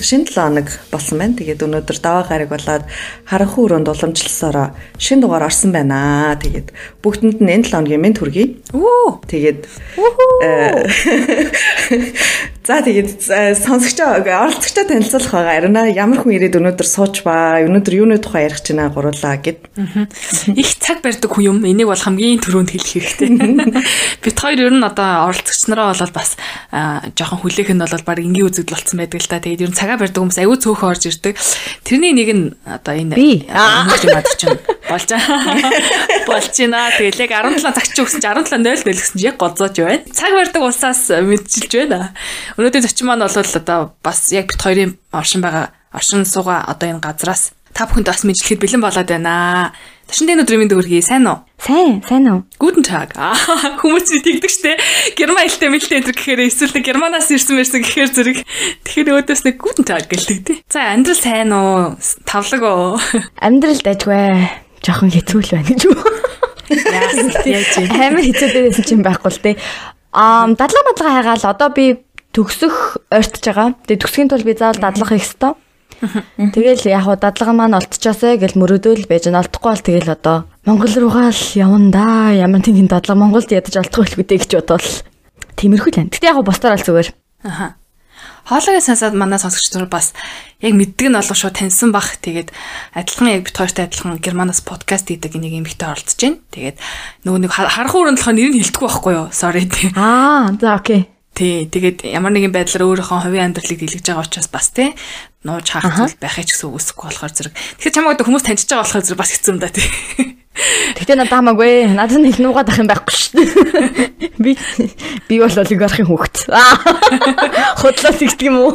шинэ 7 хоног болсон байна. Тэгээд өнөөдөр даваа гараг болоод харанхуй өрөөнд уламжлалсараа шинэ дугаар орсон байна. Тэгээд бүгдэнд нь энэ 7 хоногийн мэд хүргэе. Үу. Тэгээд За тэгээд сонсогчоо оролцогчтой танилцуулах байгаа. Арина ямар хүн ирээд өнөөдөр сууч ба өнөөдөр юуны тухай ярих гэж байна гурлаа гэд. Их цаг барьдаг хүн юм. Энийг бол хамгийн түрүүнд хэлэх хэрэгтэй. Бид хоёр ер нь одоо оролцогч нараа бол бас жоохон хүлээх нь бол баг энгийн үзэгдэл болцсон байдаг л та. Тэгээд ер нь цагаа барьдаг хүмүүс аюу цөөхөн орж ирдэг. Тэрний нэг нь одоо энэ хүмүүс юм ад чинь болж болж байна. Тэгээд яг 17 цагч өгсөн чинь 17 0 0 гэсэн чинь яг голзооч байна. Цаг барьдаг улсаас мэдчилж байна. Өнөөдрийн зочин маань бол одоо бас яг бит хоёрын оршин байгаа оршин суугаа одоо энэ газраас та бүхэнд бас мэдлэхэд бэлэн болоод байна. Ташин өнөөдөр минь дөргий сайн уу? Сайн, сайн уу? Guten Tag. Хүмүүс тэгдэг штэ. Герман хэлтэй мэлтэй энэ гэхээр эсвэл германаас ирсэн мэрсэн гэхээр зэрэг. Тэгэхээр өөдөөс нэг Guten Tag гэлдэг тий. За амьдрал сайн уу? Тавлаг уу? Амьдрал дайгвэ. Жохон хэцүү л байна гэж үү? Яасан. Амар хэцүү дээрсэн чинь байхгүй л тий. Аа, дадлага мадлага хайгаал одоо би төгсөх ойртож байгаа. Тэгээ төгсгийн тулд би заавал дадлага хийх ёстой. Тэгэл яг хуу дадлага маань олдчихосоо гэл мөрөөдөл байж нь олдохгүй бол тэгэл одоо Монгол руугаа л явна да. Ямар тийм дадлага Монголд ядаж олдохгүй л үдэ гэж бодвол тиймэрхүү л байна. Гэтэ яг бостоор л зүгээр. Аха. Хоолойгоо сонсоод манай сонсогч нар бас яг мэддэг нь олох шууд таньсан бах. Тэгээд адилхан яг бит хоёртой адилхан германаас подкаст хийдэг нэг юм ихтэй оролцож байна. Тэгээд нөгөө нэг харах өрөндөлхөө нэр нь хэлдэггүй байхгүй юу? Sorry. Аа, за окей. Тий, тэгээд ямар нэгэн байдлаар өөрийнхөө хувийн амьдралыг дэлгэж байгаа учраас бас тий нууж хаах зүйл байхыг ч гэсэн үгүйсэхгүй болохоор зэрэг. Тэгэхээр чамайг хүмүүс таньж байгаа болохоор зэрэг бас хэцүү юм да тий. Тэгтээ надад хамаагүй. Надад нэг нуугаад ах юм байхгүй шүү дээ. Би би бол олигархийн хүүхэд. Худлаа тэгдэг юм уу?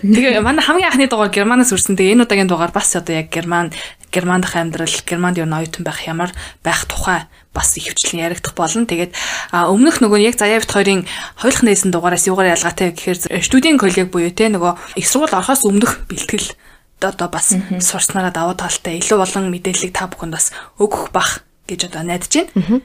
Тэгээ манай хамгийн анхны дугаар Германаас үрсэн. Тэгээ энэ удаагийн дугаар бас одоо яг Герман Германд дах амьдрал, Германд юу ноётон байх ямар байх тухай бас ихэвчлэн яригдах болно. Тэгээд өмнөх нөгөө яг заяа бит хоёрын хойлох нээсэн дугаараас юугаар ялгаатай гэхээр студийн коллег буюу те нөгөө их сургууль орохоос өмнөх бэлтгэл одоо бас сурснараа давуу талтай илүү болон мэдээллийг та бүхэнд бас өгөх бах гэж одоо найдаж байна.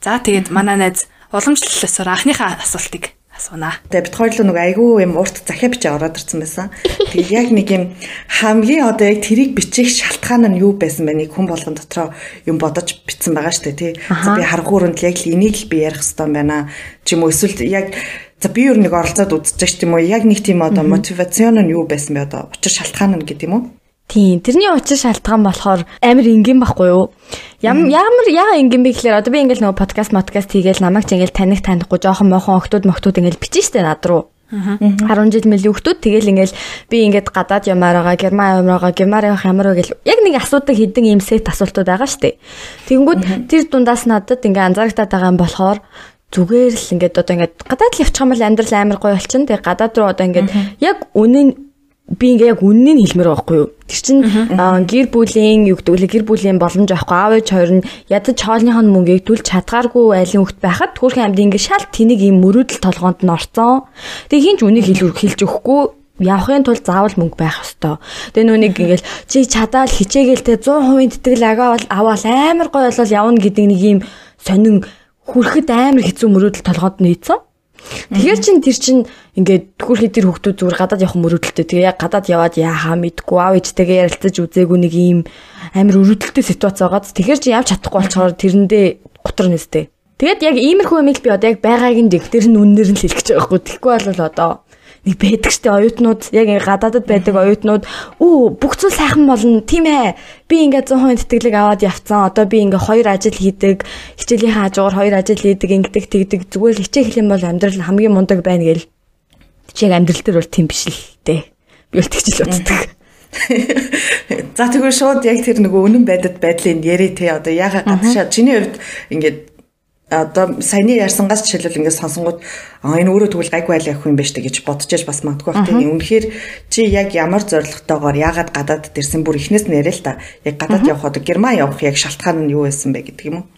За тэгээд манай найз уламжлалсаар анхныхаа асуултыг асуунаа. Тэгээ бит хоёрлоо нэг айгүй юм урт захиа бичээ ороод ирсэн байсан. Тэгээ яг нэг юм хамгийн одоо яг тэрийг бичих шалтгаан нь юу байсан бэ? Нэг хүн болгон дотроо юм бодож бичсэн байгаа шүү дээ, тий. За би харгууранд яг л энийг л би ярих хэрэгтэй байна. Ч юм уу эсвэл яг за би юу нэг оролцоод үзэж тийм үү? Яг нэг тийм одоо мотивацийн нь юу байсан бэ одоо? Учир шалтгаан нь гэдэг юм уу? Тийм. Тэрний учир шалтгаан болохоор амар энгийн байхгүй юу? Ямар ямар яга энгийн бэ гэхээр одоо би ингээл нөгөө подкаст подкаст хийгээл намайг ч ингээл таних танихгүй жоохон мохон октод моктод ингээл бичэн штэ над руу. 10 жил мэл өгтүүд тэгэл ингээл би ингээд гадаад ямаар байгаа герман ямар байгаа герман явах ямар вэ гэл яг нэг асуудаг хідэн юм сет асуултууд байгаа штэ. Тэгэнгүүт тэр дундаас надад ингээ анзаарагтаад байгаа юм болохоор зүгээр л ингээд одоо ингээд гадаад л явчих юм бол амьдрал амар гоё болчихно. Тэгээ гадаад руу одоо ингээд яг үнэн би ингээ яг үннийг хэлмээр байхгүй юу. Тэр чин гэр бүлийн юу гэдэг вэ? Гэр бүлийн боломж авахгүй аав ээж хоёр нь ядаж хоолныхоо мөнгийг түлж чадгааргүй айлын хөвгт байхад түүхэн амьд ингээ шал тэнийг юм мөрөөдөл толгоонд нь орцсон. Тэгээ хинч үнийг хэлж өгөхгүй явахын тулд заавал мөнгө байх ёстой. Тэгээ нүуник ингээл чи чадаал хичээгээл те 100% тэтгэл агаа бол аваад амар гой болол явна гэдэг нэг юм сонин хүрэхэд амар хэцүү мөрөөдөл толгойд нь ийцэн. Тэгэхээр чин тэр чин ингээд төхөөрхий тэр хүүхдүүд зүгээр гадаад явах мөрөөдөлтэй. Тэгээ яг гадаад яваад яахаа мэдгүй аав ээжтэйгээ ярилцаж үзээгүй нэг ийм амар өрөвдөлтөй ситуац байгаад тэгэхээр чи явж чадахгүй болчоор тэрэндээ гутар нэстэй. Тэгээд яг иймэрхүү юм би одоо яг байгааг нь дэгтэр нь үннээр нь хэлэх гэж байгаа хгүй. Тэгэхгүй бол одоо нэг байдаг штэ оюутнууд. Яг гадаадад байдаг оюутнууд. Үү бүх зүйл сайхан болно. Тийм ээ би ингээд 100% тэтгэлэг аваад явцсан. Одоо би ингээд хоёр ажил хийдэг. Хичээлийн хажуугаар хоёр ажил хийдэг. Ингээд тэгдэг. Зүгээр л хичээх юм бол амьдрал хамгийн мундаг байна гэл. Чиг амьдрал дээр бол тийм биш л дээ. Би бол тэгж л боддог. За тэгвэл шууд яг тэр нөгөө үнэн байдад байдлыг ярэ те. Одоо яга гадшаа чиний хувьд ингээд одоо саяны ярьсангаас жишээлбэл ингээд сонсонгууд энэ өөрөө тэгвэл гайгүй айл явах юм байна штэ гэж бодож яж бас магадгүй бах тийм. Үнэхээр чи яг ямар зорилготойгоор яагаад гадаад дэрсэн бүр ихнээс нь яриа л та яг гадаад явах одоо герман явах яг шалтгаан нь юу байсан бэ гэдэг юм уу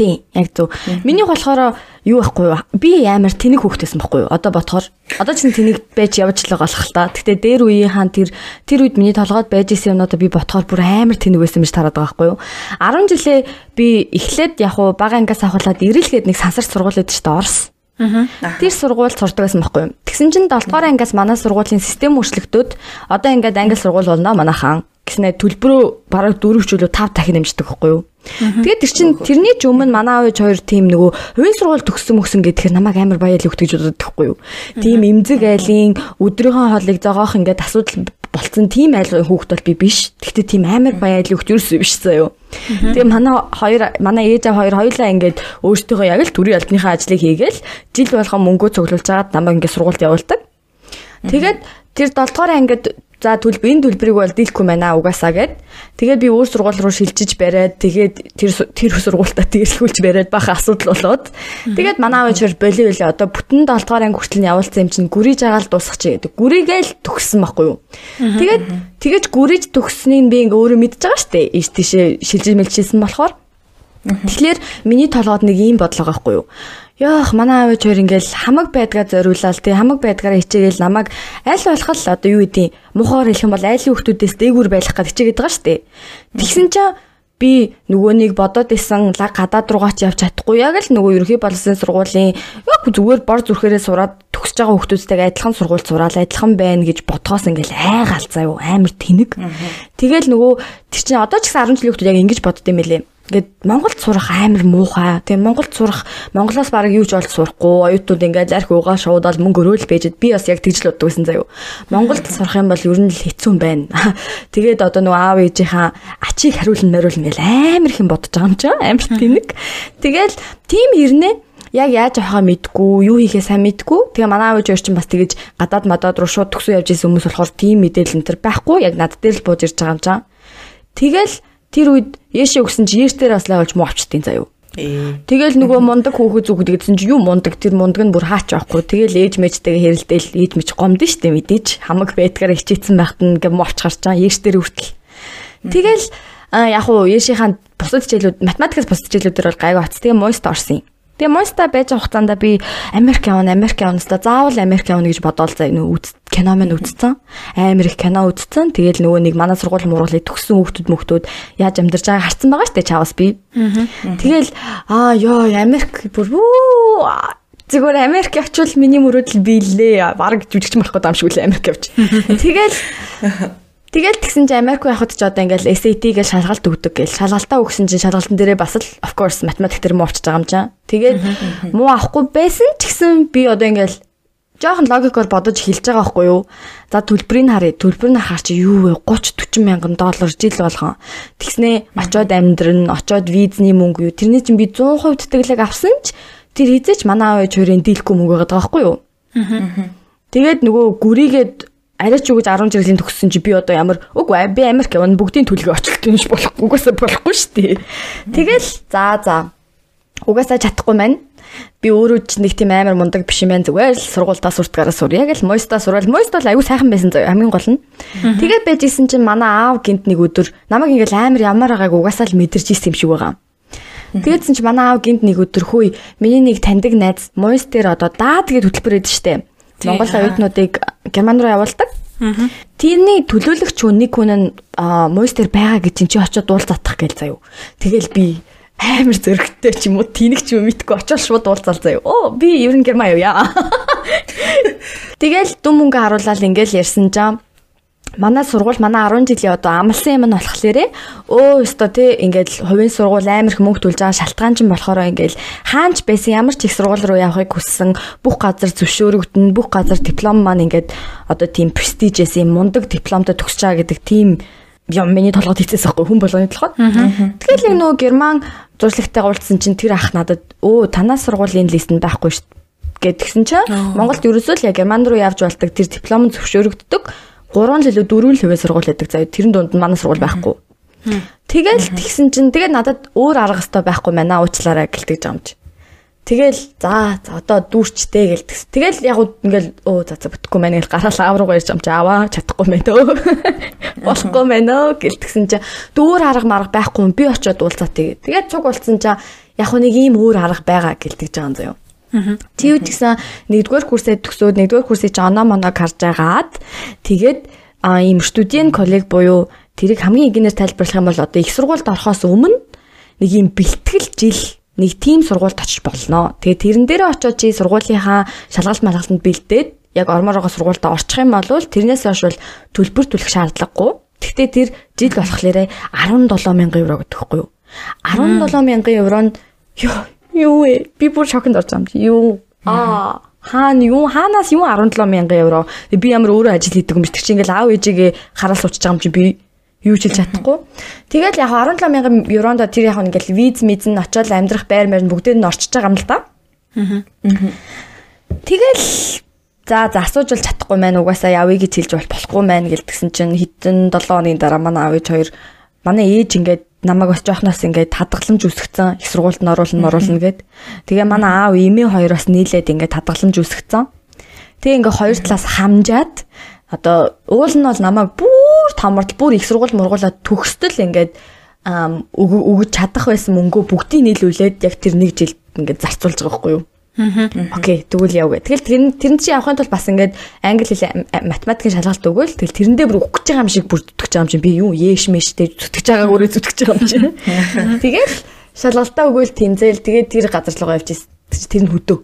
Тийм, яг зөв. Миний болохоор юу байхгүй юу? Би амар тэнэг хүүхдээсэн байхгүй юу? Одоо ботхоор одоо ч тэнэг байж явж л байгаа л та. Гэтэ дээр үеийн хаан тэр тэр үед миний толгойд байж исэн юмнуудаа би ботхоор бүр амар тэнэг байсан гэж тараад байгаа байхгүй юу? 10 жилээ би эхлээд яг уу бага ангиас авахлаад ирэлгээд нэг сансар сургууль өгдөө шүү дээ Орс. Тэр сургуульд сурдаг байсан байхгүй юу? Тэгсэн Тэгсэн чинь 7 дугаар ангиас манай сургуулийн систем өөрчлөгдөд одоо ингээд англи сургууль болно манайхан гэснээр төлбөрөө бараг 4 ч үлээ 5 дахин нэмждэг байхгүй юу? Тэгээд тэр чин тэрний ч өмнө манай ээж хоёр тим нөгөө хувийн сургууль төгссөн мөсөн гэхээр намайг амар баял өгт гэж боддог байхгүй юу? Тим эмзэг айлын өдрийнхөө хоолыг зогоох ингээд асуудал болцсон тийм айлгын хүүхэд бол би биш. Гэхдээ тийм амар баяа айлын хүүхэд юусэн биш заяо. Тэгээ манай хоёр манай ээж аваа хоёр хоёулаа ингээд өөртөөхөө яг л төрийн албаныхаа ажлыг хийгээл жил болгон мөнгөө цуглуулж агаад намайг ингээд сургуульд явуулдаг. Тэгээд тэр 7 дугаар ангид За төлбөр энэ төлбөрийг бол дийлэхгүй байна угаасаа гэд. Тэгээд би өөр сургууль руу шилжиж бариад тэгээд тэр тэр сургуультаа тэрлхүүлж бариад баха асуудал болоод тэгээд манай аав чир боли боли одоо бүтэн 7 дугаар анги хүртэл явуулсан юм чинь гүрийж агаал дуусах чи гэдэг. Гүрийгээл төгссөн байхгүй юу. Тэгээд тэгэж гүрийж төгсснийг би ингээ өөрөө мэдж байгаа штэ. Ийш тийшээ шилжиж мэлчсэн болохоор Тэгэхээр миний толгойд нэг ийм бодлого байхгүй юу? Яах манай аав хоёр ингээл хамаг байдгаа зориулаад тий хамаг байдгаараа хичээгээл намайг аль болох л одоо юу гэдгийг мухаар хэлэх юм бол айлын хүмүүсээс дээгүүр байх гэж хичээгээд байгаа шүү дээ. Тэгсэн чинь би нөгөөнийг бодоод исэн лаг гадаад руугаач явж чадахгүй яг л нөгөө ерөнхий боловсролын сургуулийн яг зүгээр бор зүрхээрээ сураад төгсөж байгаа хүмүүстэйгээ адилхан сургуульд сураал адилхан байна гэж бодхоос ингээл айгаалцаа юу амар тэнэг. Тэгэл нөгөө тэр чинь одоо ч гэсэн 10 жилийн хүмүүс яг ингэж бодд юм байлээ Ингээд Монголд сурах амар муухай. Тэгээ Монголд сурах Монголоос баг юу ч болж сурахгүй. Оюутнууд ингээд зарх угаа шуудаад мөнгө өрөөл бэжэд би бас яг тэгж л байсан заяо. Монголд сурах юм бол ер нь л хэцүү байна. Тэгээд одоо нөгөө аав ээжийнхаа ачийг хариулна мариулна гэл амар их юм бодож байгаа юм чинь амар тэнэг. Тэгэл тим ирнэ яг яаж авахаа мэдгүй, юу хийхээ сайн мэдгүй. Тэгээ манай аав ээж чинь бас тэгэж гадаад мадаад руу шууд төгсөө явж исэн хүмүүс болохоор тийм мэдээлэл энэ төр байхгүй. Яг над дээр л бууж ирж байгаа юм чам. Тэгэл Тэр үед Яши өгсөн чи Яштээр бас лайвалж муу авчтیں۔ заяо. Тэгэл нөгөө мундаг хүүхэд зүгд гэдсэн чи юу мундаг тэр мундаг нь бүр хаач байхгүй. Тэгэл ээж мэжтэйгээ хэрэлдээл ээж мэж гомдсон штэ мэдээж хамаг байтгаар хичээсэн байхад нь ингээм мовч гарч байгаа Яштээр хүртэл. Тэгэл яг уу Яшийнхаа бусад хичээлүүд математикаас бусад хичээлүүдээр бол гайгүй оц. Тэгээ мойст орсон юм. Тэгээ Монста байж байгаа хугацаанд би Америк явна, Америк явна ста заавал Америк явна гэж бодоол за энэ үз кино мэн үзсэн. Амар их кино үзсэн. Тэгээл нөгөө нэг манай сургууль мууруулыг төгссөн хүүхдүүд мөхтүүд яаж амьдарч байгааг харсан байгаа штэ чаавас би. Тэгээл аа ёо Америк бүр зүгээр Америк явчвал миний мөрөөдөл биелээ. Бараг жүжигч болох гэдэг юм шиг үл Америк явж. Тэгээл Тэгэл тэгсэн чинь Америк байхад ч одоо ингээл SAT гэж шалгалт өгдөг гэл шалгалтаа өгсөн чинь шалгалтын дээрээ бас л of course математик дээр муу авчиж байгаа юм чинь. Тэгээд муу авахгүй байсан ч гэсэн би одоо ингээл жоохон логикоор бодож хэлж байгаа байхгүй юу. За төлбөрийг харъя. Төлбөр нь хаар чи юу вэ? 30 40 мянган доллар жил болгон. Тэгснээ очоод амьдрын, очоод визний мөнгө юу. Тэрний чинь би 100% тэтгэлэг авсан ч тэр хизээч манай аав хоёрын дийлэхгүй мөнгө байгаа байхгүй юу. Тэгээд нөгөө гүрийгээд арай ч үгэж 10 жилийн төгссөн чи би одоо ямар үгүй би Америк явна бүгдийн төлгөө очлолт юм шиг болохгүй угаасаа болохгүй шүү дээ. Тэгэл за за. Угаасаа чадахгүй маань би өөрөө ч нэг тийм амар мундаг биш юм байна зүгээр л сургуультаа суртгаараа сур. Яг л мойстаа сурал мойст бол аюу сайхан байсан заяа хамгийн гол нь. Тэгээд байж исэн чинь манай аав гинт нэг өдөр намайг ингээл амар ямар байгааг угаасаа л мэдэрч исэн юм шиг байгаа. Тэгээдсэн чи манай аав гинт нэг өдөр хөөе миний нэг таньдаг найз мойс дээр одоо даа тэгээд хөтөлбөр өгдөө штэ Монгол оюутнуудыг Герман руу явуулдаг. Тэрний төлөөлөгч нэг хүн нь мойстер байгаа гэж чи очиод дуул затах гээл заяа. Тэгэл би амар зөрөгтэй ч юм уу тэнэг ч юм мэдгүй очоод шууд уулзаал заяа. Оо би ер нь Герман явъя. Тэгэл дүм мөнгө харуулаад ингээл ярьсан жаа манай сургууль манай 10 жилийн одоо амлсан юм нь болохоор өө өстой тий ингээд хувийн сургууль амар их мөнгө төлж байгаа шалтгаан ч болохоор ингээд хаанч байсан ямар ч их сургууль руу явахыг хүссэн бүх газар зөвшөөрөгдөн бүх газар диплом маань ингээд одоо тийм престижээс юм мундаг дипломтой төгсөж байгаа гэдэг тийм юм миний толгойд хийцээс байхгүй хүн болгоны толгойд. Тэгэл яг нөгөө герман зуршлагтай уулзсан чинь тэр ах надад өө танаас сургуулийн лист нь байхгүй шүү гэдгсэн чинь Монголд ерөөсөө л яг герман руу явж болдог тэр диплом зөвшөөрөгддөг 3 л илүү 4 л хувийн сургууль байдаг. За тэрэн дунд нь манай сургууль байхгүй. Тэгэл тэгсэн чинь тэгээд надад өөр арга хэвээр байхгүй байна уучлаарай гэлтэж байгаа юм чи. Тэгэл за за одоо дүүрчтэй гэлтгс. Тэгэл яг ингээл өө за за бүтэхгүй мэн гэл гараал аав руугаа ирж амч аваа чадахгүй мэн өө. Болохгүй мэн өө гэлтгсэн чи дүүр арга марга байхгүй би очиод уулзаа тэгээ. Тэгээд цуг болцсон чи яг нэг ийм өөр арга байгаа гэлтэж байгаа юм заяа. Тэгвэл гэсэн нэгдүгээр курсээ төгсөөд нэгдүгээр курсыг чи оноо моног харж байгаад тэгээд а ийм студент коллег буюу тэрийг хамгийн энгийнээр тайлбарлах юм бол одоо их сургуульд орохоос өмнө нэг ийм бэлтгэл жил нэг тийм сургуульд очиж болно. Тэгээд тэрэн дээрээ очиод чи сургуулийнхаа шалгалт малгалтанд бэлдээд яг орморогоо сургуультай орчих юм бол тэрнээс хойш бол төлбөр төлөх шаардлагагүй. Гэхдээ тэр жил болохоор 17 мянган евро гэдэг хэвгүй юу? 17 мянган евро нь ёо юу вэ? Би бүр шокнд байгаа юм чи. Юу? Аа хаана юу хаанаас юу 17 мянган евро. Би ямар өөрөө ажил хийдэг юм биш. Тэг чи ингээл аав ээжигээ хараа суучих байгаа юм чи би юу ч хэлж чадахгүй. Тэгэл яг 17 мянган евронд тэр яг ингээл виз мизэн очиод амьдрах байр маяг бүгдээр нь орчиж байгаа юм л да. Аа. Тэгэл За за асууж бол чадахгүй маань угаасаа явъя гэж хэлж бол болохгүй маань гэлтгсэн чинь хэдэн 7 хоногийн дараа манай аав ээж хоёр манай ээж ингээд намайг бас жоохноос ингээд хадгаламж үсгцэн их сургуульд нь оруулна оруулна гэд. Тэгээ манай аав эмээ хоёр бас нийлээд ингээд хадгаламж үсгцэн. Тэгээ ингээд хоёр талаас хамжаад одоо уул нь бол намайг бүр тамарт бүр их сургууль мургуулаад төгсдөл ингээд өгөж чадах байсан мөнгөө бүгдийг нийлүүлээд яг тэр нэг жилд ингээд зарцуулж байгаа байхгүй юу? Окей, тэгвэл яв гэ. Тэгэл тэр тэр чинь явахын тулд бас ингээд англи хэл математикийн шалгалт өгөөл тэгэл тэрэндээ бүр өгөх гэж байгаа юм шиг бүр зүтгэж байгаа юм чинь би юу ээш мэштэй зүтгэж байгааг өөрөө зүтгэж байгаа юм чинь. Тэгэл шалгалтаа өгөөл тэнцэл тэгээд тэр газар руу явж тэр нь хөдөө.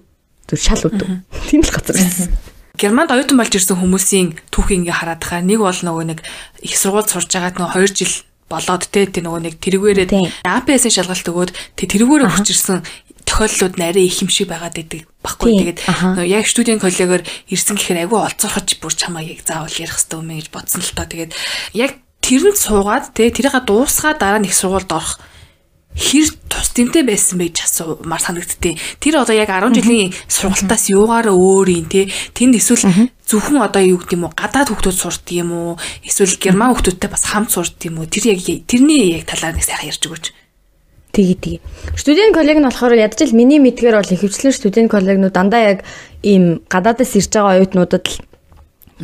Зүр шал хөдөө. Тийм л газар байсан. Германд оюутан болж ирсэн хүмүүсийн түүхийг ингээ хараад хаа нэг бол нөгөө нэг их сургууль сурж байгаад нөгөө 2 жил болоод те тэр нөгөө нэг тэргээрээ АПС-ийн шалгалт өгөөд тэргээрээ хүрч ирсэн тохиолдлууд нарийн их юм шиг байгаад идэг баггүй. Тэгээд яг студент коллегоор ирсэн гэхээр агүй олцоорхож бүр чамаа яг заавал ярих хэрэгтэй юм гэж бодсон л тоо. Тэгээд яг тэрэнд суугаад те тэрийг дуусгаа дараа нэг сургуульд орох хэр тус тэмтэй байсан байж асуумар санагдтыг. Тэр одоо яг 10 жилийн сургалтаас юугаараа өөр юм те. Тэнд эсвэл зөвхөн одоо юу гэдэг юм уу гадаад хүмүүс сурдаг юм уу? Эсвэл герман хүмүүстэй бас хамт сурдаг юм уу? Тэр яг тэрний яг талаар нэг сайхан ярьж өгөөч. Тэгээ тэгээ. Студент коллег нь болохоор ядчил миний мэдгээр бол ихэвчлэн студент коллегнууд дандаа яг ийм гадаадаас ирж байгаа оюутнуудад л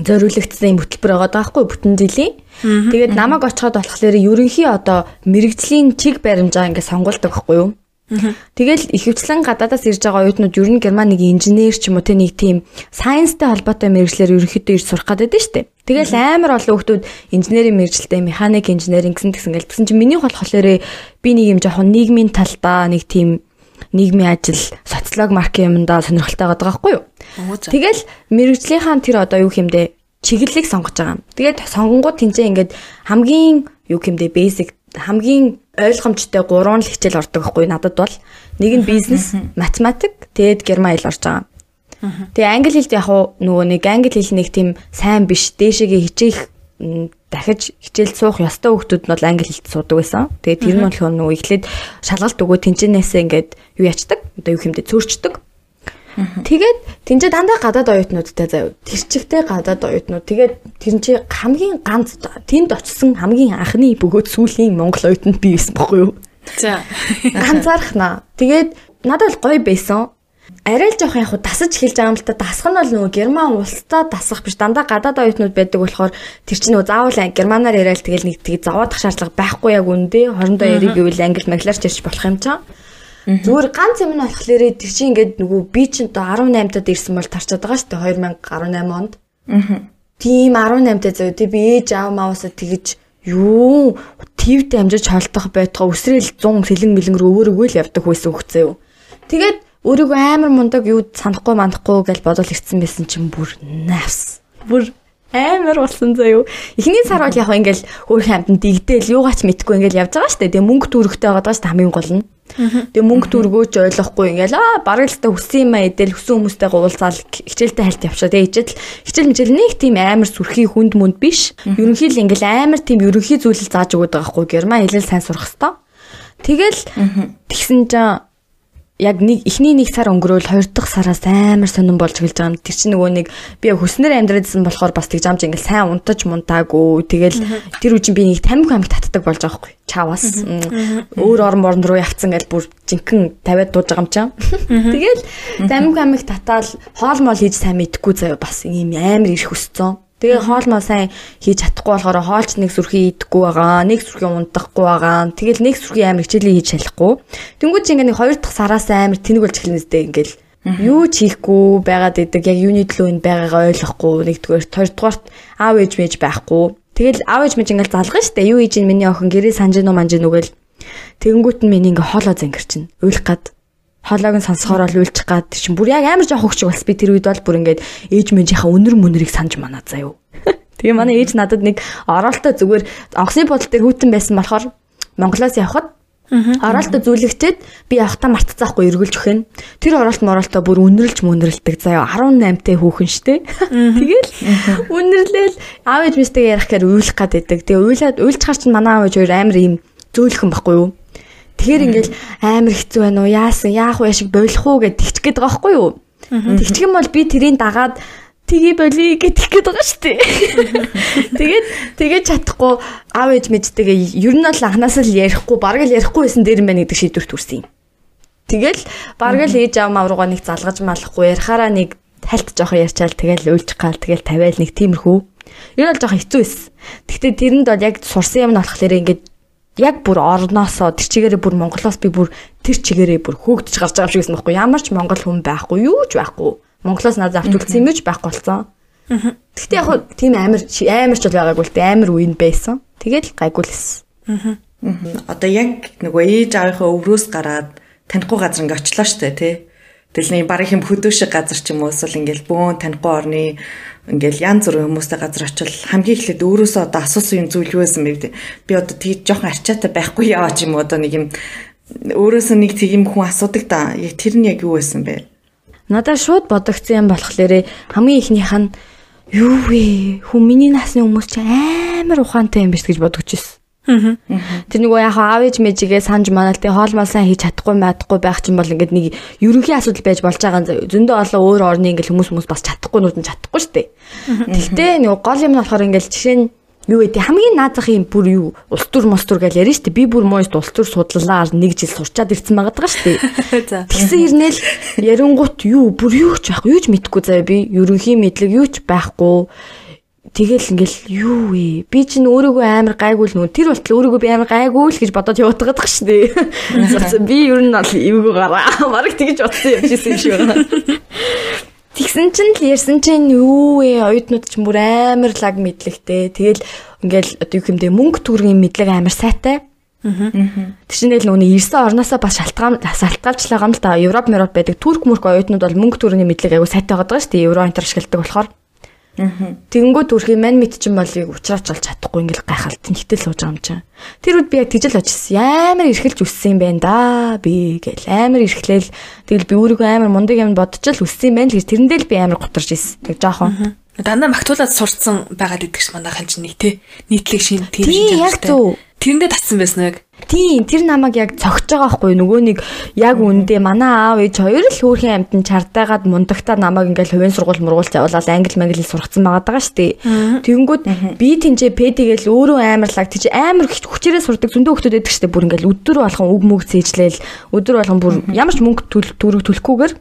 зориулагдсан юм хөтөлбөр байгаа даахгүй бүтэн жилийн. Тэгээд намайг очиход болохоор ерөнхий одоо мэрэгжлийн чиг баримжаа ингээд сонгуулдаг байхгүй юу? Тэгэл ихэвчлэн гадаадаас ирж байгаа оюутнууд ер нь Герман нэг инженер ч юм уу те нэг тийм сайенстай холбоотой мэрэгчлэр ерөнхийдөө ирж сурах гэдэг нь шүү дээ. Тэгэл амар олон хүмүүс инженерийн мэрэгчлээ механик инженеринг гэсэн тэгсэн гэл тэгсэн чинь миний болохоор би нэг юм жоохон нийгмийн талдаа нэг тийм нийгмийн ажил социолог маркийн юмдаа сонирхолтой байгаа байхгүй юу. Тэгэл мэрэгжлийнхаа тэр одоо юу хэмдэ чиглэлийг сонгож байгаа юм. Тэгээд сонгонгууд тэнцээ ингээд хамгийн юу хэмдэ basic хамгийн ойлгомжтой гурван л хичээл ордог байхгүй надад бол нэг нь бизнес, математик, тэгээд герман хэл орж байгаа. Тэгээ англи хэлд яг нөгөө нэг англи хэл нэг тийм сайн биш дээшээгээ хичээх дахиж хичээл суух ёстой хүмүүс нь бол англи хэлд суудаг байсан. Тэгээ тэр нь болохоор нөгөө эхлээд шалгалт өгөө тэнцэнээсээ ингээд юу ячдаг. Одоо юу хэмдэ цөөрчдөг. Тэгээд тэнцээ дандаа гадаад оюутнуудтай заяа. Тэр чигтэй гадаад оюутнууд. Тэгээд тэр чи хамгийн ганц тэнд очисон хамгийн анхны бөгөөд сүүлийн монгол оюутанд би байсан бохгүй юу? За. Ганцаархнаа. Тэгээд надад гоё байсан. Арай л жоох яг дасаж эхэлж байгаа юм л та дасах нь бол нөгөө герман улстай дасах биш дандаа гадаад оюутнууд байдаг болохоор тэр чинь нөгөө заавал германаар яриад тэгэл нэг тэгээ зовоодох шаардлага байхгүй яг үндэ хорондоо яриг гэвэл англи маглаарч ярьж болох юм чам. Зүгээр ганц юм нь болохоор тэр чинь ингээд нөгөө би чинь одоо 18-д ирсэн бол тарчаад байгаа шүү дээ 2018 онд. Аа. Тийм 18-д зөө тий би ээж аав маавсаа тэгэж юу твд амжиж холдох байтгаа өсрэл 100 сэлэн мэлэн рүү өөр өгөөл явдаг байсан хөхцөө. Тэгээд өөрийгөө амар мундаг юу санахгүй мандахгүй гэж бодол ирсэн байсан чинь бүр навс. Бүр амар болсон заяо. Эхний сар бол яг ингээл хөөх хамтан дигдээл юугаач мэдгүй ингээл явж байгаа дээ. Тэгээ мөнгө төрөхтэй байгаа даа дээ хамгийн гол нь. Тэгээ мөнгө төргөөч ойлгохгүй ингээл аа бараг л та хүссэн юм аа эдэл хүссэн хүмүүстэйгээ уулзаал хичээлтэй хальт явчихаа. Тэгээ хичээл хичээл мичээл нэг тийм амар сүрхий хүнд мүнд биш. Ерөнхийдөө ингээл амар тийм ерөнхий зүйлэл зааж өгöd байгаа хгүй. Герман хэлэл сайн сурах хэвээр. Тэгэл тэгсэн чинь яг нэг эхний нэг сар өнгөрөөл хоёр дахь сараас амар сонирн болж эхэлж байгаа юм. Тэр чинь нөгөө нэг би хүснэр амьдраадсэн болохоор бас тэг жамж ингээл сайн унтаж мунтаагүй. Тэгэл тэр үчин би нэг тамхи амиг татдаг болж байгаа хгүй. Чаваас өөр орон морон руу явцсан гэл бүр жинхэнэ тавиад дууж байгаа юм чам. Тэгэл тамхи амиг татаал хоол мол хийж сайн мэдэхгүй заяа бас ийм амар их хүсцэн. Тэгээ хоол маа сайн хийж чадахгүй болохоор хоолч нэг сүрхий идэхгүй байгаа, нэг сүрхий унтахгүй байгаа. Тэгэл нэг сүрхий амар хичээлээ хийж чадахгүй. Тэнгүүд чи ингээ нэг хоёр дахь сараас амар тэнэг болж эхэлнэстэй ингээл юу ч хийхгүй байгаад идэг. Яг юуны төлөө энэ байгаагаа ойлгохгүй нэгдүгээр хоёрдугаарт аав ээж мэж байхгүй. Тэгэл аав ээж мэж ингээл залгана штэ юу хийж ин миний охин гэрээ санжин уу манжин үгэл тэгэнгүүт нь миний ингээ хоолоо зангир чинь уйлах гад хоолойг нь сонсохоор бол уйлчих гад чинь бүр яг амар жоох хөвчг бас би тэр үед бол бүр ингээд ээж мэнжийнхаа өнөр мөнрийг санаж манаа заяа. Тэгээ манай ээж надад нэг оролтоо зүгээр онгоцны бодол дээр хүүтэн байсан болохоор Монголоос явхад Оролтоо зүйлэгчээд би явахтаа мартцаахгүй эргүүлж өгөх нь. Тэр оролт моролтоо бүр үнэрлж мөнрэлдэг заяа 18 тай хүүхэн штэ. Тэгэл үнэрлээл аав ээж мистэйг ярих гэхээр уйлах гад байдаг. Тэгээ уйлаад уйлж чаар чинь манай аав ээж хоёр амар юм зөөлхөн байхгүй юу? Тэгэхээр ингээл амар хэцүү байна уу? Яасан? Яах вэ шиг болох уу гэд тэгчих гээд байгаа байхгүй юу? Тэгчих юм бол би тэрийг дагаад тгий боли гэдэг гээд байгаа шүү дээ. Тэгээд тэгээд чадахгүй аав ээж мэдтэйгээ ер нь бол анханаас л ярихгүй бараг л ярихгүй байсан дээр юм байна гэдэг шийдвэрт хүрсэн юм. Тэгэл бараг л ээж аав мав руугаа нэг залгаж малахгүй ярихаараа нэг тальт жоохон ярьчаал тэгэл уйлж гал тэгэл тавиал нэг тиймэрхүү. Ер нь бол жоохон хэцүү байсан. Гэхдээ тэрэнд бол яг сурсан юм нь болохоор ингээд яг бүр орноосоо тэр чигээрээ бүр Монголоос би бүр тэр чигээрээ бүр хөөгдөж гарч байгаа юм шиг байсан байхгүй ямар ч монгол хүн байхгүй юу ч байхгүй Монголоос надад авч үлдсэн юм гэж байхгүй болсон. Гэхдээ яг хөө тийм амар амар ч байгаагүй л дээ амар үеийн байсан. Тэгээд л гайгүй л эссэн. Одоо яг нөгөө ээж аавынхаа өврөөс гараад танихгүй газар ингээ очлоо штэ тий. Тэгэл нэг барыг юм хөдөө шиг газар ч юм уу эсвэл ингээл бөөн танихгүй орны ингээл янз бүрийн хүмүүстэй газар очил. Хамгийн эхлээд өөрөөсөө одоо асуусан юм зүйл юу байсан бэ? Би одоо тгий жоохон арчаатай байхгүй яваа ч юм одоо нэг юм өөрөөсөө нэг тийм хүн асуудаг та. Яг тэр нь яг юу байсан бэ? Надад шууд бодогдсон юм болохоор хамгийн ихнийх нь юу вэ? Хүн миний насны хүмүүс чи амар ухаантай юм биш гэж бодож ирсэн. Тэр нөгөө яг аав ээж мэжигээ санаж манал тий хоол мал сайн хийж чадахгүй мэдхгүй байх чинь бол ингээд нэг ерөнхий асуудал байж болж байгаа зөндөө олон өөр орны ингээд хүмүүс хүмүүс бас чадахгүй нүүд нь чадахгүй дээ. Тэгтээ нөгөө гол юм нь болохоор ингээд жишээ нь юу гэдэг хамгийн наазах юм бүр юу? Улс төр мос төр гэж ярьж штэ. Би бүр моёст улс төр судлалаар нэг жил сурчаад ирсэн байгаа даа штэ. Тэгсэн ирнэл ярингуут юу? Бүр юу ч байхгүй юу ч мэдэхгүй заяа би. Ерөнхий мэдлэг юу ч байхгүй. Тэгэл ингээл юу вэ? Би чинь өөрийгөө амар гайгүй л нүү. Тэр болтол өөрийгөө би амар гайгүй л гэж бодоод яваад байгаа шүү дээ. Би ер нь бол эвгүй гараа. Бараг тэгж бодсон юм шийсэн юм шиг байна. Тэгсэн чинь л ярьсан чинь юу вэ? Оюутнууд ч бүр амар лаг мэдлэгтэй. Тэгэл ингээл одоо юу хэмдэ мөнгө төгрөгийн мэдлэг амар сайтай. Аа. Тэшнээл нүуний ирсэн орноосоо бас шалтгаан шалтгаалчлаа юм л та. Европ, Европ байдаг турк мөрк оюутнууд бол мөнгө төгрөгийн мэдлэг аягүй сайтай байгаа шүү дээ. Евро интер ашигладаг болохоор. Тэгэнгүүт төрхийн мань мэд чинь болыг уучраач олж чадахгүй ингээл гайхалт нэгтэл сууж байгаа юм чинь. Тэр үед би яг тижэл очсон. Амар эрхэлж өссөн юм байна да би гэл амар эрхлээл тэгэл би өөрийгөө амар мундаг юм бодож л өссөн юм байна л гэж тэрэндээ л би амар гутарч ирсэн. Тэг жоохон. Дандаа магтуулаад сурцсан байгаад идэгч манайхан чинь нэг те нийтлэг шин тийм шинж чанартай. Тэрэндээ татсан байсан яг. Тийм, тэр намайг яг цогж байгаа байхгүй. Нөгөө нэг яг үндэ манай аав ээж хоёр л хөөрхийн амьтан чартайгаад мундагтаа намайг ингээл хувийн сургууль мургуулт явуулаад англи мангли сургацсан байгаа даа штэ. Тэгэнгүүт би тэнцээ пэдигээл өөрөө амарлаг. Тийч амар хүчээрээ сурдаг зөндөө хүмүүс байдаг штэ бүр ингээл өдөр болгон үг мөг зээжлээл өдөр болгон бүр ямар ч мөнгө төрөг төлөхгүйгээр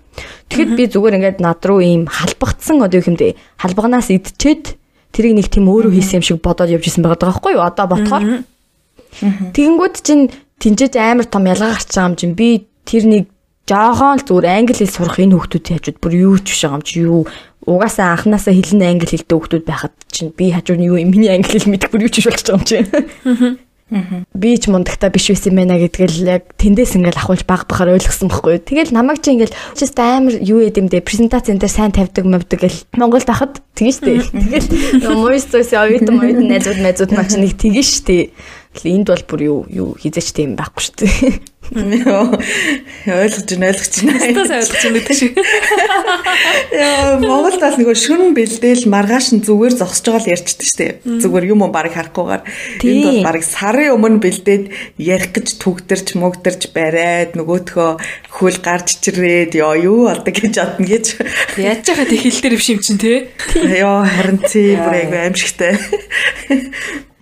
тэгэхэд би зүгээр ингээд над руу ийм халбагдсан. Одоо юу хэмдэ? Халбагнаас идчихэд тэрийг нэг тийм өөрөө хийсэн юм шиг бодоод явж исэн байгаа байхгүй юу? Одоо ботхоор Тэгэнгүүт чинь тэнцэж амар том ялгаа гарч байгаа юм чинь би тэр нэг жоохон л зүгээр англи хэл сурах энэ хүүхдүүдийн хажууд бүр юу ч биш байгаа юм чи юу угаасаа анханасаа хэлэн англи хэлтэй хүүхдүүд байхад чинь би хажууд нь юу миний англи хэл мэдэх бүр юу ч биш болчих байгаа юм чи. Би ч мундагтаа биш байсан юм байна гэдгээл яг тэндээс ингээл ахуулж баг бахаар ойлгосон байхгүй. Тэгэл намайг чи ингээл just амар юу яд юм дэ презентацийн дээр сайн тавьдаг мөвдөг гэл Монголд ахад тэгэн штэ. Тэгэл моёстойс оюут моёд найзууд найзууд маань чи нэг тэгэн штэ. Энд бол бүр юу юу хизээч тийм байхгүй шүү дээ. Ойлгож байна, ойлгож байна. Стас ойлгож байна гэдэг шиг. Яа, Монголд бас нөгөө шүн бэлдээл маргааш нь зүгээр зогсож байгаа л ярьчихдээ шүү дээ. Зүгээр юм уу барыг харахгүйгээр. Энд бол барыг сарын өмнө бэлдээд ярих гэж түгдэрч мөгдөрч бариад нөгөөтхөө хөл гарч чирээд ёо юу болдог гэж бодно гэж. Яаж яхад их хил дээр биш юм чин тий. Ёо харин тий бүр айгүй аимшигтай.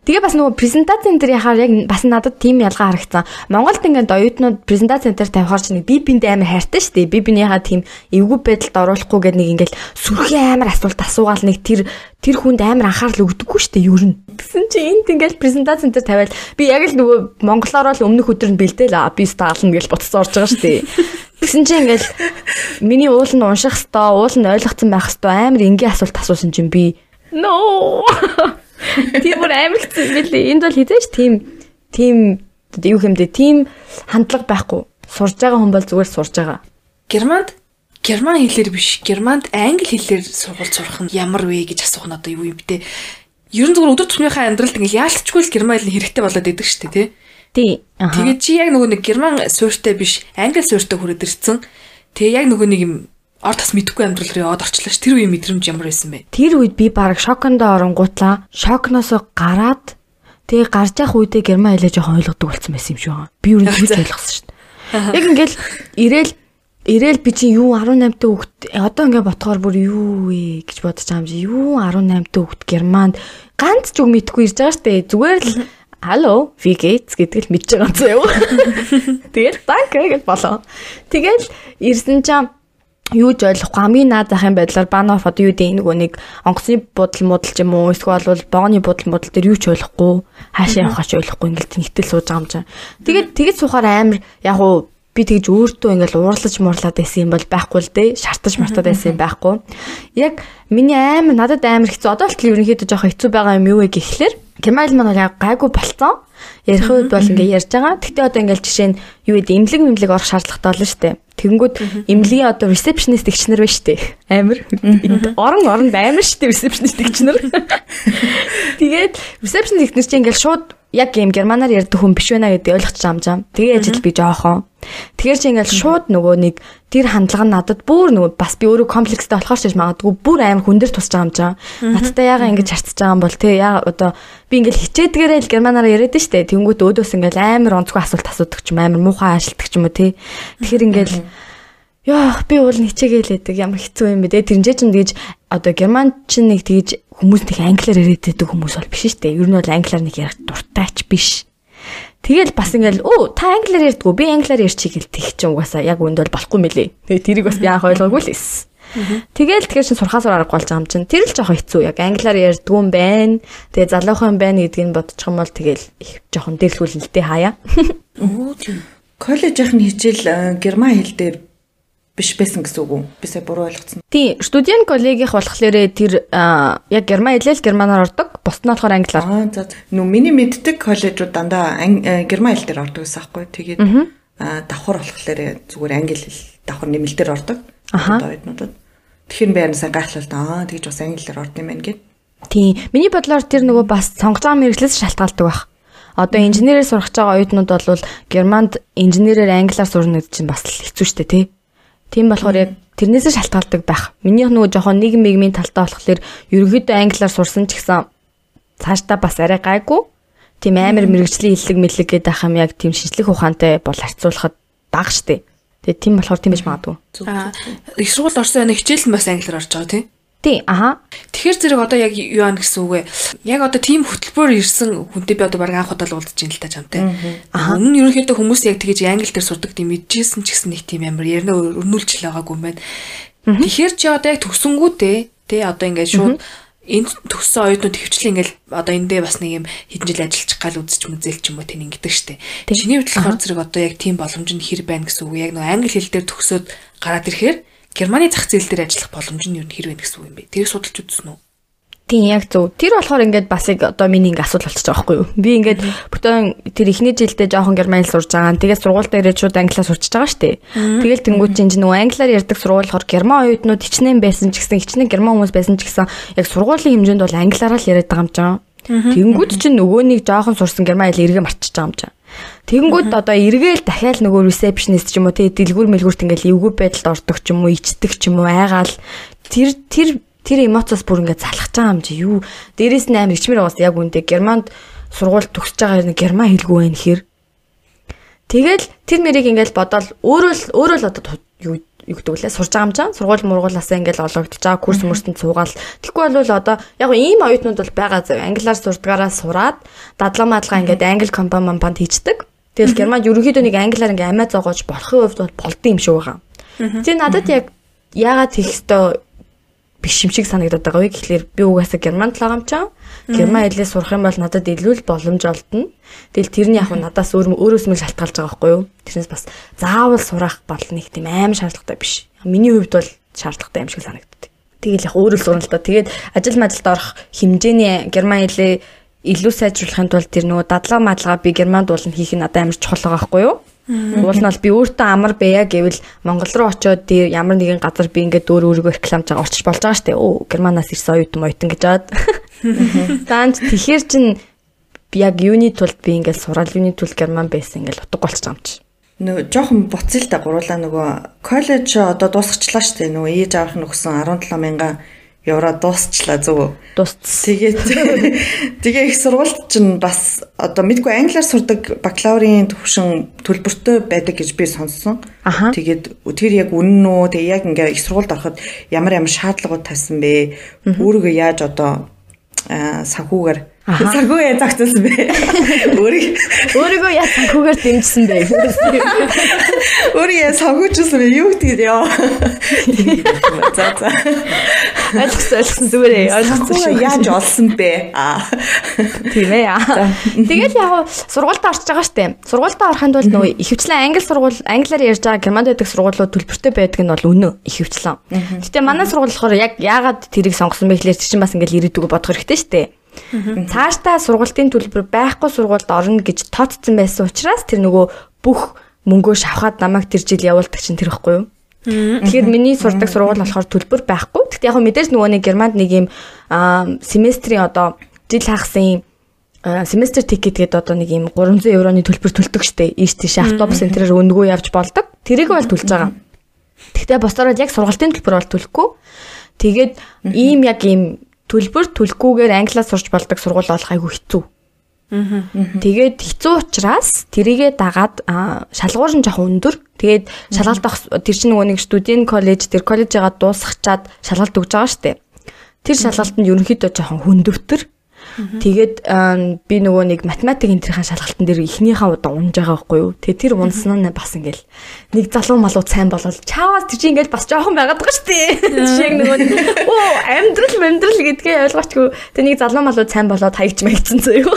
Тэгээ бас нөгөө презентацийн дээр яхаар яг бас надад тийм ялгаа харагдсан. Монголд ингээд оюутнууд презентацийн дээр тавихаар ч нэг би биндээ амар хайртай шүү дээ. Би бинийхээ тийм эвгүй байдалд оруулахгүй гэдэг нэг ингээд сүрхий амар асуулт асуугаал нэг тэр тэр хүнд амар анхаарал өгдөггүй шүү дээ ер нь. Тэгсэн чи энд ингээд презентацийн дээр тавиал би яг л нөгөө монголоор л өмнөх өдөр нь бэлдээл аа би стаална гэж ботцсон орж байгаа шүү дээ. Тэгсэн чи ингээл миний уул нь унших хэвээр уул нь ойлгоцсон байх хэвээр амар энгийн асуулт асуусан чинь би no Тийм бүр амар хэцүү билээ. Энд бол хизээч тийм тийм юу хэмдэ тийм хандлага байхгүй. Сурж байгаа хүн бол зүгээр сурж байгаа. Германд герман хэлээр биш германд англи хэлээр сургууль сурах нь ямар вэ гэж асуух нь одоо юу юм бэ те. Ерөн зүгээр өдөр тутмынхаа амьдралд ингээл яалтчгүй л герман хэл хэрэгтэй болоод идэг шүү дээ те. Тий. Тэгээд чи яг нөгөө нэг герман суурьтай биш англи суурьтай хүрээд ирсэн. Тэгээ яг нөгөө нэг юм ор тас мэдхгүй амьдрал руу яваад орчлоо ш. Тэр үеийн мэдрэмж ямар байсан бэ? Тэр үед би баг шокондоо оронгуутлаа шокноос гараад тэгээ гарч явах үедээ герман хэлээ жоохон ойлгодог болсон байсан юм шиг байгаа. Би юу ч ойлгосон шүү дээ. Яг ингээл ирээл ирээл би чи юу 18 дэх хүүхд одоо ингээ ботхоор бүр юу вэ гэж бодож байгаа юм чи юу 18 дэх хүүхд германд ганц ч үг мэдгүй ирж байгаа штэ зүгээр л Алло, Vigates гэдэг л мэдж байгаа зөө юу. Тэгэл данке гэж болоо. Тэгэл ирсэн чинь юу ч ойлгохгүй хамгийн наад захын байдлаар баноф одоо юу дээ нөгөө нэг онгоцны будал муудал ч юм уу эсвэл бол богоны будал муудал дээр юу ч ойлгохгүй хаашаа явах ч ойлгохгүй ингээл тэнхтэл сууж байгаа юм чинь. Тэгээд тэгээд суухаар амар яг уу би тэгж өөртөө ингээл уурлаж муурлаад байсан юм бол байхгүй л дээ. Шартаж мартаад байсан юм байхгүй. Яг миний амар надад амар хэцүү. Одоо л ерөнхийдөө жоохон хэцүү байгаа юм юу вэ гэхлээр Герман маань бол яг гайгүй болцсон. Ярих үед бол ингээ ярьж байгаа. Гэтэ одоо ингээл жишээ нь юу гэдэг имлэг имлэг орох шаардлагатай болно шүү дээ. Тэгэнгүүт имлэгийн одоо receptionist гэгчнэр байна шүү дээ. Амар. Орон оронд амар шүү дээ receptionist гэгчнэр. Тэгээд receptionist гэгчнэр чинь ингээл шууд яг юм германаар ярьдаг хүн биш байна гэдэг ойлгочих амжаам. Тэгээ ажил би жоохон. Тэгэхээр чи ингээл шууд нөгөө нэг тэр хандлага нь надад бүр нөгөө бас би өөрөө комплекстэй болохоор ч магадгүй бүр амар хүндэр тусч байгаа юм жаа. Надтай яага ингэж харцаж байгаа юм бол те яа одоо би ингээл хичээдгээрээ л германаар яриад нь штэ. Тэнгүүд өөдөөс ингээл амар онцгой асуулт асуудаг ч юм амар муухай ажилтдаг ч юм уу те. Тэгэхээр ингээл Яах би уул хичээгээл байдаг ямар хэцүү юм бэ те. Тэрнжээ ч тэгж одоо герман ч нэг тэгж хүмүүс нэг англиар яриад байдаг хүмүүс бол биш шүү дээ. Ер нь бол англиар нэг ярих дуртайч биш. Тэгэл бас ингээл өө та англиар ярьдгүү би англиар ярьчих гэл тэг чи угаасаа яг үнд бол болохгүй мөлий. Тэгээ тэрийг бас би анх ойлгоогүй л эс. Тэгэл тэгэхээр чин сурхаасаар аргагүй болж байгаа юм чинь тэр л жоохон хэцүү яг англиар ярьдгүү юм байна. Тэгээ залуухан байна гэдгийг бодчих юм бол тэгэл их жоохон дэлгүүлэлтэй хаяа. Оо тийм. Коллежийнх нь хичээл герман хэл дээр биш байсан гэсэн үг үү? Бисээ буруу ойлгоцсон. Тий, студент коллегийнх болохоор тэр яг герман хэлэл германаар ордог, бусд нь болохоор англиар. Аа за. Нү миний мэддэг коллежууд дандаа герман хэл дээр ордог гэсэн аахгүй. Тэгээд давхар болохоор зүгээр англи хэл давхар нэмэлтээр ордог. Одоо. Тэгэхээр би яанасаа гайхлаа аа тэгж бас англиар орд юм байна гэд. Тий. Миний бодлоор тэр нөгөө бас сонгож байгаа мэрэгчлээс шалтгаалдаг байх. Одоо инженерээр сурах байгаа оюутнууд бол германд инженерээр англиар сурна гэдэг чинь бас хэцүү шттэ тий. Тийм болохоор яг тэрнээсээ шалтгаалдаг байх. Минийх нөгөө жоохон нийгэм мигмийн талтай болохоор ерөнхийдөө англиар сурсан ч гэсэн цаашдаа бас арай гайгүй. Тийм амар мэрэгжлийн хиллэг мэлэг гэдэг ах юм яг тийм шинжлэх ухаантай бол харьцуулахад бага штэ. Тэгээ тийм болохоор тийм байж магадгүй. Их сургууль орсон нэг хичээл нь бас англиар орж байгаа тийм. Тий, аха. Тэгэхээр зэрэг одоо яг юу ан гэсэн үг вэ? Яг одоо тийм хөтөлбөр ирсэн хүнтэй би одоо баг анх удаа л уулзж ин л та чамтай. Аа. Өмнө нь ерөнхийдөө хүмүүс яг тэгэж англи дээр сурдаг тийм мэдчихсэн ч гэсэн нэг тийм амар ярина өрнүүлж л байгаагүй юм байна. Тэгэхээр чи одоо яг төгсөнгүүтээ тий одоо ингээд шууд энд төгссөн оюутнууд хөвчлэн ингээл одоо эндээ бас нэг юм хэдэн жил ажиллаж гал үзэж мүзэл ч юм уу тэн ингэдэг штэ. Чиний хувьд болохоор зэрэг одоо яг тийм боломж нь хэр байна гэсэн үг. Яг нэг англи хэл дээр төгсөөд гараад ирэхээр Германы зах зээл дээр ажиллах боломж нь юу нэр вэ гэсэн үг юм бэ? Тэрийг судалж үзсэн үү? Тийм яг зөв. Тэр болохоор ингээд бас яг одоо миний ингээд асуудал болчихж байгаа байхгүй юу? Би ингээд бүтэн тэр ихний жилдээ жоохон герман хэл сурж байгаа. Тэгээд сургууль дээр шууд англиар сурчиж байгаа шүү дээ. Тэгэл тэнгуү чинь нөгөө англиар ярьдаг сургууль болохоор герман оюутнууд хичнээн байсан ч гэсэн хичнээн герман хүмүүс байсан ч гэсэн яг сургуулийн хэмжээнд бол англиараа л яриад байгаа юм жаа. Тэнгүүд чинь нөгөө нэг жоохон сурсан герман хэл эргэ марчиж байгаа юм жаа. Тэгэнгүүт одоо эргээл дахиад нөгөө receptionist ч юм уу тий дэлгүүр мэлгүүрт ингээл эвгүй байдалд ордог ч юм уу ичдэг ч юм уу айгаал тэр тэр тэр эмоцоос бүр ингээд залхаж байгаа юм чи юу? Дээрэс нь амар ичмэр байгаас яг үндэ германд сургууль төгсөж байгаа нэг герман хэлгүй байх хэр? Тэгэл тэр мэрийг ингээд бодоол өөрөө л өөрөө л одоо юу юу гэдэг лээ сурж байгаа юм чам? Сургууль мургуулаасаа ингээл ологдож байгаа курс мөрсөнд суугаал тэггүй бол одоо яг ийм оюутнууд бол байгаа зөв англиар сурдгаараа сураад дадлага мадлага ингээд англи компани мампанд хийчдэг тэгэл германд ерөнхийдөө нэг англиар ингээ амиа зоогоож болохын хувьд бол болдсон юм шиг байгаа тийм надад яг яагаад тэгэх ёстой биш юм шиг санагдаад байгаа вэ гэхлээр би угаасаа герман талаа юм чам. Герман хэлээ сурах юм бол надад илүү л боломж олдно. Тэгэл тэрний яг надаас өөр өөрөөс мэл шалтгаалж байгаа байхгүй юу? Тэрнээс бас заавал сурах бол нэг тийм аим шаардлагатай биш. Миний хувьд бол шаардлагатай юм шиг санагддаг. Тэгэл яг өөрөө л сурна л да. Тэгээд ажил мажилд орох хэмжээний герман хэлээ илүү сайжруулахын тулд тэр нөгөө дадлага мадлага би германд уулна хийх нь надад амар чухал байгаа байхгүй юу? Уул нь бол би өөртөө амар бая гэвэл Монгол руу очиод дээр ямар нэгэн газар би ингээд өөр өөрийгөө рекламж байгаа орчиж болж байгаа штэ. Өө Германаас ирсэн оюутан оюутан гэж баад. Таанч тэгэхэр чин яг юуны тулд би ингээд сурал юуны тулд Герман байсан ингээд утга болчих юм чи. Нөгөө жоохон буцъя л да гуруулаа нөгөө коллеж одоо дуусгачлаа штэ нөгөө ээж авах нь өгсөн 17 мянган евро дуусчлаа зөв. Дуусц. Тэгээд тэгээ их сургуульд чинь бас одоо мэдгүй англиар сурдаг бакалаврын төвшин төлбөртэй байдаг гэж би сонссон. Тэгээд тэр яг үнэн үү? Тэгээ яг ингээ их сургуульд ороход ямар ямар шаардлагууд тавьсан бэ? Өөрийгөө яаж одоо санхүүгээр Санхүүгээ загтсан бэ. Өөрийг өөрийгөө яа санхүүгээр дэмжсэн бэ. Өөрийгөө санхүүжсэн бэ. Юу гэдэг ёо. За за. Ойлгосон ойлгосон зүгээрээ ойлгосон. Яаж олсон бэ? Аа. Тийм ээ. Тэгэл яг сургуульд орж байгаа штэ. Сургуульд орохын тулд нөгөө ихэвчлэн англи сургууль англиар ярьж байгаа германд байдаг сургуулиуд төлбөртэй байдаг нь бол үнэ ихэвчлэн. Гэтэ манай сургууль болохоор яг яагаад тэрийг сонгосон бэ гэхэлэр чинь бас ингээл ирээдүгөө бодох хэрэгтэй штэ. Цаашдаа сургалтын төлбөр байхгүй сургуульд орно гэж тооцсон байсан учраас тэр нөгөө бүх мөнгөө шавхаад намайг тэр жил явуулдаг чинь тэр ихгүй юу? Тэгэхээр миний сурдаг сургууль болохоор төлбөр байхгүй. Гэхдээ яг мэдээж нөгөө нэг Германд нэг юм семестрийн одоо жил хагасан семестр тикет гэдэг одоо нэг юм 300 евроны төлбөр төлдөг штэ. Ийш тийш автобус энэ төрөөр өнгөө явж болдог. Тэрийг бол төлж байгаа. Гэхдээ босдоор яг сургалтын төлбөр бол төлөхгүй. Тэгээд ийм яг ийм төлбөр төлөхгүйгээр англиас сурч болдог сургууль олох айгүй хэцүү. Тэгээд хэцүү учраас тэрийгэ дагаад шалгуур нь жоохон өндөр. Тэгээд шалгалт авах тэр чинь нөгөө нэг студент коллеж тэр коллежигаа дуусгачаад шалгалт өгж байгаа штэ. Тэр шалгалтанд ерөнхийдөө жоохон хүндөвтөр. Тэгээд би нөгөө нэг математик энтрийн шалгалтын дээр эхнийхээ удаа унж байгаа байхгүй юу. Тэгээ тэр унсан нь бас ингээл нэг залуу малууд сайн болол чаавас тэр чинь ингээл бас жоохон байгаад байгаа шүү дээ. Жишээ нөгөө оо амьдрал амьдрал гэдгээ ойлгоочгүй. Тэгээ нэг залуу малууд сайн болоод хаягч маягдсан зөө юу.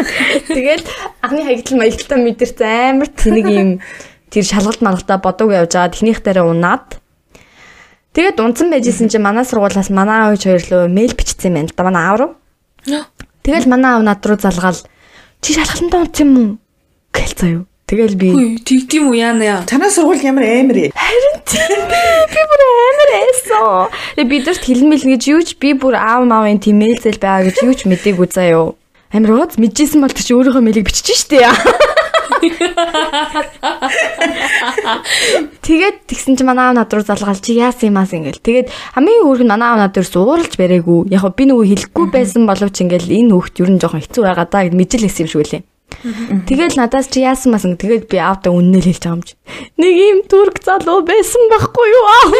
Тэгээд анхны хаягдл маягдлаа мэдэрч амар тэнэг юм тэр шалгалт малгалтаа бодог явж байгаа техник дээр унаад Тэгээд унцсан байжсэн чинь манай сургуулаас манай аавч хоёр лөө мэйл бичсэн юм байна л да манай аав руу. Тэгэл манай аав над руу залгаал чи шалгалтанд унц юм уу? Гэл заяа. Тэгэл би тэгдэм үү яана яа. Танай сургууль ямар амар ээ. Харин би бүр амар эсо. Тэгээ бидэрт хэлмэл гэж юу ч би бүр аав маавын тийм мэйл зэл байгаа гэж юу ч мэдээгүй заяа. Амар ууз мэдчихсэн бол чи өөрийнхөө мэйлийг бичиж штэ яа. Тэгээд тэгсэн чи манай аав над руу залгаал чи яасан юмас ингээл. Тэгээд хамгийн өөрх нь манай аав над дээрс ууралж барайгүй. Яг би нөгөө хэлэхгүй байсан боловч ингээл энэ хүүхд юу н жоохон хэцүү байгаа даа гэд мэдээлсэн юм шиг үлээ. Тэгэл надаас чи яасан масан тэгээд би аавтаа үннэл хэлж байгаа юм чи. Нэг юм турк залуу байсан байхгүй юу аа.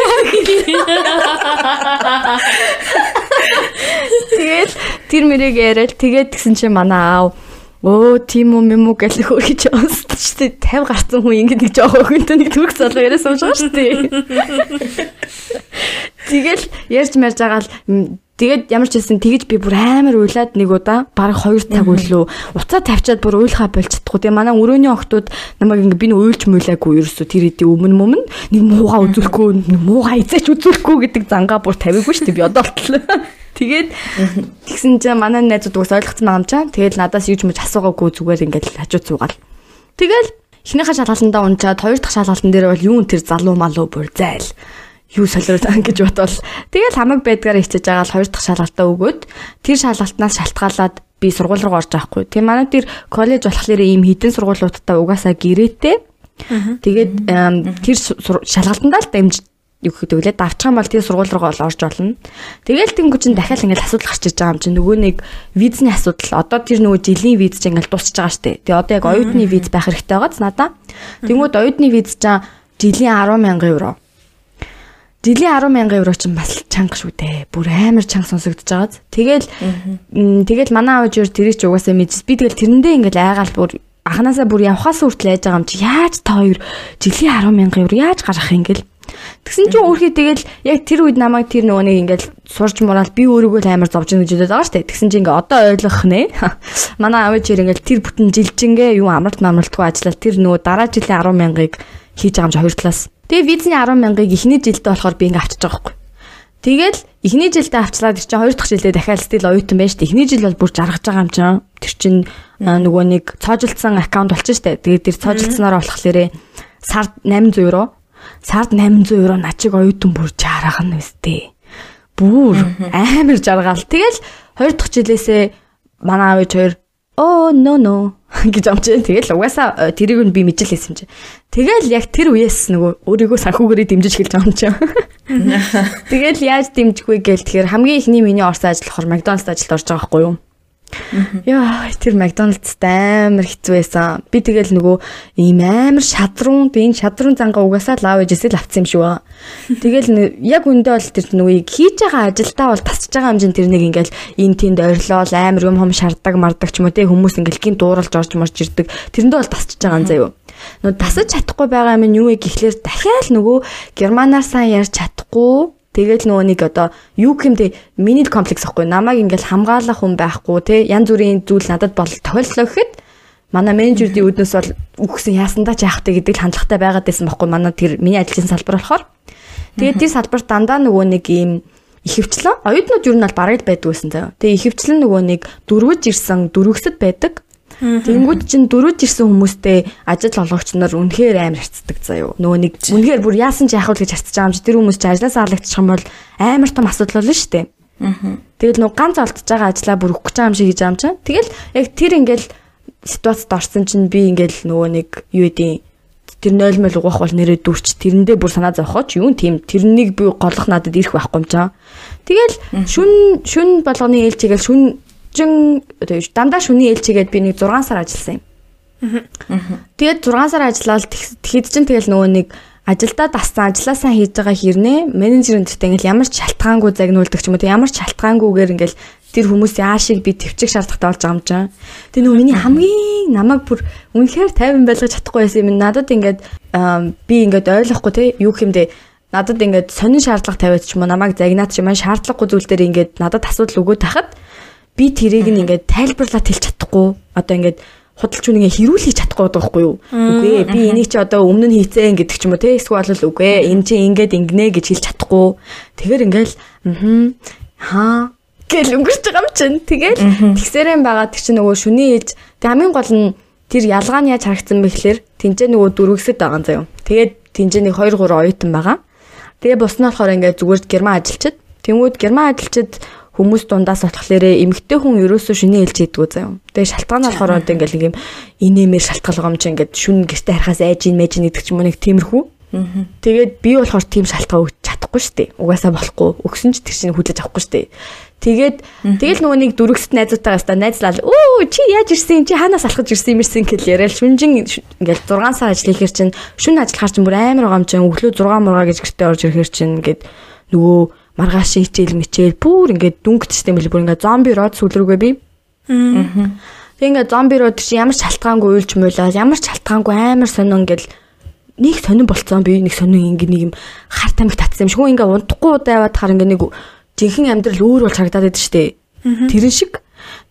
Тэгээд тэр мэрэг яриад тэгээд гисэн чи манай аав Өө тийм үү юм уу гэх хөргөж онцсон шүү дээ 50 гарсан хүн ингэ нэг жоох өгөнтэй нэг түрк залуу яриа сууж байгаа шүү дээ. Тэгэл ярьж марж байгаа л тэгээд ямар ч хэлсэн тэгэж би бүр амар уйлаад нэг удаа бараг 2 цаг өглөө уцаа тавьчаад бүр уйлхаа болж чадахгүй. Тэгээ манай өрөөний охтууд намайг ингэ би нэг уйлж муулаагүй ерөөсө тэр хэдий өмнө мөн нэг муугаа үзүүлэхгүй нэг муугаа эзэж үзүүлэхгүй гэдэг зангаа бүр тавиагүй шүү дээ би одоо болтлоо. Тэгээд тэгсэн чинь манай найзууд уус ойлгоцсон юм чам. Тэгээд надаас юуж мэж асуугаагүй зүгээр ингээд хажууд суугаал. Тэгэл эхнийхээ шалгалтандаа унчаад хоёр дахь шалгалтын дээр бол юун тэр залуу малуу бүр зайл юу солиороо гэж бодвол тэгэл хамаг байдгаар хичээж байгаа л хоёр дахь шалгалтаа өгөөд тэр шалгалтнаас шалтгаалаад би сургууль руу орж байхгүй. Тэгээ манай тэр коллеж болохоор ийм хідэн сургуулиудтай угаасаа гэрээтэй. Тэгээд тэр шалгалтандаа л дамж юу гэдэг вэ? Давчхан бол тийм сургууль руу орж болно. Тэгэл тэнгүү чин дахиад ингээл асуудал гарч иж байгаа юм чинь нөгөө нэг визний асуудал. Одоо тэр нөгөө жилийн виз чинь ингээл дуусч байгаа штэ. Тэгээ одоо яг оюутны виз байх хэрэгтэй байгааз надаа. Тэнгүүд оюутны виз чинь жилийн 10 мянган евро. Жилийн 10 мянган евро чинь бас чанга шүү дээ. Бүр амар чанга сонсогдож байгааз. Тэгэл тэгэл манай аав жир тэрийг ч угаасаа мэдс. Би тэгэл тэрэндээ ингээл айгаал бүр анханасаа бүр явхаас хүртэл айж байгаа юм чи яаж та хоёр жилийн 10 мянган евро яаж гарах юм гээл Тэгсэн чинь өөрхий тэгэл яг тэр үед намайг тэр нөгөө нэг ингээл сурж мураал би өөрийгөө амар зовж ийн гэж бодоод байгаа штэ. Тэгсэн чинь ингээ одоо ойлгох нэ. Манай аав ичээр ингээл тэр бүтэн жилжингээ юу амралт амралтгүй ажиллал тэр нөгөө дараа жилийн 10 мянгаыг хийж байгаа юм чи хоёр талаас. Тэгээ визний 10 мянгаыг эхний жилдээ болохоор би ингээ авчиж байгаа байхгүй. Тэгэл эхний жилдээ авчлаад тэр чинь хоёр дахь жилдээ дахиад стил оюутан байж штэ. Эхний жил бол бүр жаргаж байгаа юм чинь. Тэр чинь нөгөө нэг цоожилсан аккаунт болчих штэ. Тэгээд тэр цоожилснараа болохлээрээ сард 800 евро. Сард 800 евро начиг оюутан бүр жаргах нь өстэй. Бүр амар жаргал. Тэгэл 2 дахь жилээсээ манай аав хоёр оо no no гэж амжээ. Тэгэл угаасаа э, тэрийг нь би мэдэл хэлсэн чи. Тэгэл яг тэр үеэс нөгөө өөрийгөө санхүүгээрээ дэмжиж эхэлж байгаа юм чи. Тэгэл яаж дэмжих вэ гээл тэгэхээр хамгийн ихний миний орсон ажил болохоор Макдоналдс ажилд орж байгаа байхгүй юу? Яа, тэр Макдоналдс амар хэцүү байсан. Би тэгэл нөгөө ийм амар шадрун, би энэ шадрун зангаа угаасаа лав ээжээс л авцсан юм шиг ба. Тэгэл яг үндэ бол тэр нөгөө хийж байгаа ажилдаа бол тасч байгаа хэмжээнд тэр нэг ингээл эн тэнд ойрлол амар юм хом шардаг мардаг ч юм уу те хүмүүс ингээл гин дууралж орж морж ирдэг. Тэрэндээ бол тасч байгаа юм заяа. Нөө тасаж чадахгүй байгаа юм юу вэ гэхлээр дахиад нөгөө германаар сайн ярьж чадахгүй Тэгэл нөгөө нэг одоо юу гэмдэ миний комплекс ахгүй намайг ингээл хамгаалах хүн байхгүй те янз бүрийн зүйл надад бол тохиолдлоо гэхэд манай менежердийн үүднээс бол үхсэн яасандаа ч яахтай гэдэг л хандлагатай байгаад байсан байхгүй манай тэр миний ажлын салбар болохоор тэгээд тэр салбарт дандаа нөгөө нэг ийм ихэвчлэн оюутнууд юу нь бол бараг л байдаг байсан заяа. Тэгээ ихэвчлэн нөгөө нэг дөрвөж ирсэн дөрвөсөд байдаг. Тэнгүүд чинь дөрөж ирсэн хүмүүстэй ажил олгогч нар үнэхээр амар харцдаг заяо. Нөгөө нэг үнэхээр бүр яасан ч яах вэ гэж харцж байгаа юм чи тэр хүмүүс чи ажлаасаа алагдчих юм бол амар том асуудал болно шүү дээ. Тэгэл нөгөө ганц олдож байгаа ажлаа бүр өгөх гэж байгаа юм шиг гэж чинь. Тэгэл яг тэр ингээл ситуацид орсон чинь би ингээл нөгөө нэг юу эдийн тэр 0 мөл угаах бол нэрээ дүрч тэрэндээ бүр санаа зовхооч юу тийм тэрнийг би голох надад ирэх байхгүй юм чаа. Тэгэл шүн шүн болгоны ээлжигээл шүн жин дандаа шүний ээлжигээд би нэг 6 сар ажилласан юм. Тэгээд 6 сар ажиллаад тэгэхэд чинь тэгэл нөгөө нэг ажилдаа дассан ажилласаа хийж байгаа хэрнээ менежер энтертэй ингээл ямар ч шалтгаангүй загнуулдаг ч юм уу ямар ч шалтгаангүйгээр ингээл тэр хүмүүсийн аашиг би төвчих шаардлагатай болж байгаа юм чинь. Тэгээ нөгөө миний хамгийн намайг бүр үнэхээр тайван байлгаж чадахгүй байсан юм. Надад ингээд би ингээд ойлгохгүй те юу хэмдэ надад ингээд сонин шаардлага тавиад ч юм уу намайг загнаад ч юм аа шаардлагагүй зүйл дээр ингээд надад асуудал өгөөд тахад би тэрийг нь ингээд тайлбарлаад хэлж чадахгүй одоо ингээд худалч үнэ хэрүүлж чадахгүй байхгүй юу. Үгүй би энийг чи одоо өмнө нь хийцэн гэдэг ч юм уу те эсвэл үгүй энэ чи ингээд ингэнэ гэж хэлж чадахгүй. Тэгэхээр ингээл аа гэл өнгөрч байгаа юм чинь. Тэгэл тэгсэрэн байгаа тэр чинь нөгөө шүний ээлж тэг хамгийн гол нь тэр ялгаа нь яаж харагдсан бэ гэхээр тэнцээ нөгөө дөрвөсөд байгаа юм заяа. Тэгээд тэнцээ нэг 2 3 оюутан байгаа. Тэгээ бус нь болохоор ингээд зүгээр герман ажилчид. Тэнгүүд герман ажилчид хүмүүс дундаас болохоор эмгтэй хүн ерөөсөө шүний хэлж идэггүй заяа. Тэгээ шалтгаан болохоор одоо ингээл нэг юм инээмэр шалтгаалгам чи ингээд шүн гэртээ харахаас айж ин мэж нэгдэг ч юм уу нэг тиймэрхүү. Тэгээд би болохоор тийм шалтгаан өгч чадахгүй шүү дээ. Угаасаа болохгүй. Өгсөн ч тэр чинь хүлээж авахгүй шүү дээ. Тэгээд тэгэл нөгөө нэг дөрөвсөд найзуудтайгаас та найзлал өө чи яаж ирсэн чи хаанаас алхаж ирсэн юм ирсэн гэл яриад шүнжин ингээл 6 сар ажил хийхэр чинь шүн ажиллахаар чинь бүр амар байгаа юм чинь өглөө 6 мурга гэж гэртээ орж ирэхэр чинь ингээд нөгөө маргааш хичээл мичээл бүр ингээд дүнгчтэй мэл бүр ингээд зомби род сүлрүүгээ би. Аа. Тэг ингээд зомби род чи ямар шалтгаангүй уйлж муулаа ямар шалтгаангүй амар сонин ингээд нэг сонин болцсон би нэг сонин ингээд нэг юм хар тамхи татсан юм шиг ингээд унтахгүй удаа яваад хар ингээд нэг жинхэнэ амьдрал өөр болж харагдаад байдаг шүү дээ. Тэрэн шиг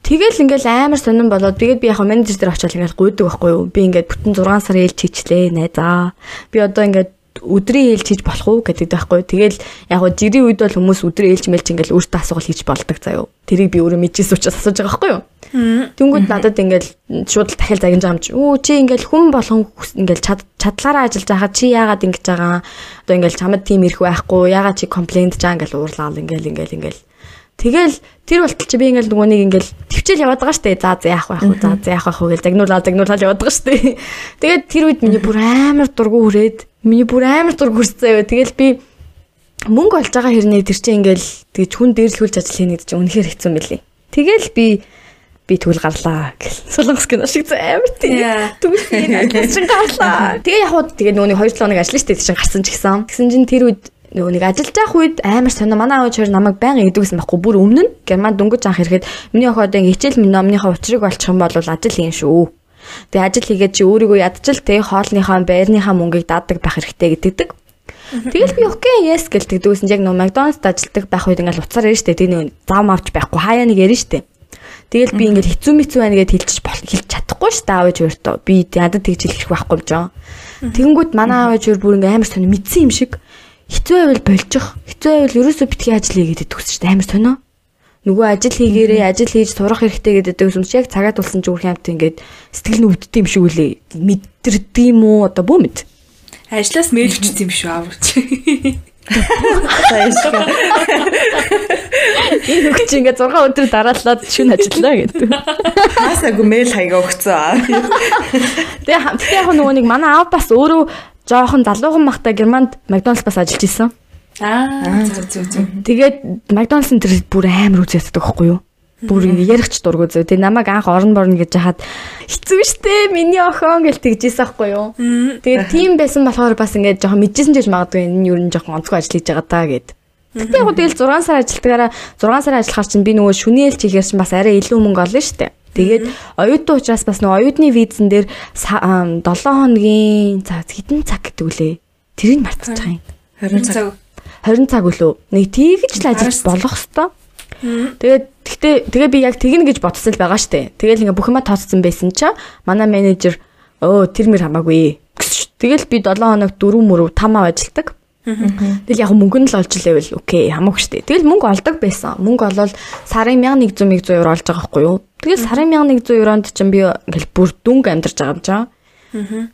Тэгэл ингээл амар сонирн болоод тэгээд би яг менежер дээр очиад ингээл гуйдаг байхгүй юу. Би ингээд бүтэн 6 сар ээлж хийчлээ найзаа. Би одоо ингээд өдрийн ээлж хийж болох уу гэдэг байхгүй. Тэгэл яг гоо жирийн үед бол хүмүүс өдрийн ээлж мэлж ингээл өөртөө асуувал хийж болдог заяо. Тэрийг би өөрөө мэдчихсэн учраас асууж байгаа байхгүй юу? Тэнгүүд надад ингээл шууд дахиад загинж байгаа юм чи. Өө чи ингээл хүн болгон ингээл чадлаараа ажиллаж байхад чи яагаад ингэж байгаа? Одоо ингээл чамд тийм ирэх байхгүй. Яагаад чи комплейнт жаа ингээл уурлаа ингээл ингээл ингээл Тэгэл тэр болтол чи би ингээл нөгөө нэг ингээл төвчл яваад байгаа штэ. За за яах вэ? За за яах вэ гэж загнуулаад загнуулаад яваад байгаа штэ. Тэгээд тэр үед миний бүр амар дургу хүрээд миний бүр амар дургу хүрсэн. Тэгэл би мөнгө олж байгаа хэрнээ тэр чинь ингээл тэгж хүн дээрлүүлж ажил хийнэ гэдэг чинь үнэхээр хэцүү мөлий. Тэгэл би би тэгвэл гарлаа гэл. Солонгос кино шиг амар тийм. Тэгвэл би чинь гарлаа. Тэгээ яг хуу тэгээ нөгөө нэг 2 7 хоног ажиллаж штэ тийм гарсан ч гэсэн. Гэсэн чинь тэр үед нөгөө нэг ажиллаж байх үед амар сонио манай аав хоёр намайг байнга идэгсэн байхгүй бүр өмнө нь герман дөнгөж анх ирэхэд миний охин одоо ингээ хичээл минь номныхоо учрыг олчих юм бол ажил хийн шүү. Тэгээ ажил хийгээд чи өөрийгөө ядчил те хоолныхаа байрныхаа мөнгийг даадаг байх хэрэгтэй гэдэгдэг. Тэгэл би окей yes гэлтэгдэгсэн яг нөө Макдоналдс ажилдаг байх үед ингээл уцаар ирж штэ тийм зам авч байхгүй хаяа нэг ярина штэ. Тэгэл би ингээл хэцүү мэцүү байна гэдээ хэлчих хэлж чадахгүй штэ аавч өөртөө. Би ядад тэгж хэлэх байхгүй юм жоо. Тэгэнгүүт манай аавч өөр бүр ингээм амар сони мэдсэн юм шиг хэцүү байвал болчих. Хэцүү байвал ерөөсөө битгий ажил хийгээд төгсөж штэ амар сонио. Нөгөө ажил хийгээрээ ажил хийж сурах хэрэгтэй гэдэг юмш яг цагаа тулсан ч үр хямт ингээд сэтгэл нь өвддөг юм шиг үлээ. Мэдэрдэг юм уу одоо бүү мэд. Ажлаас мэйл өчсөн юм шүү аварч. Энэ үг чи ингээд 6 өдөр дараалаад шүн ажиллаа гэдэг. Хасаагүй мэйл хаяга өгцөө. Тэгээ тэгээ яг нөгөө нэг манай аав бас өөрөө жоохон залуухан махта Германд Макдоналдс бас ажиллаж исэн. Аа зүг зүг зүг. Тэгээд Макдоналдсын тэр бүр амар үзээддэг байхгүй юу? Бүр ярихч дургу зөө. Тэгээ намайг анх орон борно гэж хахад хэцүү штэ миний охин гэж тэгжээсэн байхгүй юу? Тэгээд тийм байсан болохоор бас ингээд жоохон мэдчихсэн ч гэж магадгүй энэ юу н жоохон онцгой ажил хийж байгаа даа гэд. Тэгтээ яг тэгэл 6 сар ажилтгаараа 6 сар ажиллахаар чинь би нөгөө шүнээлч хийхээр чинь бас арай илүү мөнгө олно штэ. Тэгээд оюутан учраас бас нөгөө оюутны визэн дээр 7 хоногийн за хэдэн цаг гэдэг үлээ. Тэрийг мартчих юм. 20 цаг 20 цаг үлээ. Нэг тийгэж л ажиллаж болох хэвээр. Тэгээд тэгтээ тэгээ би яг тэгнэ гэж бодсон л байгаа штэ. Тэгэл ингээ бүх юма тооцсон байсан чаа манай менежер өө тэр мэр хамаагүй. Тэгэл би 7 хоног 4 мөрөв 5 ав ажилдаг. Тэгэл яг мөнгө нь л олж лээвэл окей хамаагүй штэ. Тэгэл мөнгө олдог байсан. Мөнгө олвол сарын 1100 1100 евро олж байгаа байхгүй юу? Тэгэл сарын 1100 евронд чинь би ингээл бүр дүнг амьдарч байгаа юм чаа.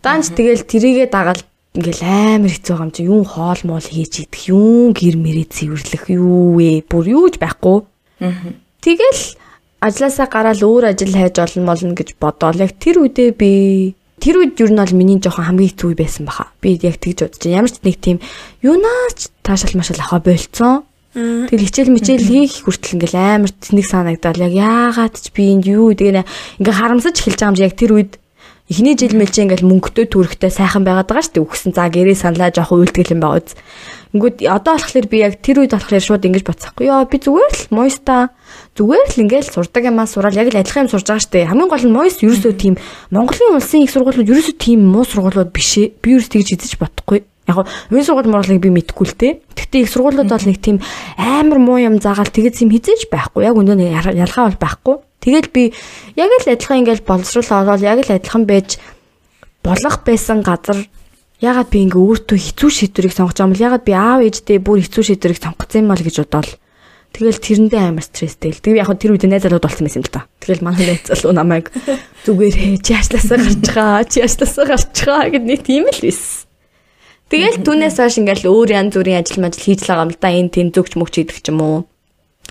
Данч тэгэл тэрийгээ дагаад ингээл амар хэцүү байгаа юм чи юу хоол моол хийж идэх юу гэр мэрээ цэвэрлэх юу вэ бүр юуж байхгүй. Тэгэл ажилласаа гараад өөр ажил хайж олно молно гэж бодоол яг тэр үедээ би тэр үед юу нь бол миний жоохон хамгийн хэцүү байсан баха. Би яг тэгж бодож ямар ч нэг тийм юунаач таашаал машаал аваа болцсон. Тэгэл хичээл мичээл хийх хүртэл ингээл амар тэнэг санагдал яг яагаад ч би энд юу тэгээ ингээ харамсаж эхэлж байгаа юм чи яг тэр үед эхний жил мэлж ингээл мөнгөтэй төрхтэй сайхан байгаад байгаа шүү дээ. Үгсэн за гэрээ саналаа жоох үйлдэл юм байгаа үз. Ингүүд одоо болохоор би яг тэр үед болохоор шууд ингэж бодсахгүй. Йоо би зүгээр л моёста зүгээр л ингээл сурдаг юмаа сураад яг л адилхан юм сурж байгаа шүү дээ. Хамгийн гол нь моёс ерөөсөө тийм Монголын улсын их сургуулиуд ерөөсөө тийм муу сургуулиуд биш ээ. Би ерөөс тэгж эзэж бодохгүй. Яг нь сургууль морлыг би мэдэхгүй л те. Гэхдээ их сургуулиуд бол нэг тийм амар муу юм заагаал тэгэж юм хизээж байхгүй. Яг өнөө ялгаа бол байхгүй. Тэгэл би яг л адилхан ингээл боловсруулаа ороод яг л адилхан байж болох байсан газар ягаад би ингээ өөртөө хэцүү шийдвэрийг сонгож байгаа юм бол ягаад би аав ээжтэй бүр хэцүү шийдвэрийг сонгоцсон юм бол гэж бодоол. Тэгэл тэрэндээ амар стресстэй л. Тэгээ яг тэр үед найз залууд болсон байсан л да. Тэгэл манай найз залуу намайг зүгээр чи яашлаасаа гарчгаа, чи яашлаасаа гарчгаа гэд нэг тийм л байсан. Тэгэл түүнээс хойш ингээл өөр янз бүрийн ажил мажил хийж л байгаа юм л да. Энэ тэн зүгч мөгч идэх ч юм уу.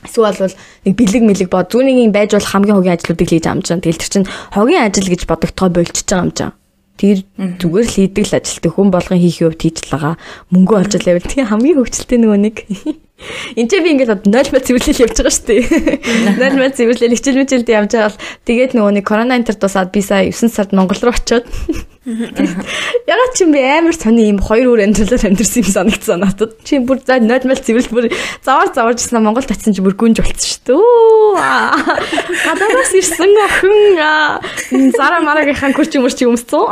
Эсвэл бол нэг бэлэг мэлэг бод зүүнийн байж бол хамгийн хогийн ажлуудыг хийж байгаа юм чинь. Тэгэл тэр чинь хогийн ажил гэж бодогдохоо болчихж байгаа юм чинь Тэр зүгээр л хийдэг л ажилтдаг хүн болгон хийх хувьд хийж л байгаа. Мөнгө олж л байвал тийм хамгийн хөвчлөлтэй нөгөө нэг. Энд чи би ингээд 0 бат цэвэрлэл явж байгаа шүү дээ. 0 бат цэвэрлэл хичээл мичээлд явж байгаа бол тэгээд нөгөө нэг корона энтер тусаад би сая 9 сард Монгол руу очиод. Ягаад чи би амар сони юм хоёр өөр амьдралаар амьдэрсэн юм санагдсан надад. Чи бүр за 0 бат цэвэрлэл бүр завар заваржсэн Монгол татсан чи бүр гүнж болцсон шүү дээ. Гадаадаас ирсэн охин. Зара марагийнхаа күрч юмш чи өмссөн.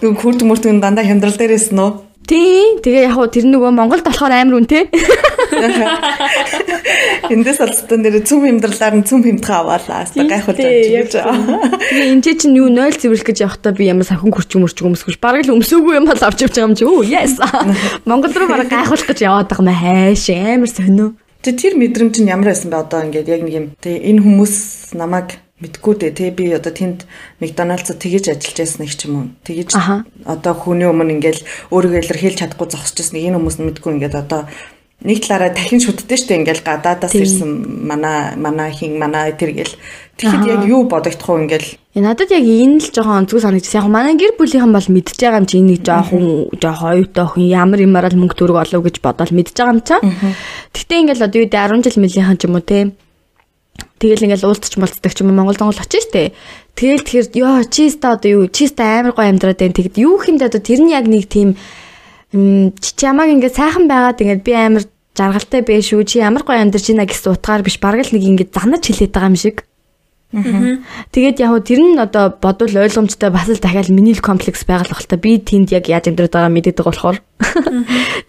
Нүг хүрд мөртөнд дандаа хямдрал дээрээс нөө Тий. Тэгээ яг хуу тэр нөгөө Монголд болохоор амар үнэтэй. Эндээс олцсон нэр цүм хэмдэрлаар нь цүм хэмдэх аваалаа. Хаста гайхуулж байж. Тэгээ энэ чинь юу 0 цэвэрлэх гэж явахдаа би ямар сахин хурч өмөрч өмсгөш. Бараг л өмсөөгүй юм бол авч явж байгаа юм чи. Оо yes. Монгол руу бараг гайхуулах гэж яваад байгаа мэ хайш амар сонио. Тэ тэр мэдрэмж нь ямар байсан бэ одоо ингээд яг нэг юм. Тэ энэ хүмүүс намайг мэдгүй дээ. Тий би одоо тэнд Макдоналдсад тэгэж ажиллаж байсан их ч юм уу? Тэгэж одоо хүний өмнө ингээл өөрийгөө илэрхийлж чадахгүй зогсож байсан энэ хүмүүс нь мэдгүй ингээд одоо нэг талаараа дахин шүтдэж штэ ингээл гадаадаас ирсэн манай манай хин манай тэр гэл. Тэгэхэд яг юу бодогдох уу ингээл? Надад яг энэ л жоохон онцгой санагдсан яг манай гэр бүлийнхэн бол мэдж байгаа юм чи энийг жоохон жоохон оюутай охин ямар юмараа л мөнгө төрөг олов гэж бодоод мэдж байгаа юм чаа гэхдээ ингээл одоо юу дэ 10 жил мөлийнхэн ч юм уу те Тэгэл ингээл уулзч мулцдаг ч юм уу Монгол донгол очиж штэ. Тэгэл тэгэхээр ёо чиста одоо юу чиста амар гой амьдраад байна. Тэгэд юу хэмдэ одоо тэр нь яг нэг тийм чамаг ингээд сайхан байгаад ингээд би амар жаргалтай бэ шүү. Чи ямар гой амьдарч байна гэсэн утгаар биш бараг л нэг ингээд занаж хилээд байгаа юм шиг. Тэгээд яг тэр нь одоо бодвол ойлгомжтой бас л дахиад миний комплекс байгалах л та би тэнд яг яаж амьдраад байгаа мэддэг болохоор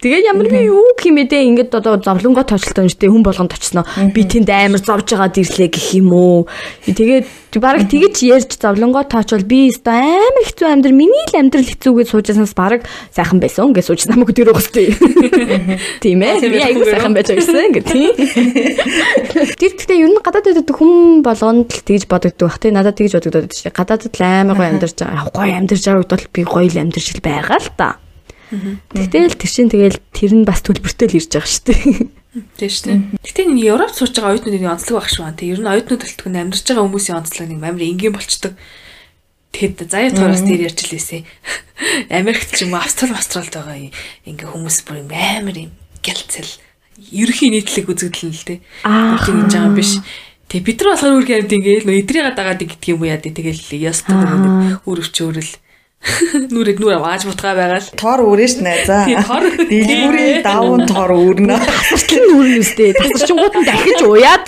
Тэгээд ямар би юу хэмэдэ ингээд одоо зовлонгоо тоочлоо штэ хүн болгонд очсноо. Би тэнд амар зовж байгаад ирлээ гэх юм уу. Тэгээд бараг тэгэж ярьж зовлонгоо тоочвол би өстой амар хэцүү амьдрал миний л амьдрал хэцүүгээд суужсанаас бараг сайхан байсан гэж сууж намайг дөрөв хөстэй. Тийм ээ. Би айгуу сайхан байж байсан гэх тийм. Тэр гэхдээ ер нь гадаад байдаг хүн болгонд л тэгж бодогддог бах тий надад тэгж бодогдоод шүү дээ. Гадаадд л амар гоё амьдарч байгаа. Гоё амьдарч байгааг бол би гоё л амьдарч байгаа л та. Тэгтэл тэр чинь тэгэл тэр нь бас төлбөртэй л ирж байгаа шүү дээ. Тийм шүү дээ. Гэтэ энэ Европ сурж байгаа оюутнуудын онцлог баг шүү. Тэг ер нь оюутнууд төлтгөн амьдарч байгаа хүмүүсийн онцлог нэг амар энгийн болчдөг. Тэгэхэд заяа туураас дээр ярьж лээсэ. Америкт ч юм уу Австрал Австралд байгаа ингээ хүмүүс бүр амар юм гэлцэл ерөхийн нийтлэг үзэгдэл нь л дээ. Тийм гэж байгаа юм биш. Тэгээ бид нар болохоор үргэлж амьд ингээл нөө эдрийг дагаад гэдэг юм уу яа тэгэл ястаа нэг үр өвчөөрөл нүрээд нүр авааж бутгаа байгаа л тор ш найзаа. Тийм тор. Дэлгүүрийн даван тор үрнэ. Тасарчлын нүрэн үстэй. Тасарчингууд нь дахиж уяад.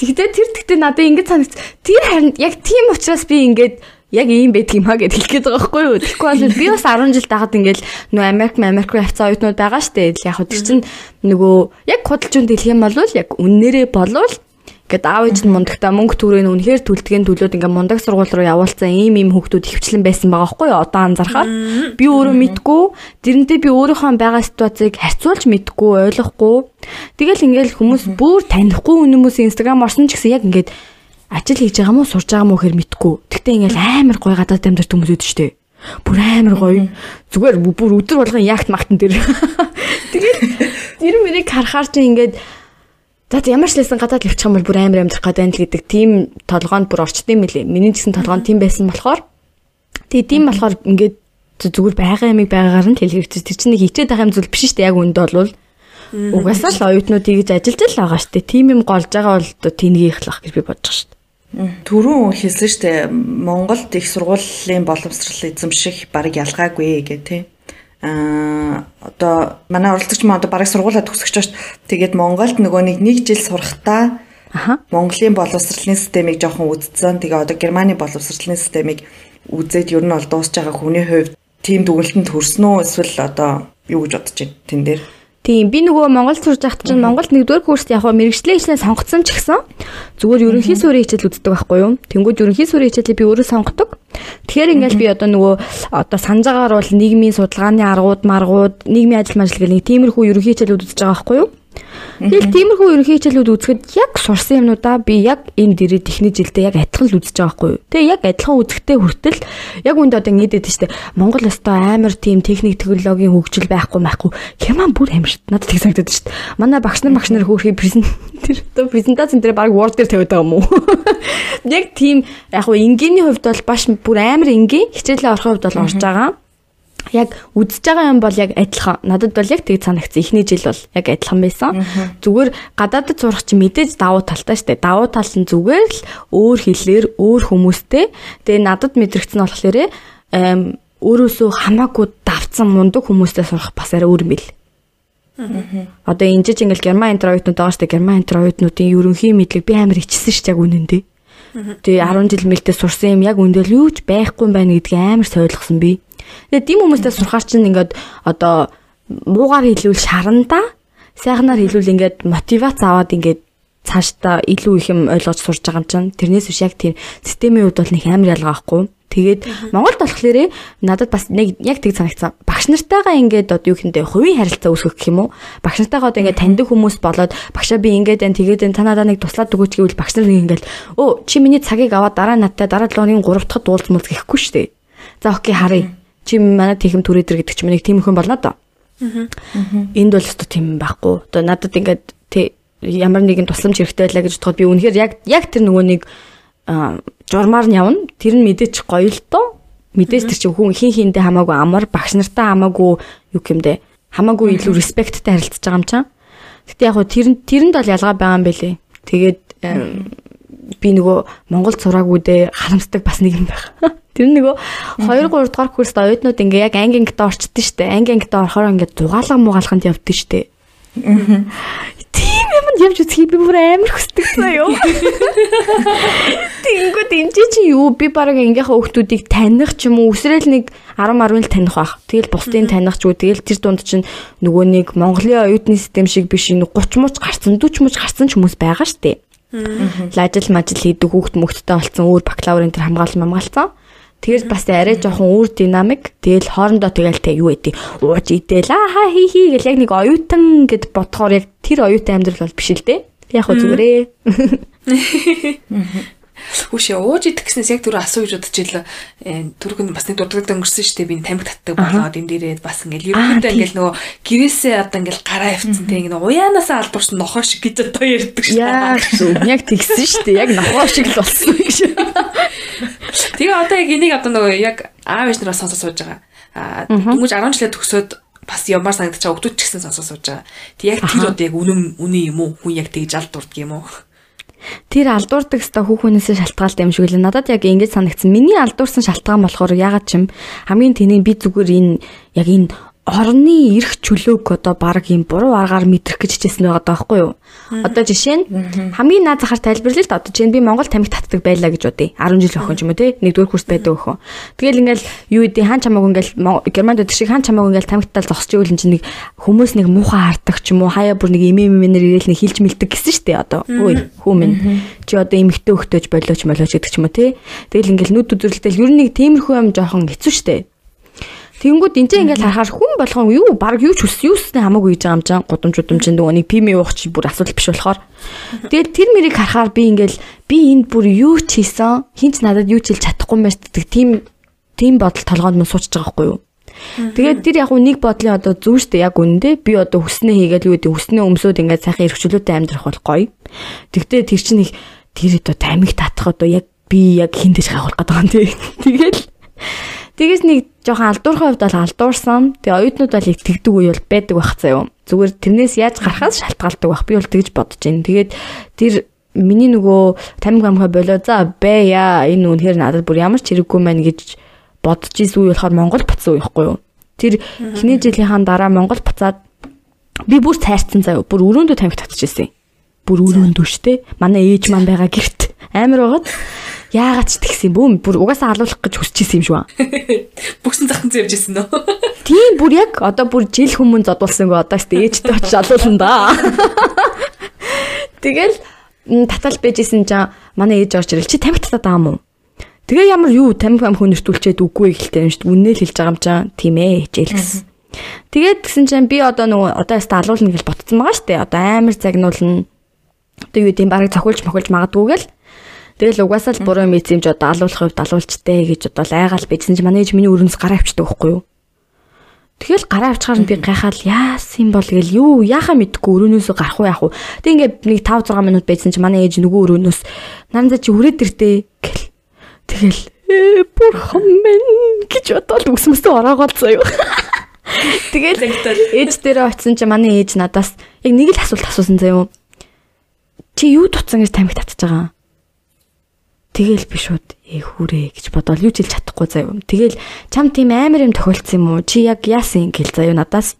Тэгтээ тэр тэгтээ надад ингэж санагц. Тэр харин яг тийм учраас би ингээд яг ийм байдаг юм а гэж хэлэх гээд байгаа байхгүй юу. Тэгэхгүй бол би бас 10 жил дагад ингээл нөө Америк Америк руу явцсан оюутнууд байгаа штэ. Яг хөө тэр чинь нөгөө яг худалчуун дэлэх юм бол яг үннээрээ болвол Гэт аав ээж нь мундагтаа мөнгө түрээ нь үнэхээр төлтгийн төлөөд ингээ мундаг сургууль руу явуулсан ийм ийм хүүхдүүд ихвчлэн байсан байгаа байхгүй юу? Одоо анзаархаар би өөрөө мэдгүй, тэрнтэй би өөрийнхөө байгаа ситуацийг харьцуулж мэдгүй, ойлгохгүй. Тэгэл ингээл хүмүүс бүр танихгүй хүмүүс инстаграм орсон ч гэсэн яг ингээд ажил хийж байгаа мó сурж байгаа мó хэр мэдгүй. Тэгтээ ингээл амар гой гадаад амьдарч хүмүүс үүд штэ. Бүр амар гоё. Зүгээр бүр өдөр болгон ягт магтан дээр. Тэгэл тэр мөрийг харахаар чи ингээд За ямар ч лсэн гадаад явчих юм бол бүр амар амьдрах гэдэг нь гэдэг тийм толгоонд бүр орчдсон юм лээ. Миний гэсэн толгоонд тийм байсан болохоор тэгээ тийм болохоор ингээд зүгээр байгаа ямиг байгаагаар нь хэл хэрэгцээ. Тэр чинь нэг хичээд байгаа юм зүйл биш шүү дээ. Яг үндэ бол угаасаа л оюутнууд тэгж ажиллаж л байгаа шүү дээ. Тим юм голж байгаа бол тэнгийг ихлах гэж би бодож шүү дээ. Төрөө хэлсэн шүү дээ. Монголд их сургуулийн боловсрол эзэмших баг ялгаагүй гэх тээ аа одоо манай оролцогч маань одоо бараг сургуулаа төгсөж байна. Тэгээд Монголд нөгөө нэг нэг жил сурахтаа Аха. Монголын боловсролын системийг жоохон үздсэн. Тэгээ одоо Германы боловсролын системийг үзээд ер нь бол дуусж байгаа хүний хувьд тийм дүгнэлтэнд хүрсэн үү эсвэл одоо юу гэж бодож байна тэн дээр? Тийм би нөгөө Монгол сурж байхад чинь Монголд нэгдүгээр курст яг мэрэгчлэн хичээл сонгоцсон ч гэсэн зүгээр ерөнхий суурийн хичээл үздэг байхгүй юу? Тэнгүүд ерөнхий суурийн хичээлийг би өөрөө сонгодог. Тэгэхээр ингээл би одоо нөгөө одоо санаж байгаагаар бол нийгмийн судалгааны аргууд, маргууд, нийгмийн ажил мажил гэх нэг тиймэрхүү ерөнхий хичээлүүд үзэж байгаа байхгүй юу? Тэгэл тиймэрхүү ерөнхий хичээлүүд үзэхэд яг сурсан юмнуудаа би яг энэ дэрээ техник жилдээ яг адилхан л үзэж байгаа байхгүй юу. Тэгээ яг адилхан үзэхдээ хүртэл яг үнд одоо ингэдэд штэ Монгол өстой амар тийм техник технологийн хөгжил байхгүй байхгүй. Герман бүр штэ. Надад тэг санагдаад штэ. Манай багш нар багш нар хөөрхий презентацийн презентацийн дээр баг word дээр тавиад байгаа юм уу? Яг тийм яг уу энгийний хувьд бол баш бүр амар энгийн хичээлээ орох хувьд бол орж байгаа яг үдсэж байгаа юм бол яг адилхан. Надад бол яг тэг санагцсан. Эхний жил бол яг адилхан байсан. Зүгээр гадаадд сурах чи мэдээж давуу талтай штэ. Давуу тал нь зүгээр л өөр хэлээр өөр хүмүүстэй. Тэгээ надад мэдрэгдсэн болохоор өөрөөсөө хамаагүй давцсан мундаг хүмүүстэй сурах бас арай өөр юм бил. Одоо энэ жиж ингээл герман энтер оюутнууд байгаа штэ. Герман энтер оюутнуудын ерөнхий мэдлэг би амар ичсэн штэ яг үнэндээ. Тэгээ 10 жил мэлдээ сурсан юм яг үндэл юу ч байхгүй байна гэдгийг амар сойлгосон би. Тэгээд тийм хүмүүстэй сурахаар чинь ингээд одоо муугаар хэлвэл шарандаа сайхнаар хэлвэл ингээд мотивац аваад ингээд цаашдаа илүү их юм ойлгож сурж байгаа юм чинь тэрнээс биш яг тийм системийн хувьд бол нэг амар ялгаахгүй. Тэгээд Монголд болохоор надад бас нэг яг тэг санагцсан. Багш нартайгаа ингээд одоо юу гэндээ хувийн харилцаа үүсгэх гэх юм уу? Багш нартайгаа одоо ингээд таньдаг хүмүүс болоод багшаа би ингээд энэ тэгээд энэ танадаа нэг туслаад өгөөч гэвэл багш нар ингээд өө чи миний цагийг аваад дараа надтай дараа 7 хоногийн 3 дахь дуулцмал гэхгүй шүү дээ. За окей харъя чи манай тэхэм түрээдэр гэдэг ч юм нэг тийм хүн болно доо. Энд бол өстой тийм байхгүй. Одоо надад ингээд ямар нэгэн тусламж хэрэгтэй байлаа гэж бодоход би үнэхээр яг яг тэр нөгөө нэг журмаар нь явна. Тэр нь мэдээч гоё л доо. Мэдээж тэр чинь хүн хин хиндэ хамаагүй амар багш нартай хамаагүй юу гэмдэ хамаагүй илүү респекттэй харилцаж байгаа юм чам. Гэтэ яг хөө тэр тэрэнд бол ялгаа байгаа юм бэлээ. Тэгээд би нөгөө Монголд сураагүй дээ харамсдаг бас нэг юм байна. Тэр нөгөө 2 3 дугаар курст оюутнууд ингээ яг анги ангид орчдөө штэ. Анги ангид орохоор ингээ дугаалга муугаалханд явдсан штэ. Тийм юм явж үзхийг би бүр амар хүсдэг заяа. Тэнгүүд энэ чи юу би бараг ангийнхаа хүүхдүүдийг таних ч юм уу өсрэл нэг 10 10-ыг таних бах. Тэгэл бусдыг таних ч үү тэгэл тэр дунд чинь нөгөө нэг Монголын оюутны систем шиг биш нэг 30 мууч гарсан 40 мууч гарсан ч хүмүүс байгаа штэ. Лажил мажил хийдэг хүүхд мөхттэй болсон өөр бакалаврын тэр хамгаалал мамгаалцсан. Тэгэл бас арай жоохон өөр динамик. Тэгэл хоорондоо тэгэл тэ юу гэдэг ууж идэл аа хи хи гэл яг нэг оюутан гэд бодохоор яг тэр оюутан амьдрал бол биш л дээ. Яг хөө зүгээрээ. Хүүшээ ууж идэх гэснээс яг түр асуу гэж бодож ил түрх нь бас нэг дурддаг өнгөрсөн шүү дээ би тамиг татдаг болоод энэ дээрээ бас ингээл ерөнхийдөө ингээл нөгөө гэрээсээ одоо ингээл гараа авцсан тэг нэг уяанасаа албарсан нохоо шиг гэж одоо ярьдаг шүү дээ. Яг тэгсэн шүү дээ. Яг нохоо шиг л болсон гэж. Тэгээ одоо яг энийг одоо нөгөө яг аав ээж нараас сонсож сууж байгаа. Аа дөнгөж 10 жилээ төгсөөд бас ямаар санагдчихаа өгдөөч ч гэсэн сонсож сууж байгаа. Тэг яг тэр одоо яг үнэн үнэн юм уу? Хүн яг тэгж алд дурдг юм уу? Тэр алдуурдаг ста хүүхнээсээ шалтгаалтай юм шиг л надад яг ингэж санагдсан. Миний алдуурсан шалтгаан болохоор ягаад ч юм хамгийн тэнийг би зүгээр энэ яг энэ орны эрх чөлөөг одоо баг юм буруу аргаар мэдрэх гэж хичээсэн байгаа даахгүй юу. Одоо жишээ нь хамгийн наад захаар да. Одоо чинь би Монгол тамхи татдаг байлаа гэж бодъё. 10 жил охин ч юм уу те. Нэгдүгээр курс байдаг охин. Тэгэл ингээл юу гэдэг хан чамаагүй ингээл Германд өдөр шиг хан чамаагүй ингээл тамхи татал зогсож ивэл чинь нэг хүмүүс нэг муухай хардаг ч юм уу хаяа бүр нэг эмээ мэмээр ирээл нэг хилж мэлдэг гэсэн штэ одоо. Үй хүү минь. Чи одоо эмэгтэй хөхтөөж болооч молооч гэдэг ч юм уу те. Тэгэл ингээл нүд үзэрлэлтэл ер нь нэг тиймэрхүү юм жоохон хэцүү штэ. Тэгэнгүүт энэ ингээл харахаар хүн болгон юу баг юу ч хүс юуснээ хамаагүй гэж байгаа юм чам гудамж удамж нөгөө нэг пими уух чи бүр асуудал биш болохоор. Тэгэл тэр мэрийг харахаар би ингээл би энд бүр юу ч хийсэн хинч надад юу ч хэлж чадахгүй байна гэдэг тийм тийм бодол толгоонд мөн суучж байгаа байхгүй юу. Тэгээд тэр яг нэг бодлын одоо зүв штэ яг үнэндээ би одоо хүснээ хийгээл юу гэдэг хүснээ өмсөд ингээд сайхан эрхчлөөтэй амьдрах бол гоё. Тэгтээ тэр чинь их тэр одоо тамиг татах одоо яг би яг хин дэш хавах гэдэг юм тий. Тэгэл Тэгээс нэг жоохон алдуурхын хувьд бол алдуурсан. Тэгээ оюутнууд бол их тэгдэг үе бол байдаг байх заяа. Зүгээр тэрнээс яаж гарахаас шалтгаалдаг байх. Би бол тэгж бодож байна. Тэгээд тэр миний нөгөө тамиг амхаа болоо за бэ яа энэ үнэхээр надад бүр ямар ч хэрэггүй мэн гэж бодож исэн үе болохоор Монгол буцсан үе ихгүй юу. Тэр эхний жилийнхаа дараа Монгол буцаад би бүр цайрцсан заяа. Бүр өрөөндөө тамиг татчихсан. Бүр өрөөндөө штэ. Манай ээж маань байгаа гэрт амар байгаад Яагаад ч тэгсэн бүүм бүр угаасаа алуулах гэж хүсэж исэн юм шүү. Бүгсэн захын зэвж исэн нөө. Тийм бүр яг одоо бүр жил хүмүүн зодуулсангүй одоо ч ээжтэй очиж алуулна да. Тэгэл татал бэжсэн чинь манай ээж орж ирэл чи тамхи татаад юм уу? Тэгээ ямар юу тамхи ам хүнэртүүлчээд үгүй гэлтэй юм шүү. Үннээ л хэлж байгаа юм чинь тийм ээ хичээл гэсэн. Тэгээд гисэн чинь би одоо нөгөө одоо яста алуулна гэж ботцсон байгаа шүү дээ. Одоо амар загнуулна. Одоо юу гэдэм барыг цохиулж мохиулж магадгүйгээл Тэгэл угаасаа л буруу мэдсэмж одоо алуулах хувьд алуулчтэй гэж одоо айгаал бичсэн чи манай ээж миний өрөөс гараа авчдаг байхгүй юу? Тэгэл гараа авчихаар би гайхаад яасан бол гэл юу яхаа мэдгүй өрөөнөөс гарах уу яах уу. Тэг ингээ нэг 5 6 минут байжсан чи манай ээж нөгөө өрөөнөөс нандаа чи хүрээд иртээ гэл. Тэгэл бурхан минь гэж бодоод үсмэсээ ороогоол заяа. Тэгэл ээж дээрээ очисон чи манай ээж надаас яг нэг л асуулт асуусан заяа. Чи юу туцсан гэж тамхи татчихж байгаа юм? Тэгэл би шууд эхүүрээ гэж бодоод юу ч хэлж чадахгүй заяа. Тэгэл чам тийм амар юм тохиолдсон юм уу? Чи яг яасан гэл заяа надаас.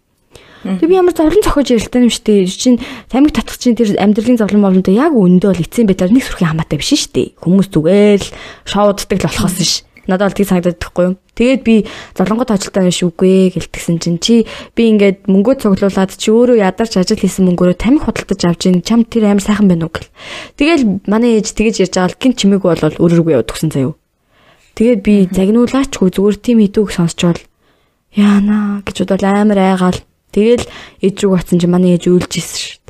Тэг би ямар зовлон цохиж ярилтай юм штэ. Чин тамиг татах чинь тэр амьдралын зовлон боломтой яг өндөө л эцсийн байтаар нэг сүрхийн хамаатай биш штэ. Хүмүүс зүгээр л шоуддаг л болохоос ш надад бол тийг санагдаад байхгүй юу. Тэгээд би золонгот ажилтаа биш үгүй гэлтгсэн чинь чи би ингээд мөнгөө цуглуулад чи өөрөө ядарч ажил хийсэн мөнгөөрөө тамхи худалдаж авч ин чам тэр амар сайхан байна уу гэл. Тэгэл манай ээж тэгэж ярьж байгаа л гин чимээгүй бол өрөөргүй яваад тгсэн заяа. Тэгээд би загнуулаачгүй зүгээр тийм идүүг сонсчвол яана гэж бодол амар айгаал. Тэгэл ээж рүү очсон чи манай ээж үйлж исэн шүү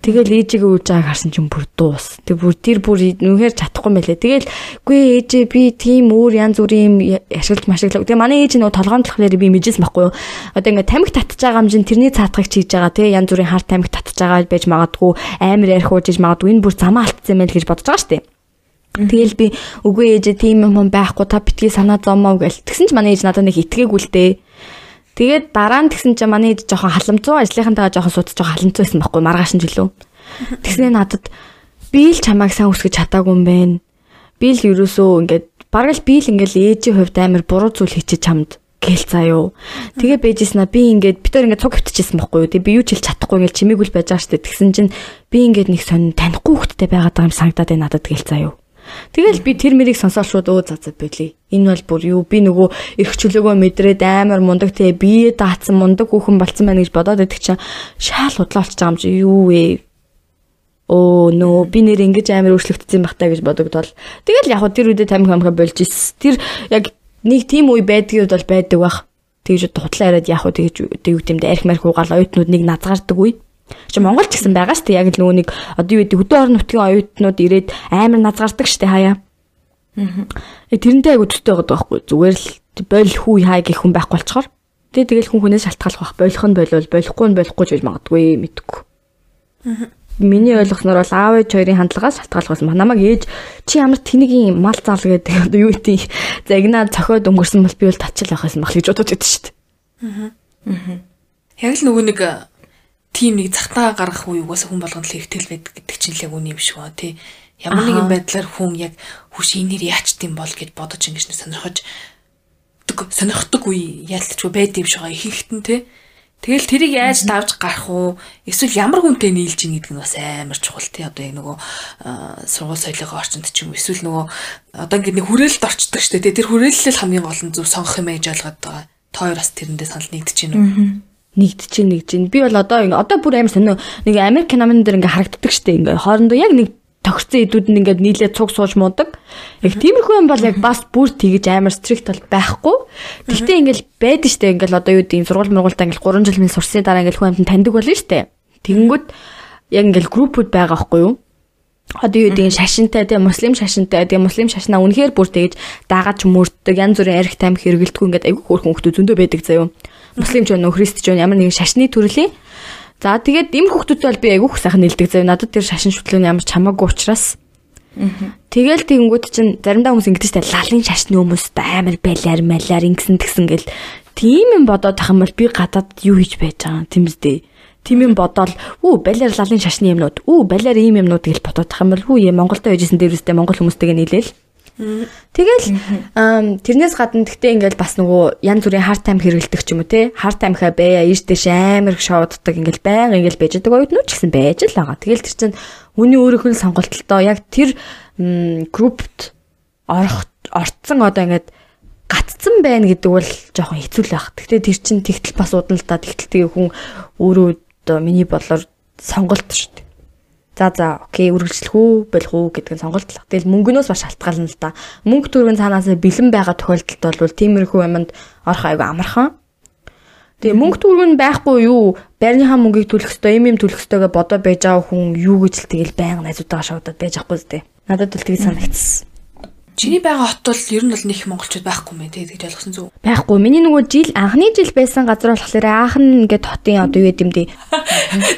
Тэгэл ээжигээ үж байгааг харсан чинь бүр дуус. Тэг бүр тэр бүр нүхээр чадахгүй мэлээ. Тэгэл үгүй ээжээ би тийм өөр янз бүрийн юм ашиглаж машиглав. Тэгээ манай ээж нөгөө толгоон болохоор би мэжсэн байхгүй юу. Одоо ингээ тамхи татчих байгаа юм чин тэрний цаатгыг чийж байгаа те янз бүрийн хар тамхи татчих байгаа байж магадгүй амар ярих уужиж магадгүй энэ бүр замаа алдсан юм байл гэж бодож байгаа штеп. Тэгэл би үгүй ээжээ тийм юм байхгүй та битгий санаа зомоо гэл. Тэгсэн чи манай ээж надад нэг итгээгүй л дээ Тэгээд дараа нь тэгсэн чинь манай жоохон халамцуу ажлынхантайгаа жоохон суудаж жоохон халамцуу байсан байхгүй маргааш нь жилүү. Тэгснээ надад би л чамайг сайн үсгэж чадаагүй юм байна. Би л ерөөсөө ингээд бараг л би л ингээд ээжийн хувьд амар буруу зүйл хийчих чамд гээл заяо. Тэгээ бэжсэн аа би ингээд бид нар ингээд цуг хөвтчихсэн байхгүй юу. Тэгээ би юу ч хэлж чадахгүй ингээд чимээгүй л байж байгаа дээ. Тэгсэн чинь би ингээд нэг сонь танихгүй хөвгттэй байгаад байгаа юм санагдаад байна надад гээл заяо. Тэгэл би тэр мэрийг сонсоод шууд өө за за болий. Энэ бол бүр юу би нөгөө эрх чөлөөгөө мэдрээд амар мундаг тэгээ бие даацсан мундаг хүүхэн болцсон байна гэж бодоод байдаг чинь шаал удлаа болчих байгаа юм чи юу вэ? Оо нөө би нэр ингэж амар өөрчлөгдсөн байх таа гэж бодогдвол тэгэл яг тэр үедээ тамхи амхаа болж ирсэн. Тэр яг нэг тийм үе байдгийн үед бол байдаг бах. Тэгж хутлаа яриад яг тэгж тэг юу гэмдэ арх марх угаал оюутнууд нэг назгаардаг үе. Чи Монгол ч гэсэн байгаа шүү дээ. Яг л нөгөө нэг одоо юу гэдэг хөдөө орон нутгийн оюутнууд ирээд амар назгаардаг шүү дээ хаяа. Аа. Тэрнтэй айгу төстэй байгаа байхгүй. Зүгээр л бойл хүү хай гэх хүн байхгүй болчоор. Тэгээ тэгэл хүн хүнээс шалтгаалах бах. Болох нь болвол болохгүй нь болохгүй ч гэж магадгүй мэдгүй. Аа. Миний ойлгосноор бол аав ээж хоёрын хандлагаас шалтгаалах байсан. Намайг ээж чи ямар тэнэгийн мал заал гэдэг одоо юу гэдэг загнаа цохиод өнгөрсөн бол би бол татчил байх байсан баг гэж бодож байдаг шүү дээ. Аа. Аа. Яг л нөгөө нэг тийм нэг захтаа гаргах үе угаасаа хүн болгонд л хэрэгтэй л байдаг гэдэг чинь л яг үний юм шиг ба тий. Ямар нэгэн байдлаар хүн яг хүш инээр яачт юм бол гэж бодож ингэж сонирхож сонирхдаг үе яалтчгүй байд юм шиг ихэнхтэн тий. Тэгэл тэрийг яаж давж гарах уу? Эсвэл ямар хүнтэй нийлж ийн гэдэг нь бас амар чухал тий. Одоо яг нөгөө сургууль соёлын орчинд ч юм эсвэл нөгөө одоо ингэ нэг хүрээлэлд орчдөг штэ тий. Тэр хүрээлэл хамгийн гол нь зөв сонгох юм ээж ойлгоод байгаа. Та хоёр бас тэрэндээ санал нэгдэж байна уу? Нэгдэж нэгж чинь би бол одоо ингээ одоо бүр амар сонио нэг Америк номон дээр ингээ харагддаг штэ ингээ хоорондоо яг нэг тогтсон идүүд нь ингээд нийлээ цуг сууж муудаг. Яг тиймэрхүү юм бол яг бас бүр тэгэж амар стрикт бол байхгүй. Гэхдээ ингээл байдаг штэ ингээл одоо юу гэдэг сургууль мургуултаа ингээл 3 жил минь сурсны дараа ингээл хүн амтан таньдаг болно штэ. Тэгэнгүүт яг ингээл группүүд байгаа байхгүй юу? одоо юу гэдэг шашинтай тийм муслим шашинтай тийм муслим шашнаа үнэхээр бүр тэгэж даагаж мөрддөг янз бүрийн арх тамхи хэрэгэлдэггүй ингээд айгүй хөөрхөн хүмүүс зөндөө байдаг заяа муслим ч нөө христ ч ямар нэгэн шашны төрлийн. За тэгээд им хүмүүстэй бол би айгүй их сайхан нэлдэг заяа надад тэр шашин шүтлэн ямар чамаагүй учраас. Тэгэл тэгэнгүүт чинь заримдаа хүмүүс ингэдэж та лалын шашны хүмүүс амар байлаар малаар ингэсэн тэгсэн гэл. Тийм юм бодоод тах юм бол би гадаад юу хийж байж байгаа юм үстэй тийм юм бодоол үү балиар лалын шашны юмнууд. Үү балиар ийм юмнууд гэж бодоод тах юм бол үү Монголдо байжсэн дээрвстэй монгол хүмүүстэйгээ нийлээл Тэгэл тэрнээс гадна гэхдээ ингээл бас нөгөө янз бүрийн хард тайм хэрэгэлдэг ч юм уу те хард таймхаа бая ийш дэш амар их шоуддаг ингээл байнга ингээл байж байгаа оюутнууд ч гэсэн байж л байгаа. Тэгэл тэр чинь хүний өөрийнх нь сонголтолтой яг тэр группт орох орцсон одоо ингээд гатцсан байна гэдэг бол жоохон хэцүү л байх. Гэхдээ тэр чинь тэгтэл бас удан л да тэгтэл тэгээ хүн өөрөө миний бодлоор сонголт шүү дээ. За за окей үргэлжлэх үү болох уу гэдэг нь сонголт л. Тэгэл мөнгөнөөс ба шалтгаална л да. Мөнгө төгрөгийн цаанаас бэлэн байгаа тохиолдолд бол тиймэрхүү юмд орох айгүй амархан. Тэгээ мөнгө төгрөг нь байхгүй юу? Байрныхаа мөнгийг төлөх ёстой, юм юм төлөх ёстойгээ бодоо байж байгаа хүн юу гэж л тэгэл байнга найзуудаа шавдаад байж байхгүй зү. Надад бол тэгж санагдсан. Чиний байгаа хот бол ер нь бол нэг монголчууд байхгүй мэн тий гэж ойлгосон зү. Байхгүй. Миний нөгөө жил анхны жил байсан газар болохоор аахан ингээд хотын одоо юу гэдэм дий.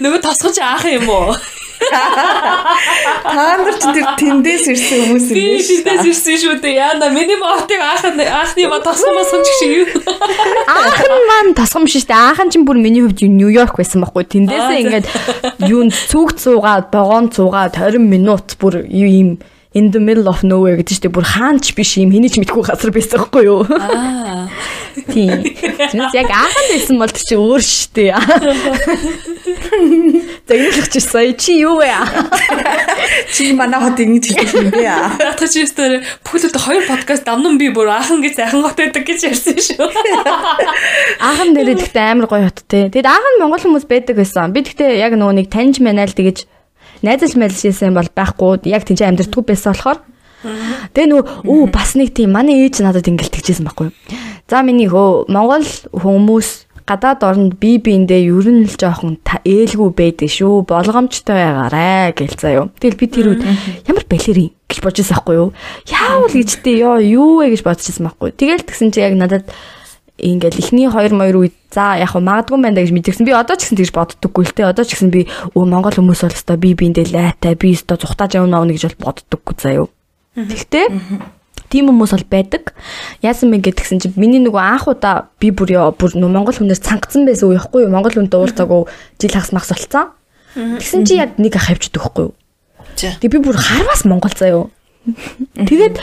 Нөгөө тосгож аахан юм уу? Та нар ч тэр тэндээс ирсэн хүмүүс юм биш. Би тэндээс ирсэн шүү дээ. Яна миний мотыг аахан аахны ма тосгон мосгон шиг юу. Аахан маань тосгон биш шүү дээ. Аахан чинь бүр миний хувьд Нью-Йорк байсан байхгүй. Тэндээсээ ингээд юунд цүг цуугаад, богоон цуугаад 20 минут бүр юу юм in the middle of nowhere гэдэг чинь бүр хаанч биш юм хэний ч мэдгүй газар байсан байхгүй юу? Аа. Тийм. Тэгээс яг аахан байсан бол чи өөр штэ. Загнуулах чи сая чи юу вэ? Чи манай хот ингэж хэлж юм бэ? Та чи өстөр бүхэлд хоёр подкаст дамнан би бүр аахан гэж сайхан хот байдаг гэж ярьсан шүү. Аахан дээрээ тэгтээ амар гоё хоттэй. Тэгэд аахан монгол хүмүүс байдаг байсан. Би тэгтээ яг нөгөө нэг таньж манайл тэгэж найзалж мэлжсэн бол байхгүй яг тийч амьдртгүй байсан болохоор Тэгээ нөгөө өө бас нэг тийм манай ээж надад ингэлтгэжсэн байхгүй. За миний хөө Монгол хүмүүс гадаад оронд бие биендээ ер нь л жоохон ээлгүй байдээ шүү. Болгоомжтой байгаарэ гэл заяо. Тэгэл би тэр үед ямар балерин гэж бодчихсан байхгүй юу? Яавал гэжтэй ёо юу вэ гэж бодчихсан байхгүй. Тэгэл тэгсэн чи яг надад ингээл эхний 2 моёр үед за яг магадгүй байна гэж мэдчихсэн. Би одоо ч гэсэн тэгж боддоггүй л те. Одоо ч гэсэн би өө Монгол хүмүүс бол өстой би биэндээ лайтай би өстой зүхтааж явна авна гэж бол боддоггүй заяа. Тэгтээ тийм хүмүүс бол байдаг. Яасан бэ гэдгсэн чинь миний нөгөө анх удаа би бүр яа бүр нөө Монгол хүнээр цангацсан байсан уу яахгүй юу? Монгол хүнтэй уулзаагүй жил хагас махс болцсон. Тэгсэн чи яг нэг ах авчдаг байхгүй юу? Тэг би бүр харвас Монгол заяа. Тэгээд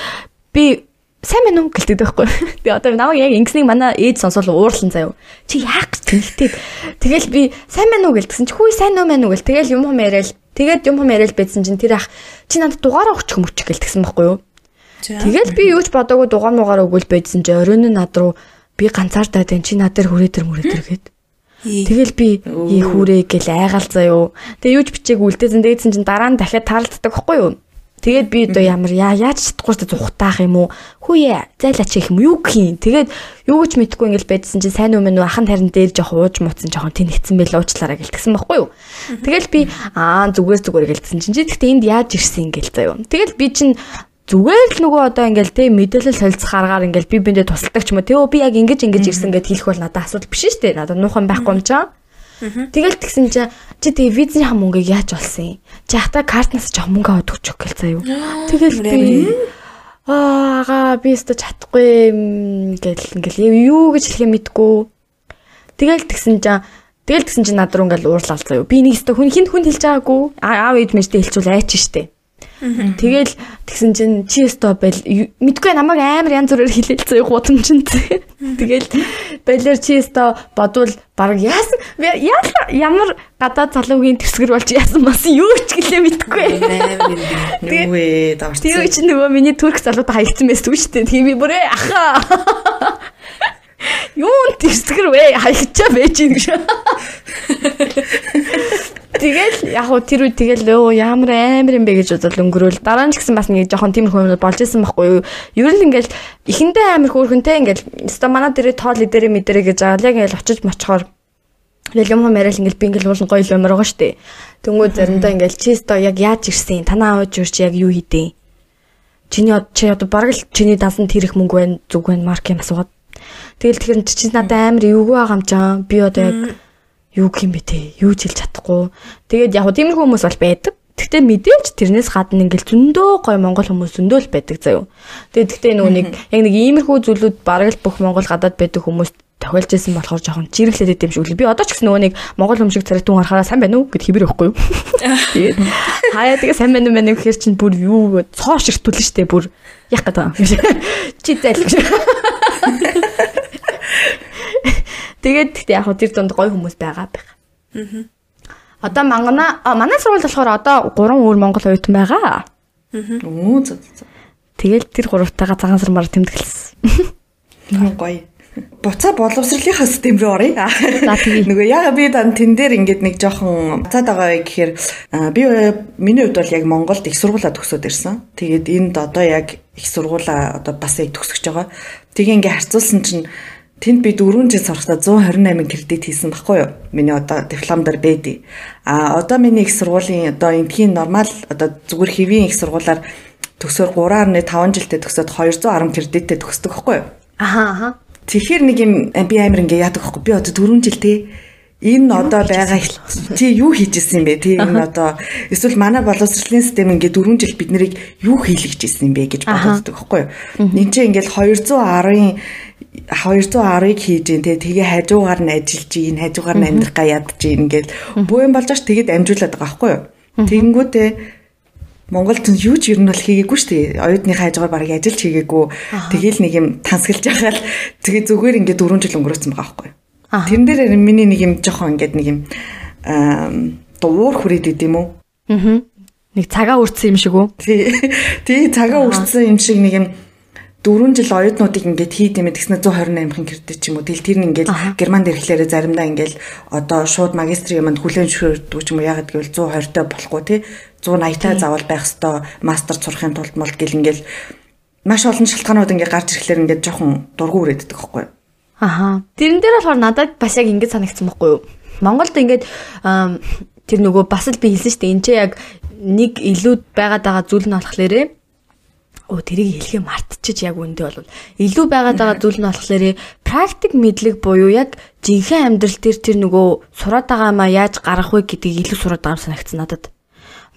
би сайн байна уу гэлдэг байхгүй. Тэгээ одоо намайг яг ингэснийг манай ээж сонсвол уурлан заяа. Чи яах гэж тэнхтэй. Тэгэл би сайн байна уу гэлдсэн чи хүй сайн уу мэн үү гэл. Тэгэл юм юм яриад тэгээд юм юм яриад байдсан чинь тэр ах чи надад дугаараа өгчих мөчих гэлтгсэн байхгүй юу. Тэгэл би юу ч бодоогүй дугаар муугаар өгвөл байдсан чи оройн нь над руу би ганцаардаа тань чи над дээр хүрээ тэр мүрээ тэр гээд. Тэгэл би ий хүрээ гэл айгаал заяо. Тэгээ юу ч бичээг үлдээсэн дээдсэн чинь дараа нь дахиад таалддаг байхгүй юу? Тэгээд би одоо ямар яа яаж чадахгүй ч зүхтаах юм уу? Хүүе зайлаач гэх юм юу гэх юм. Тэгээд юу гэж мэдгүй ингээл байдсан чинь сайн өмнө ахан тарин дээр жоох ууж муцсан жоохон тэнэгцсэн байл уучлаарай гэлтгсэн байхгүй юу? Тэгэл би аа зүгээс зүгээр гэлтсэн чинь чи гэхдээ энд яаж ирсэн ингээл заяо. Тэгэл би чинь зүгээр л нөгөө одоо ингээл те мэдээлэл солилцох аргаар ингээл би биндээ тусалдаг ч юм уу. Те би яг ингэж ингэж ирсэн гэд хэлэх бол надад асуудал биш шүү дээ. Надад нуухан байхгүй юм чам тэгэл тэгсэн чи чи тэгээ визний мөнгөийг яаж олсон юм? Чи хата картнаас жоох мөнгө аваад өгч өгөх гээл заяа тэгэл би аа би өстө чадахгүй гэл ингээл юу гэж хэлэх юм мэдгүй тэгэл тэгсэн чи тэгэл тэгсэн чи над руу ингээл уурлал заяа би нэг өстө хүн хинт хүн хэлж байгаагүй. Аав ээж мэжтэй хэлчихвэл айч штэ Тэгэл тэгсэн чинь чи өстө бэл мэдгүй намайг амар янз бүрээр хилээлцээ гудамжин. Тэгэл балер чи өстө бодвол баг яасан ямар гадаад залуугийн төсгөр болж яасан бас юу ч гэлээ мэдгүй. Юу вэ давч. Тэгээ чи нөгөө миний турк залуудаа хаягдсан байсан шүү дээ. Тэгээ би бүрээ аха. Юун төсгөр вэ? Хаягчаа байж юм гэж. Тэгэл яг хуу тэр үед тэгэл өө ямар амар юм бэ гэж бодол өнгөрөөл. Дараа нь ч гэсэн бас нэг жоохон тиймэрхүү юм болж исэн байхгүй юу. Ер нь ингээл эхэндээ амар хөөрхөнтэй ингээл өстой манай дээрээ тоол идэрэ мэдэрэ гэж аа яг ингээл очиж мочхоор Тэгэл юм яриад ингээл би ингээл уулын гоё юм байгаа штэ. Тэнгүү заримдаа ингээл чи өстой яг яаж ирсэн? Танаа аваад юурч яг юу хийдэ? Чиний чи одоо бараг л чиний дасан тэрэх мөнгө байна, зүг байна, марк юм асуугаад Тэгэл тэгэхээр чи надад амар эвгүй байгаа юм чам. Би одоо яг юу гэх юм бэ те? Юу ч хэлж чадахгүй. Тэгээд яг тиймэрхүү хүмүүс бол байдаг. Гэхдээ мэдээж тэрнээс гадна ингээл зөндөө гой монгол хүмүүс зөндөө л байдаг заяо. Тэгээд гэхдээ нөгөө нэг яг нэг иймэрхүү зүйлүүд бараг л бүх монгол гадаад байдаг хүмүүс тохиолж исэн болохоор жоохон чирэглээд идэм шиг үл. Би одоо ч гэсэн нөгөө нэг монгол хүмүүс шиг царайтун харахаараа сайн байна уу гэд хибэр өгөхгүй юу. Тэгээд хаяа тэгээ сайн байна уу мэн гэхэр чинь бүр юу цоо ширтүүлнэ штэ бүр яг гэдэг юм. Чи зайл. Тэгээд гэхдээ яг тэр донд гоё хүмүүс байгаа байх. Аа. Одоо мангана манай сургууль болохоор одоо 3 өөр монгол оюутан байгаа. Аа. Оо зөв зөв. Тэгэл тэр гуравтайгаа цагаан сар мар тэмдэглэсэн. Гоё. Буцаа боловсролынхаас тэмрээ оръё. За тэгээ. Нөгөө яга би дан тэн дээр ингээд нэг жоохон буцаад байгаа гэхээр би миний хувьд бол яг Монголд их сургуулаа төгсөөд ирсэн. Тэгээд энд одоо яг их сургуулаа одоо бас яг төгсөж байгаа. Тэгээ ингээ харьцуулсан чинь Тэнд би 4 жил сурахдаа 128 кредит хийсэн баггүй юу? Миний одоо диплом дээр бэдий. А одоо миний их сургуулийн одоо эндхийн нормал одоо зүгээр хэвийн их сургуулаар төгсөөр 3.5 жилдээ төгсөөд 210 кредиттэй төгсдөг баггүй юу? Аха аха. Тэгэхээр нэг юм би амар ингээ яадаг байхгүй. Би одоо 4 жил те энэ одоо байгаа чи юу хийж исэн юм бэ? Тий энэ одоо эсвэл манай боловсролын систем ингээ 4 жил бид нарыг юу хийлгэж исэн юм бэ гэж боддог байхгүй юу? Энд чинь ингээл 210-ын 210-ыг хийж ин тэгээ хажуугаар нь ажиллаж ийн хажуугаар нь амьдрах га ядж ингээл буу юм болж ш тэгэд амжуулаад байгаа байхгүй юу. Тэгэнгүүтээ Монголд юу ч ер нь бол хийгээгүй шүү дээ. Оюутны хажуугаар бараг ажиллаж хийгээгүй. Тэгээл нэг юм тансгалж байгаа л тэгээ зүгээр ингээд 4 жил өнгөрөөсөн байгаа байхгүй юу. Тэрэн дээр миний нэг юм жоохон ингээд нэг юм дуур хүрээд идэм үү? Аа. Нэг цагаа үрдсэн юм шиг үү? Тий. Тий цагаа үрдсэн юм шиг нэг юм 4 жил оюутнуудыг ингээд хийд юм гэснээр 128-ын кредит ч юм уу. Тэгэл тэр нь ингээд германд ирэхлээрээ заримдаа ингээд одоо шууд магистрийн юмд хүлэн зөвшөөрдөг ч юм уу. Ягаад гэвэл 120-той болохгүй тий. 180-тай заавал байх хэвээр мастер сурахын тулд мол гэл ингээд маш олон шалтгаанууд ингээд гарч ирэхлээр ингээд жоохон дургу үрээддэг байхгүй юу? Аха. Тэрэн дээр болохоор надад бас яг ингэж санагдсан байхгүй юу? Монголд ингээд тэр нөгөө бас л би хэлсэн шүү дээ. Энд чи яг нэг илүү байгаад байгаа зүйл нь болохоор Оо тэрийг хэлхээ мартчихж яг үндэ бол илүү байгаад байгаа зүйл нь болохоор практик мэдлэг буюу яг жинхэнэ амьдрал дээр тэр нөгөө сураад байгаа маа яаж гарах вэ гэдгийг илүү сураад байгаа санагдсан надад.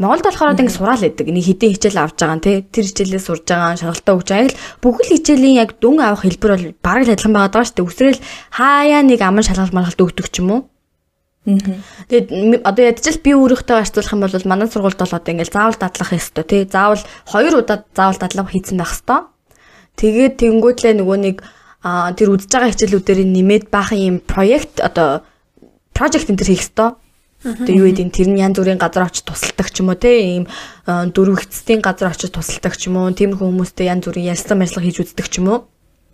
Монголд болохоор ингэ сураал байдаг. Нэг хідэн хичээл авч байгаа нь тий. Тэр хичээлээ сурж байгаа, шалгалтаа өгч байгаа. Бүхэл хичээлийн яг дүн авах хэлбэр бол бараг л адилхан байгаа даа шүү дээ. Үсрээл хаяа нэг аман шалгалт маргалт өгдөг ч юм уу. Тэгээд одоо ядчил би өөрөөхдөө харьцуулах юм бол манай сургуульд бол одоо ингээл заавал дадлах ёстой тий. Заавал хоёр удаа заавал дадлага хийцэн байх ёстой. Тэгээд тэнгүүтлээ нөгөө нэг тэр үдж байгаа хичээлүүдээр нэмээд баахан юм проект одоо project энэ төр хийх ёстой. Тэгээ юу гэдэг тэр нь янз бүрийн газар очиж тусалдаг ч юм уу те ийм дөрөв эцсийн газар очиж тусалдаг ч юм уу тиймэрхүү хүмүүстэй янз бүрийн ярьсан мэдлэг хийж үздэг ч юм уу.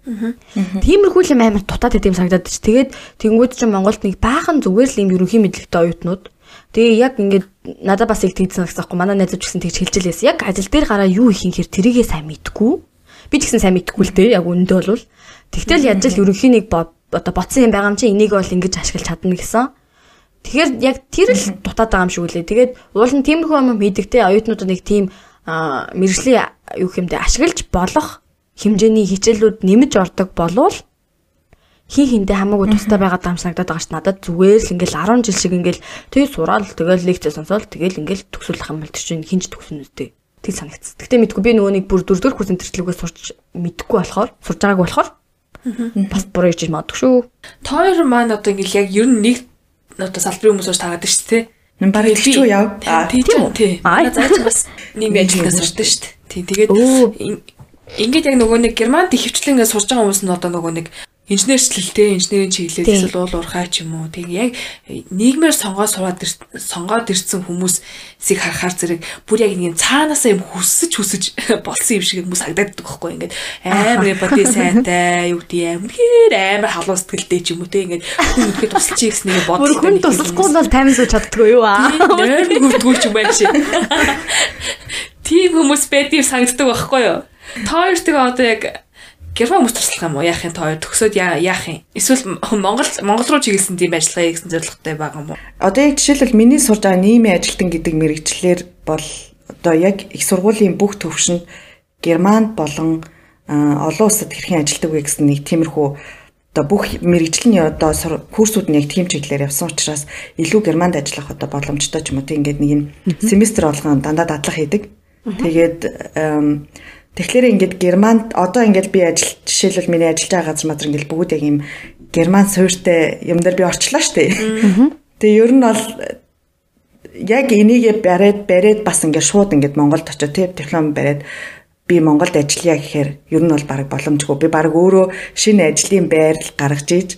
Тиймэрхүү юм амар дутаад байт юм санагдаад чи. Тэгээд тэнгууд чинь Монголд нэг баахан зүгээр л юм ерөнхий мэдлэгтэй оюутнууд. Тэгээ яг ингээд надад бас их тэгсэн гэсэн юм. Манай найзууч гэсэн тэгж хэлж лээс. Яг ажил дээр гараа юу их юм хэр тэрийгээ сайн мэдгүй. Би ч гэсэн сайн мэдгүй л дээ. Яг үндэ бол. Тэгтэл яаж л ерөнхий нэг одоо бодсон юм байгаа юм чи энийг бол ингэж ашиглаж чадна гэсэн. Тэгэхээр яг тэр л дутаад байгаа юм шиг үлээ. Тэгээд уул нь тиймэрхүү юм мэддэгтэй оюутнууд нэг тийм мэрэгжлийн юу хэмдэ ашиглаж болох хэмжээний хичээлүүд нэмж ордог болвол хин хиндэ хамаагүй тустай байгаад байгаа юм санагдаад байгаа ш надад зүгээр л ингээл 10 жил шиг ингээл тэгээ сураал тэгэл лекц сонсоол тэгэл ингээл төгсүүлэх юм бол тэр чинь хинж төгсөн үстэй тэг санагдсан. Гэтэ мэдгүй би нөгөө нэг бүр дөрөвдүгээр курсын төрчлөгөө сурч мэдгүй болохоор сурж байгаагүй болохоор бас буруу хийж магадгүй шүү. Тоор маань одоо ингээл яг ер нь нэг одоо салбарын хүмүүс ууш таагаад шүү дээ. Нэн баг хэлчихв яв. Тийм үү? Аа зааж бас нийгмийн ажилтнаас сурдаг шүү дээ. Тийм тэгээд ингээд яг нөгөө нэг германд их хвчлэн ингээд сурж байгаа хүмүүс нь одоо нөгөө нэг инженерчлэлтэй инженерийн чиглэлд эсвэл уул уурхай ч юм уу. Тэг яг нийгмээр сонгоо сураад сонгоод ирсэн хүмүүсийг харахаар зэрэг бүр яг нэг цаанаасаа юм хүсэж хүсэж болсон юм шиг хүмүүс хагдаад байхгүй ингээд. Амар боди сайтай юу гэдэг хэр амар халуун сэтгэлтэй ч юм уу тэг ингээд хүн ихэд тусалчих гэсэн нэг бодлоо хүн туслахгүй бол тайван сууж чаддгүй юу аа? Нойр нүгдгүй ч юм байна шээ. Тийм хүмүүс байдгийг санагддаг байхгүй юу Тоор тэгээ одоо яг герман хүмүүс туслах юм уу? Яах юм тоо төгсөөд яах юм? Эсвэл Монгол Монгол руу чиглэсэн тийм ажиллагаа гэсэн зорилготой байгаа юм уу? Одоо яг жишээлбэл миний сурж байгаа нийгмийн ажилтан гэдэг мэрэгчлэр бол одоо яг их сургуулийн бүх төвшөнд германд болон олон улсад хэрхэн ажилтдаг вэ гэсэн нэг тиймэрхүү одоо бүх мэрэгжлийн одоо курсууд нь яг тийм чиглэлээр явсан учраас илүү германд ажиллах одоо боломжтой ч юм уу тийм ингээд нэг юм семестр болгон дандаа дадлах хийдэг. Тэгээд Тэгэхээр ингээд Германд одоо ингээд би ажил жишээлбэл миний ажиллаж байгаа газар мадэр ингээд бүгд яг юм Герман суурьтай юм дээр би орчлоо штэ. Тэгээ ер нь бол яг энийгээ бариад бариад бас ингээд шууд ингээд Монголд очиж тий диплом бариад би Монголд ажиллая гэхээр ер нь бол баг боломжгүй. Би баг өөрөө шинэ ажлын байрал гаргаж ийж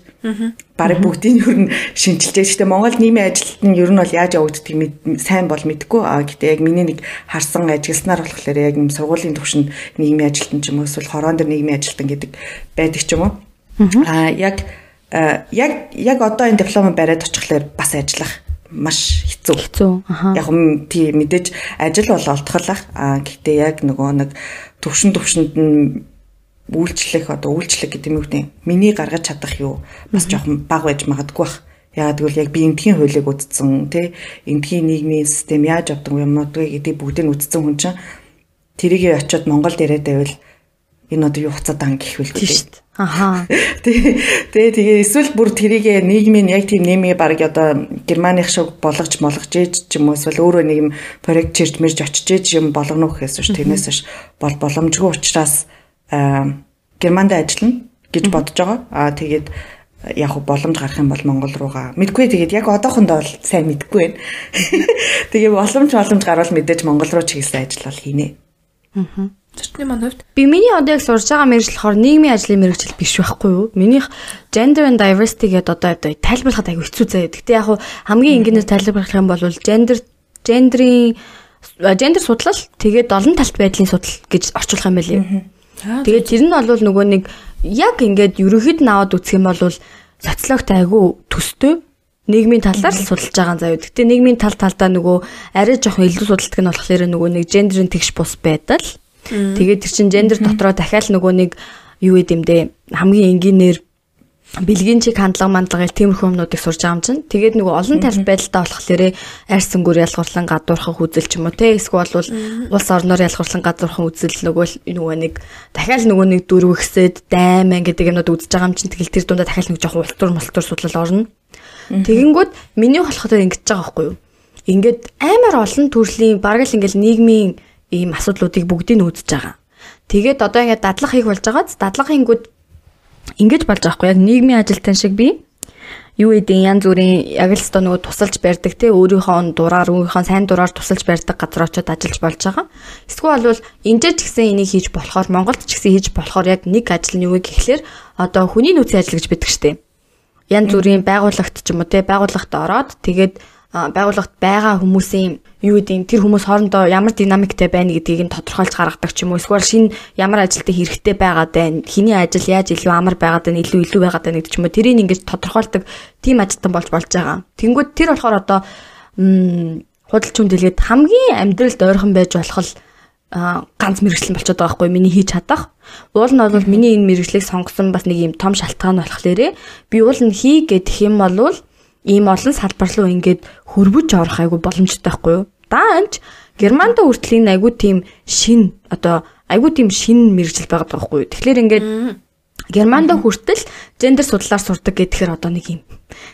Бараг бүгдийг ер нь шинжилж байгаа. Гэхдээ Монгол нийгмийн ажилт нь ер нь бол яаж явагддгийг сайн бол мэдэхгүй. А гэтээ яг миний нэг харсан ажилласнаар болохоор яг юм сургуулийн төвшөнд нийгмийн ажилтан ч юм уу эсвэл хорон дээр нийгмийн ажилтан гэдэг байдаг ч юм уу. А яг яг яг одоо энэ диплом бариад очихлаар бас ажиллах маш хэцүү. Хэцүү. Яг юм тий мэдээж ажил бол олдохлах. А гэхдээ яг нөгөө нэг төвшин төвшөнд нь үйлчлэх одоо үйлчлэх гэдэг юм үү миний гаргаж чадах юу бас жоохон бага байж магадгүй бах. Яагаад гэвэл яг би эндхийн хуулийг үтцсэн тий эндхийн нийгмийн систем яаж авдаг юмнууд вэ гэдэг бүгдийг үтцсэн хүн чинь тэрийг очиод Монголд ирээд байвал энэ одоо юу хуцаад ан гэх вэ тий шүү дээ. Аха. Тэгээ тэгээ эсвэл бүр тэрийг нийгмийн яг тийм нэмээ баг одоо германых шиг болгож молгож ээж ч юм уу эсвэл өөрөө нэг юм проект чирж мэрж очиж ээж юм болгоно гэхээс биш тэрнээс биш бол боломжгүй учраас Германд ажиллана гэж бодож байгаа. Аа тэгээд яг боломж гарах юм бол Монгол руугаа мэдгүй тэгээд яг одоохондоо бол сайн мэдгүй байна. Тэгээ боломж боломж гарвал мэдээж Монгол руу чиглэсэн ажил бол хийнэ. Аа. Зөрчний маань хувьд би миний одоо яг сурж байгаа мэрэгжил болохоор нийгмийн ажлын мэрэгжил биш байхгүй юу? Минийх gender and diversity гэдэг одоо тайлбарлахад аягүй хэцүү заяа. Гэтэ яг хамгийн энгийнээр тайлбарлах юм бол gender гендрийн гендер судлал тэгээд олон талт байдлын судал гэж орчуулах юм байли. Тэгээд тэр нь бол нөгөө нэг яг ингээд ерөөхдөө наваад үсэх юм бол социологт айгүй төстэй нийгмийн талаар л судалж байгаа заяа. Гэтэ нийгмийн тал талдаа нөгөө арай жоохон илүү судалдаг нь болохоор нөгөө нэг гендерийн тэгш бус байдал. Тэгээд тэр чин гендер дотроо дахиад нөгөө нэг юу гэдэм дэ? Хамгийн энгийнээр бэлгийн чиг хандлага мандлага гэл тиймэрхүү юмнуудыг сурж байгаа юм чинь. Тэгээд нөгөө олон талт байдалтай болохоор арьсан гүр ялгуурлан гадуурхах үзэл ч юм уу те эсвэл бол улс орноор ялгуурлан гадуурхах үзэл нөгөө нөгөө нэг дахиад нөгөө нэг дөрвөгсөд дайман гэдэг юмнууд үзэж байгаа юм чинь. Тэгэл тэр дундаа дахиад нэг жоохон ултур мултур судлал орно. Тэгэнгүүт миний болохоор ингэж байгаа байхгүй юу? Ингээд амар олон төрлийн бараг л ингээл нийгмийн ийм асуудлуудыг бүгдийг нь үзэж байгаа. Тэгээд одоо ингээд дадлага хийх болж байгааз дадлага хийнгүүд ингэж болж байгаа хгүй яг нийгмийн ажилтан шиг би юу гэдэг янз бүрийн яг л өстө нөгөө тусалж барьдаг те өөрийнхөө дураар өөрийнхөө сайн дураар тусалж барьдаг газар очиод ажиллаж болж байгаа. Эсвэл бол эндэж ч гэсэн энийг хийж болохоор Монголд ч гэсэн хийж болохоор яг нэг ажил нь юу гэхлээр одоо хүний нөөцийн ажил гэж байдаг штеп. Янз бүрийн байгууллагт ч юм уу те байгууллагт ороод тэгээд байгууллагт байгаа хүмүүсийн юу гэдэг тэр хүмүүс хоорондоо ямар динамиктэй байна гэдгийг нь тодорхойлж гаргадаг ч юм уу? Эсвэл шинэ ямар ажилтны хэрэгтэй байгаад байна? Хиний ажил яаж илүү амар байгаад байна? Илүү илүү байгаад байна гэдэг ч юм уу? Тэрийг ингэж тодорхойлдог тим ажилтан болж болж байгаа. Тэнгүүд тэр болохоор одоо худалч хүндэлгээд хамгийн амьдралд ойрхон байж болох л ганц мэрэгчлэн болчиход байгаа хгүй миний хийж чадах. Уул нь бол миний энэ мэрэгчлийг сонгосон бас нэг юм том шалтгаан болохоор би уул нь хий гэх юм болвол ийм олон салбар руу ингээд хөрвөж орох айгу боломжтой байхгүй юу? Даанч Германд хүртэл энэ айгу тийм шин одоо айгу тийм шин мэрэгжил байгаа байхгүй юу? Тэгэхээр ингээд Германд хүртэл гендер судлаар сурдаг гэхээр одоо нэг юм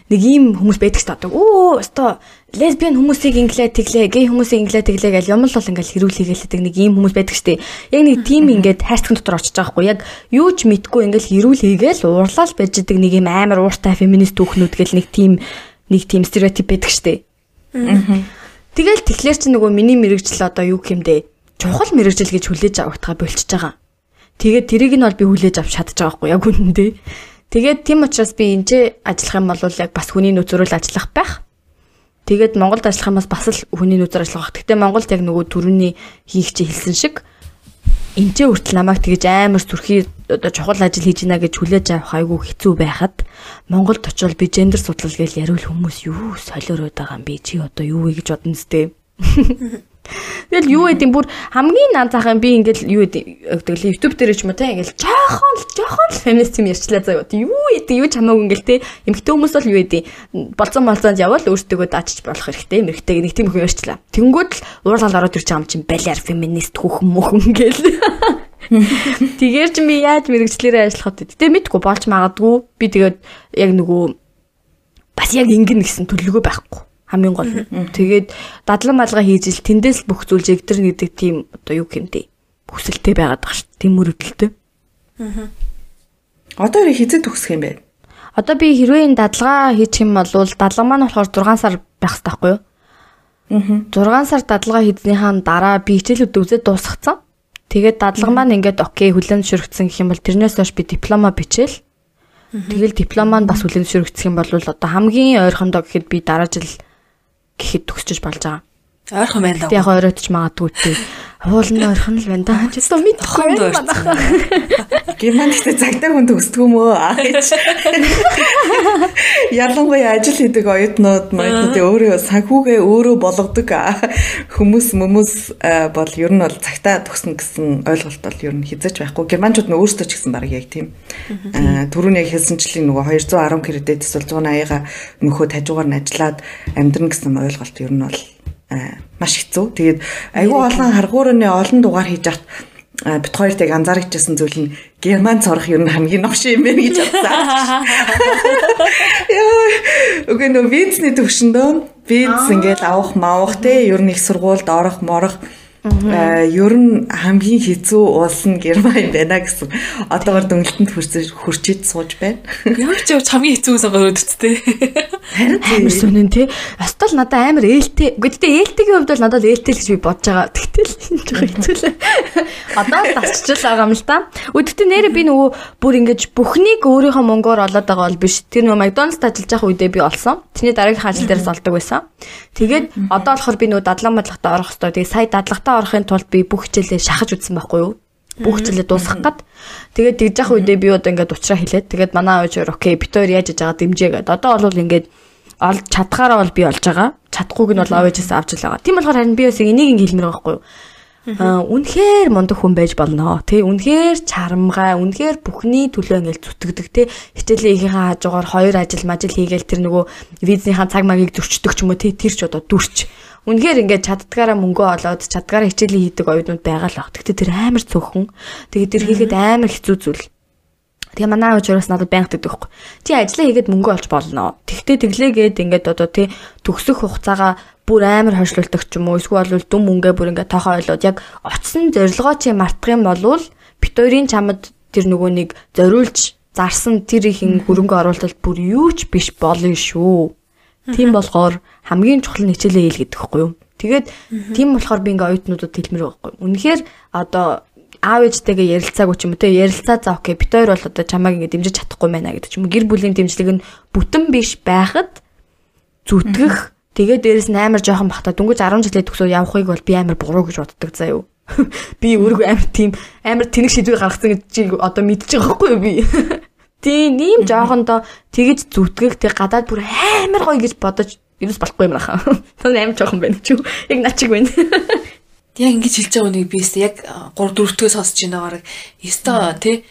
нэг ийм хүмүүс байдаг ч одоо оо өстой лесбиан хүмүүсийг инглээ тэглээ гей хүмүүсийг инглээ тэглээ гэж юм л бол ингээл хэрүүл хийгээдэг нэг ийм хүмүүс байдаг штеп. Яг нэг тим ингээд хайрцаг дотор очиж байгаа хгүй. Яг юу ч мэдгүй ингээл хэрүүл хийгээл уурлал байж идэг нэг ийм амар ууртай феминист түүхнүүд гэл нэг тим нэг тим стереотип байдаг штеп. Тэгэл тэгэхээр чи нөгөө миний мэрэгжил одоо юу гэмдэ чухал мэрэгжил гэж хүлээж авахтаа болчихж байгаа. Тэгээд тэрийг нь бол би хүлээж авч чадчих байгаа хгүй яг үнэндээ Тэгээд тийм учраас би энд ажиллах юм бол яг бас хүний нөөцөөр л ажиллах байх. Тэгээд Монголд ажиллах юм бас л хүний нөөцөөр ажиллах байх. Гэтэ Монголд яг нөгөө төрөний хийх чи хэлсэн шиг ч хүртэл намайг тэгэж амар зүрхий одоо чухал ажил хийж гинэ гэж хүлээж авах айгүй хэцүү байхад Монголд очивол би гендер судлал гэж яриул хүмүүс юу солиороод байгаа юм би чи одоо юу вэ гэж бодно зү. Тэгэл юу гэдэг бүр хамгийн захын би ингээл юу гэдэг л YouTube дээр ч юм уу те ингээл жоохон л жоохон л феминист юм ярьчлаа заяа. Юу гэдэг юу ч хамаагүй ингээл те эмэгтэй хүмүүс бол юу гэдэг болцсон болцоонд явал өөртөө даачиж болох хэрэгтэй эмэгтэй нэг тийм хүн ярьчлаа. Тэнгүүд л уурлал ороод ирж байгаа юм чинь балиар феминист хүүхэн мөхөн гээл. Тэгээр чи би яаж мэрэгчлэрээ ажиллах вэ? Гэтэ мэдгүй болж магадгүй. Би тэгээд яг нөгөө бас яг ингэн гэсэн төлөвлөгөө байхгүй хамгийн гол нь. Тэгээд дадлан малгай хийж ил тэндээс бүх зүйл жигдэрнэ гэдэг тийм одоо юу гэмтэй хүсэлтэй байгаад байгаа шүү. Тийм мөрөдөлтөй. Аа. Одоо хизээ төгсөх юм бэ? Одоо би хэрвээ энэ дадлага хийчих юм бол дадлага маань болохоор 6 сар байх хэрэгтэй байхгүй юу? Аа. 6 сар дадлага хийснийхаа дараа би хичээлүүд үзээд дуусгацсан. Тэгээд дадлага маань ингээд окей хүлэн зөвшөөрөгдсөн гэх юм бол тэрнээс хойш би диплома бичээл. Тэгэл диплом маань бас хүлэн зөвшөөрөгдсөн юм бол одоо хамгийн ойрхондоо гэхэд би дараа жил гэхэд төгсөж болж байгаа. Ойрхон байна даа. Яг оройтч магадгүй тий. Хуулн ойрхон л байна даа. Чи одоо мэдхгүй байна. Герман гэхдээ цагтаа хүн төгсдөг юм уу? Ялангуяа ажил хийдэг оюутнууд маягтнуудын өөрөө санхүүгээ өөрөө болгодог хүмүүс хүмүүс бол ер нь бол цагтаа төгснө гэсэн ойлголт бол ер нь хязгаарч байхгүй. Германчууд нь өөрсдөө ч гэсэн баг яг тийм. Төрөний яг хэлсэнчлийн нөгөө 210 кредит эсвэл 180-га нөхөд хажуугаар нь ажиллаад амьдрна гэсэн ойлголт ер нь бол маш хэцүү. Тэгээд айгүй олон харгуурны олон дугаар хийж авт бит хоёрт яг анзаарчихсан зүйл нь герман цорох нь хамгийн новш юм байна гэж бодсон. Яа, үгүй нөө визний төвшөндөө виз ингээл авах маавах те ер нь их сургуульд орох морох Э, ер нь хамгийн хэцүү уус нь Герман байна гэсэн одоогор дөнгөлтөнд хүрчиж сууж байна. Ямар ч явж хамгийн хэцүү сонгоод үсттэй. Харин амар сүнэн тий. Астал надад амар ээлтэй. Гэхдээ ээлтэйгийн хувьд бол надад ээлтэй л гэж би бодож байгаа. Тэгтэл жоохон хэцүү л. Одоо тасчил байгаа юм л та. Өдөртөө нэрээ би нөгөө бүр ингэж бүхнийг өөрийнхөө мөнгөөр олоод байгаа бол биш. Тэр нөгөө Макдоналдс ажиллаж байгаа үедээ би олсон. Тэрний дараагийн ажил дээрээс олдог байсан. Тэгээд одоо болохоор би нөгөө дадлан бодлоготой орох хэвээр. Тэгээд сая дадлагтаа орохын тулд би бүх хичээлээ шахаж үзсэн байхгүй юу? Бүх хичээлээ дуусгах гад. Тэгээд тэгж явах үедээ би одоо ингээд уучраа хэлээд тэгээд манай аавч окей бит хоёр яаж иж байгаа дэмжээ гэдэг. Одоо бол ингээд олж чадхаараа бол би олж байгаа. Чадахгүйг нь бол аавчаас авч л байгаа. Тийм болохоор харин би бас энийг хэлмээр байгаа байхгүй юу? Аа үнэхээр мундаг хүн байж болно. Тэ үнэхээр чарамгай, үнэхээр бүхний төлөө ингээл зүтгэдэг тэ хичээлээ ихийнхаа хажуугаар хоёр ажил мажил хийгээл тэр нөгөө визнийхаа цаг магийг зөрчдөг ч юм уу тэ тэр ч одоо дүрч. Үнэхээр ингээд чаддгаараа мөнгөө олоод чаддгаараа хичээлээ хийдэг оюутнууд байгаа л баг. Тэгтээ тэр амар цөөхөн. Тэгээд тэр хийхэд амар хэцүү зүйл. Тэгээ манай уучраас надад байнга гэдэг байхгүй. Чи ажиллаа хийгээд мөнгө олж болно. Тэгтээ тэглээгээд ингээд одоо тий төгсөх хугацаагаа бүр амар хойшлуулдаг ч юм уу эсвэл бол дүм мөнгөө бүр ингээд тоохоо ойлоод яг очсон зорилгоо чи мартах юм бол бит хоёрын чамд тэр нөгөө нэг зориулж зарсан тэр их хөрөнгө оруулалт бүр юу ч биш болно шүү. Тийм болохоор хамгийн чухал нь хичээлээ хийл гэдэг хэвгүй юу. Тэгээд тийм болохоор би ингээ оюутнуудад хэлмээр байхгүй. Үнэхээр одоо аав ээжтэйгээ ярилцаагүй ч юм уу те ярилцаа за окей бит хоёр бол одоо чамайг ингээ дэмжиж чадахгүй байна гэдэг ч юм гэр бүлийн дэмжлэг нь бүтэн биш байхад зүтгэх. Тэгээд дээрэс нь амар жоохон бахта. Дөнгөж 10 жилээ төгсөө явахыг бол би амар буруу гэж боддог заа юу? Би өөрөө амар тийм амар тэнэг шийдвэр гаргацсан гэж одоо мэдчихэж байгаа байхгүй юу би тийм ийм жоохондоо тэгэж зүтгэх тэг гадаад бүр амар гоё гэж бодож ерөөс болохгүй юм аха. Тань амар жоохон байна ч юу. Яг наа чиг байна. Яг ингэж хэлж байгаа үнийг би яг 3 4 дэх сонсож байна гараг. Өстө тий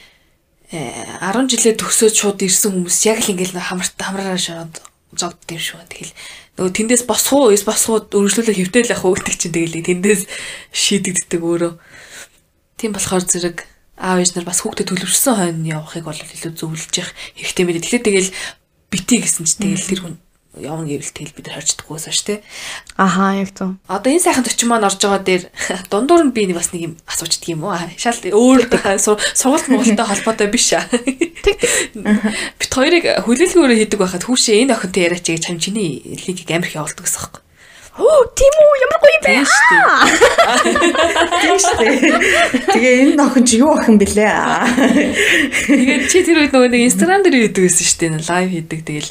10 жилээ төгсөөд шууд ирсэн хүмүүс яг л ингээл хамарт хамраараа шууд зогдд юм шүү. Тэгэл нөгөө тэндээс босох уу, эс босох уу өргөжлүүлэх хөвтэй л ах уу гэдэг чинь тэгэл тэндээс шийдэгддэг өөрөө. Тийм болохоор зэрэг аав ээж нар бас хүүхдэд төлөвшсөн хойно явахыг бол илүү зөвлөж явах хэрэгтэй мэт. Тэгэхээр тэгэл битий гэсэн чинь тэгэл тэр хүн явна гэвэл тэгэл бид нар харьцдаггүйсэн ш тий. Аха яг зөв. Одоо энэ сайхан төчин маань орж байгаа дээр дундуур нь би нэг бас нэг юм асуучдаг юм уу? Шал өөр сургалт муултай холбоотой биш аа. Тэг. Бит хоёрыг хүлээлгөөрөө хийдэг байхад хүүшээ энэ охинтой яриач гэж чам чиний лигийг амирх явуулдаг гэсэн юм. Оо тийм үү ямар гоё бэ? Тийм шүү дээ. Тэгээ энэ охин чи юу охин бэлээ? Тэгээд чи тэр үед нөгөө нэг инстаграм дээр хийдэг байсан шүү дээ. Лайв хийдэг. Тэгэл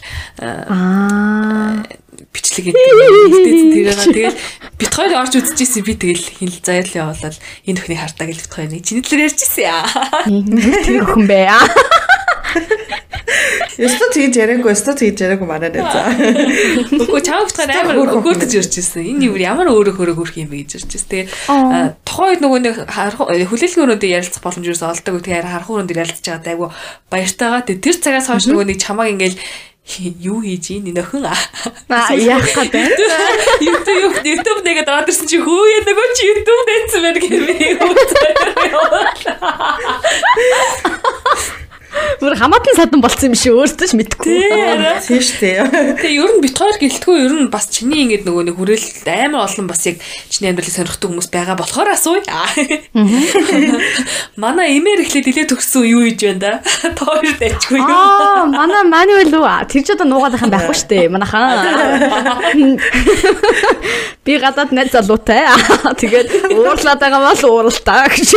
аа бичлэг хийдэг. Тэгэл бит хоёр орж үзчихсэн би тэгэл хинл заярлал явуулаад энэ өхний хартаа гэж бит хоёр нэг чиний төлөөр ярьжсэн яа. Тэр өхөн бэ. Яста тэгж яриаггүй, яста тэгж яриаггүй манай нэ за. Үгүй чам битгаар амар өгөөдөж ирж ирсэн. Энэ юу ямар өөрөө хөрөг хөрх юм бэ гэж ирж ирсэн. Тэгээ тухайн үед нөгөө нэг хүлээлгөөрөндөө ярилцах боломж юус олдог. Тэгээ харах өрөөнд ярилцж байгаа дайгу баяртайгаа. Тэр цагаас хойш нөгөө нэг чамааг ингээл юу хийж ийн нөхөн аа яах гэдэг YouTube YouTube нэгэд ороод ирсэн чи хөөе нөгөө чи YouTube нээсэн мэр гэмээ Бүр хамаатан садан болцсон юм шиг өөртөө ч мэдэхгүй. Тийм шүү дээ. Тэгээ ер нь бит хоёр гэлтгүй ер нь бас чиний ингэдэг нөгөө нэг хүрээлэл амар олон бас яг чиний амьдралыг сонирхдаг хүмүүс байгаа болохоор асууя. Манай эмээр ихлэ дилээ төгссөн юу хийж байна да? Тоор дэчгүй юу? Аа, манай маний үл үү? Тэр ч одоо нуугаад байх юм байхгүй шүү дээ. Манайхан. Би гадаад найз залуутай. Тэгээд уурлаад байгаа бол ууралтаа гэж.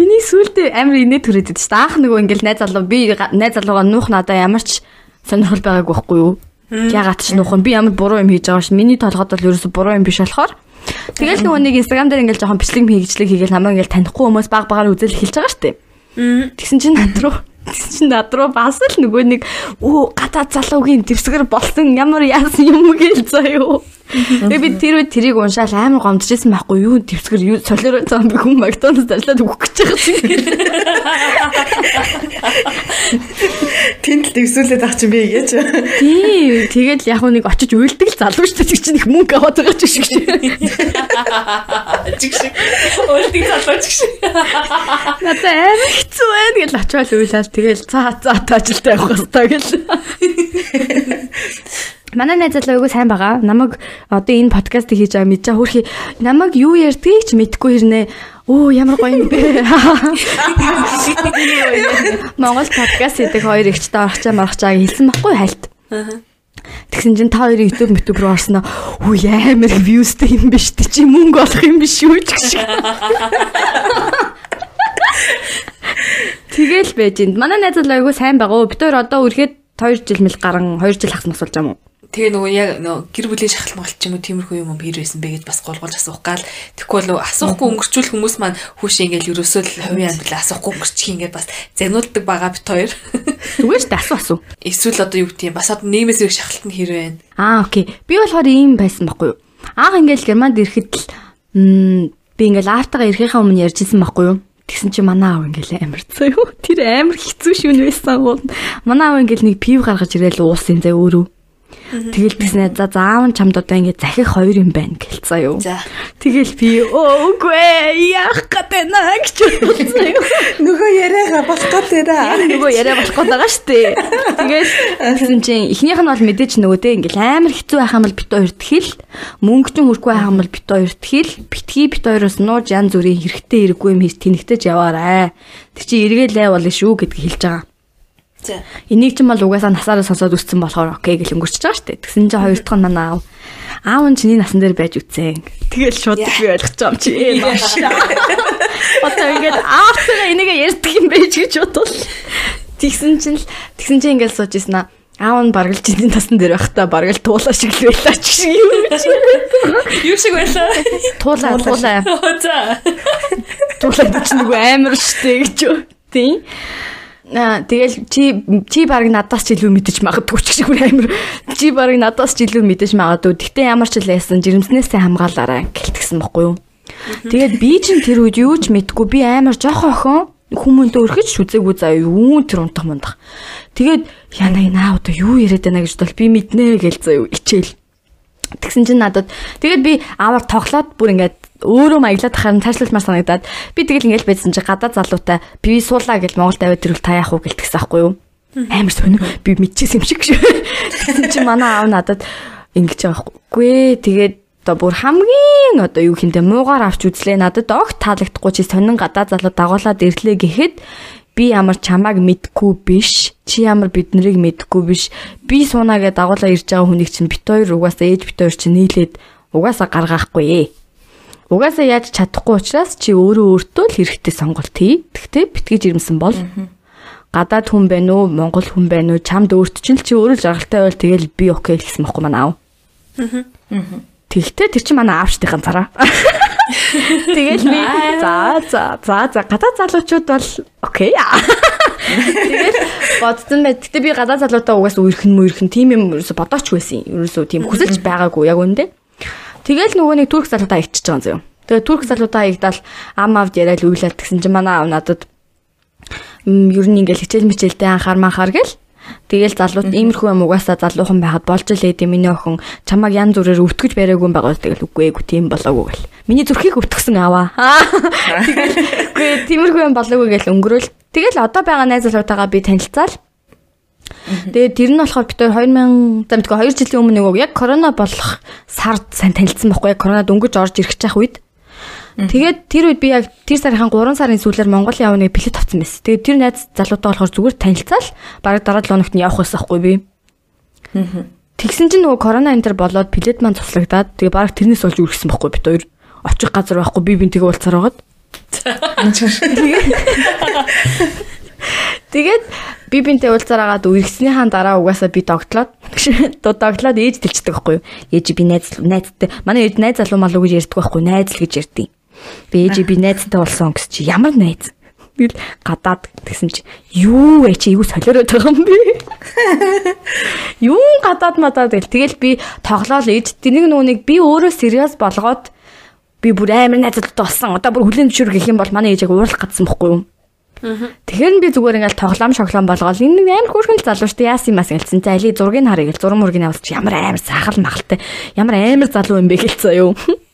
Миний сүултээ амар инээ төрөөд байдаг шүү дээ. Анх нөгөө ингээл найз залуу би найз залууга нуух надаа ямар ч сонирхол байгаагүй байхгүй юу? Ягаад ч нуух юм би ямар буруу юм хийж байгаа ш. Миний толгойд бол ерөөсө буруу юм биш болохоор Тэгэл нөгөө нэг инстаграм дээр ингээл жоохон бичлэг хийгчлэг хийгээл намайг ингээл танихгүй хүмүүс баг багаар үзэл хэлж байгаа штеп. Тэгсэн чинь над руу чинь над руу бас л нөгөө нэг өө гадаа залуугийн дэвсгэр болсон ямар яасан юм гээл заяо. Тэгээ би тэр үед тэрийг уншаал амар гомдчихсэн байхгүй юу төвсгэр юу солиро цаан би хүн Макдоналдс залаад өгөх гэж байгаа Тэнд л төвсүүлээд ах чинь би гэж. Тийм тэгэл яг нэг очиж уйлдаг л залуу шүү дээ чинь их мөнгө аваад байгаа ч шиг шиг. Чиг шиг. Уйлдаг залуу чиг шиг. Надаа амар хэцүү байна гэж очиод уйлал тэгэл цаа цаа таажилтай явах хэрэгтэй гэл. Манай найз залуу айгуу сайн байгаа. Намайг одоо энэ подкастыг хийж байгаа мэдээ хөрхи намайг юу ярьдгийг ч мэдэхгүй хэрнээ. Оо ямар гоё юм бэ. Монгол подкаст хийдэг хоёр ихчтэй орохчаа марахчаа хэлсэн баггүй хальт. Тэгсэн чинь та хоёрын YouTube YouTube руу орсноо. Үу амар viewsтэй юм биш тий чи мөнгө олох юм биш үү гэж. Тэгэл байж энд. Манай найз залуу айгуу сайн байгаа. Бид хоёр одоо үргээд 2 жил мэл гарan 2 жил хасна болж байгаа юм? Тэгээ нөгөө яг нөгөө гэр бүлийн шахалмал ч юм уу тиймэрхүү юм хэр байсан бэ гэж бас голгож асуух гал тэгвэл нөгөө асуухгүй өнгөрчүүл хүмүүс маань хүүшээ ингээл ерөөсөө л хувийн амьдрал асуухгүй өнгөрчих ингээд бас загнуулдаг байгаа бит хоёр. Зүгээр ч асуу асуу. Эсвэл одоо юу гэдэг юм бас одоо нийгмээс ирэх шахалт нь хэр байна? Аа окей. Би болохоор ийм байсан байхгүй юу? Анх ингээл германд ирэхэд л би ингээл аартагаа ирэхийнхаа өмнө ярьжсэн байхгүй юу? Тэгсэн чи манай аав ингээл амар юу? Тэр амар хэцүү шүн байсан. Манай аав ингээл нэг пив гаргаж ирээл уусан зэ өөрөө Тэгэл тэгснэ за заав нь чамд одоо ингэ захих хоёр юм байна гэлцээ юу. За. Тэгэл би өөгүй яах гэдэг наа гэж бодсон юм. Нөгөө яриага болох гэдэг Яг нөгөө яриа болох гээд байгаа штэ. Тэгэл тэгсэн чинь эхнийх нь бол мэдээч нөгөө те ингээл амар хэцүү байх юм бол бит хоёр тхил мөнгө ч хүрхгүй байх юм бол бит хоёр тхил битгий бит хоёроос нууж янз бүрийн хэрэгтэй хэрэггүй юм хийж тэнэгтэж яваарай. Тэг чи эргэлээ болно шүү гэдгийг хэлж байгаа. Энийг ч юм бол угаасаа насаараа сонсоод үссэн болохоор окей гэл өнгөрч байгаа штэ. Тэгсэн чинь хоёр дахь нь манай аав. Аав нь чиний насан дээр байж үтсэн. Тэгэл шууд би ойлгож байгаа юм чи. Ээ маш. Одоо ингээд аавтайгаа энийг ярьдаг юм байж гэж бодвол. Тэгсэн чинь л тэгсэн чинь ингээд сууж ийсэн аа. Аав нь бараг л чиний насан дээр байх та бараг л туулаа шиг л байлаа ч шиг юм. Юу шиг байлаа? Туулаа туулаа. За. Туулаа ч нэг амар штэ гэж. Тийм. Тэгэл чи чи баг надаас ч илүү мэдэж магадгүй ч шиг амар чи баг надаас ч илүү мэдэж магадгүй. Гэтэ ямар ч л яасан жирэмснээсээ хамгаалаарай гэлтгсэн бохгүй юу. Тэгээд би чинь тэр үед юу ч мэдгүй би амар жоохон охин хүмүүнтэй өрхөж шүзээгүй заа юу тэр унтах мундах. Тэгээд яна наа одоо юу яриад байна гэж бол би мэднэ гээл заа юу ичээл. Тэгсэн чинь надад тэгээд би аваар тоглоод бүр ингээд өөрөө маяглаад тахаар цаашлуулмаар санагдаад би тэгэл ингээд байцсан чи гадаа залуутай би суулаа гэл Монгол тавиад ирвэл та яах вэ гэлтгсэн аахгүй юу? Амар сонио би мэдчихсэн юм шиг шүү. Тэгсэн чи манай аав надад ингэж байгаа байхгүй. Тэгээд одоо бүр хамгийн одоо юу хинтэ муугаар авч үзлээ надад огт таалагдахгүй чи сонин гадаа залуу дагуулад ирлээ гэхэд би ямар чамааг мэдгүй биш чи ямар биднийг мэдгүй биш би суунагээ дагуулаа ирж байгаа хүнийг чинь бит хоёр угаасаа ээж бит хоёр чинь нийлээд угаасаа гаргаахгүй ээ угаасаа яаж чадахгүй учраас чи өөрөө өөртөө л хэрэгтэй сонголт хий тэгтээ битгий жирэмсэн бол гадаад хүн байна уу монгол хүн байна уу чамд өөрт чинь л чи өөрөө жаргалтай байл тэгэл би окей гэсэн бохгүй манаа Тэгтээ тэр чинь манай аавчдын ганцаараа. Тэгэл би за за за за гадаа залуучууд бол окей. Тэгэл бодсон бай. Гэтэ би гадаа залуутаа угаас үерхэн мүерхэн тийм юм ерөөсө бодооч байсан. Ерөөсө тийм хүсэлж байгаагүй яг үндэ. Тэгэл нөгөө нэг турк залуутаа ичиж байгаа юм зөө. Тэгээ турк залуутаа игдал ам авд яриад үйлээд гэсэн чинь манай аав надад ер нь ингээл хичээл мичээлтэй анхаармаа хаар гэл Тэгэл залууд иймэрхүү юм угаасаа залуухан байхад болж л ээ миний охин чамайг янз бүрээр өвтгөж бариагүй юм байгаа тэгэл үгүй эгүй тийм болоогүй гэл. Миний зүрхийг өвтгсөн аваа. Тэгэл үгүй тиймэрхүү юм болоогүй гэл өнгөрөөл. Тэгэл одоо байгаа найз залуутайгаа би танилцаал. Тэгээд тэр нь болохоор бид 2000 за мэдгүй 2 жилийн өмнө нөгөө яг корона болох сард сайн танилцсан байхгүй яг корона дөнгөж орж ирэх чах үед Тэгээд тэр үед би яг тэр сарын 3 сарын сүүлээр Монгол гэж билет авсан байсан. Тэгээд тэр найз залуутай болохоор зүгээр танилцаал бараг дараа 7 хоногт нь явах байсан хгүй би. Тэгсэн чинь нөгөө корона энэ төр болоод билет маань цуслагдаад тэгээ бараг тэрнээс болж үргэсэн байхгүй бит хоёр. Очих газар байхгүй би бинтгээ уулзаар байгаад. Тэгээд би бинтээ уулзаар агаад үргэснийхаа дараа угаасаа би догтлоод догтлоод ээж дэлчдэг байхгүй юу. Ээж би найз найзтай манай ээж найз залуу малуу гэж ярьдаг байхгүй найз л гэж ярьдیں۔ Би ээж би найзтай болсон гэсэн чи ямар найз? Тэгэл гадаад тэгсэн чи юу вэ чи эйгүү солиороод байгаа юм бэ? Юу гадаад мадаад гэл тэгэл би тоглоол ээж тэнийг нүунийг би өөрөө сериус болгоод би бүр амар найзтай болсон. Одоо бүр хүлэн зөвшөөр гэх юм бол манай ээж яг уурлах гадсан бохгүй юу? Тэгэхээр би зүгээр ингээл тоглоом шоглоом болгоол энэ амар хөөрхөн залуу штэ яасан юм ас гэлцэн. За али зургийг харъя гэл зураг мургийг авалч ямар амар сахал махалтай ямар амар залуу юм бэ гэлцээ юу.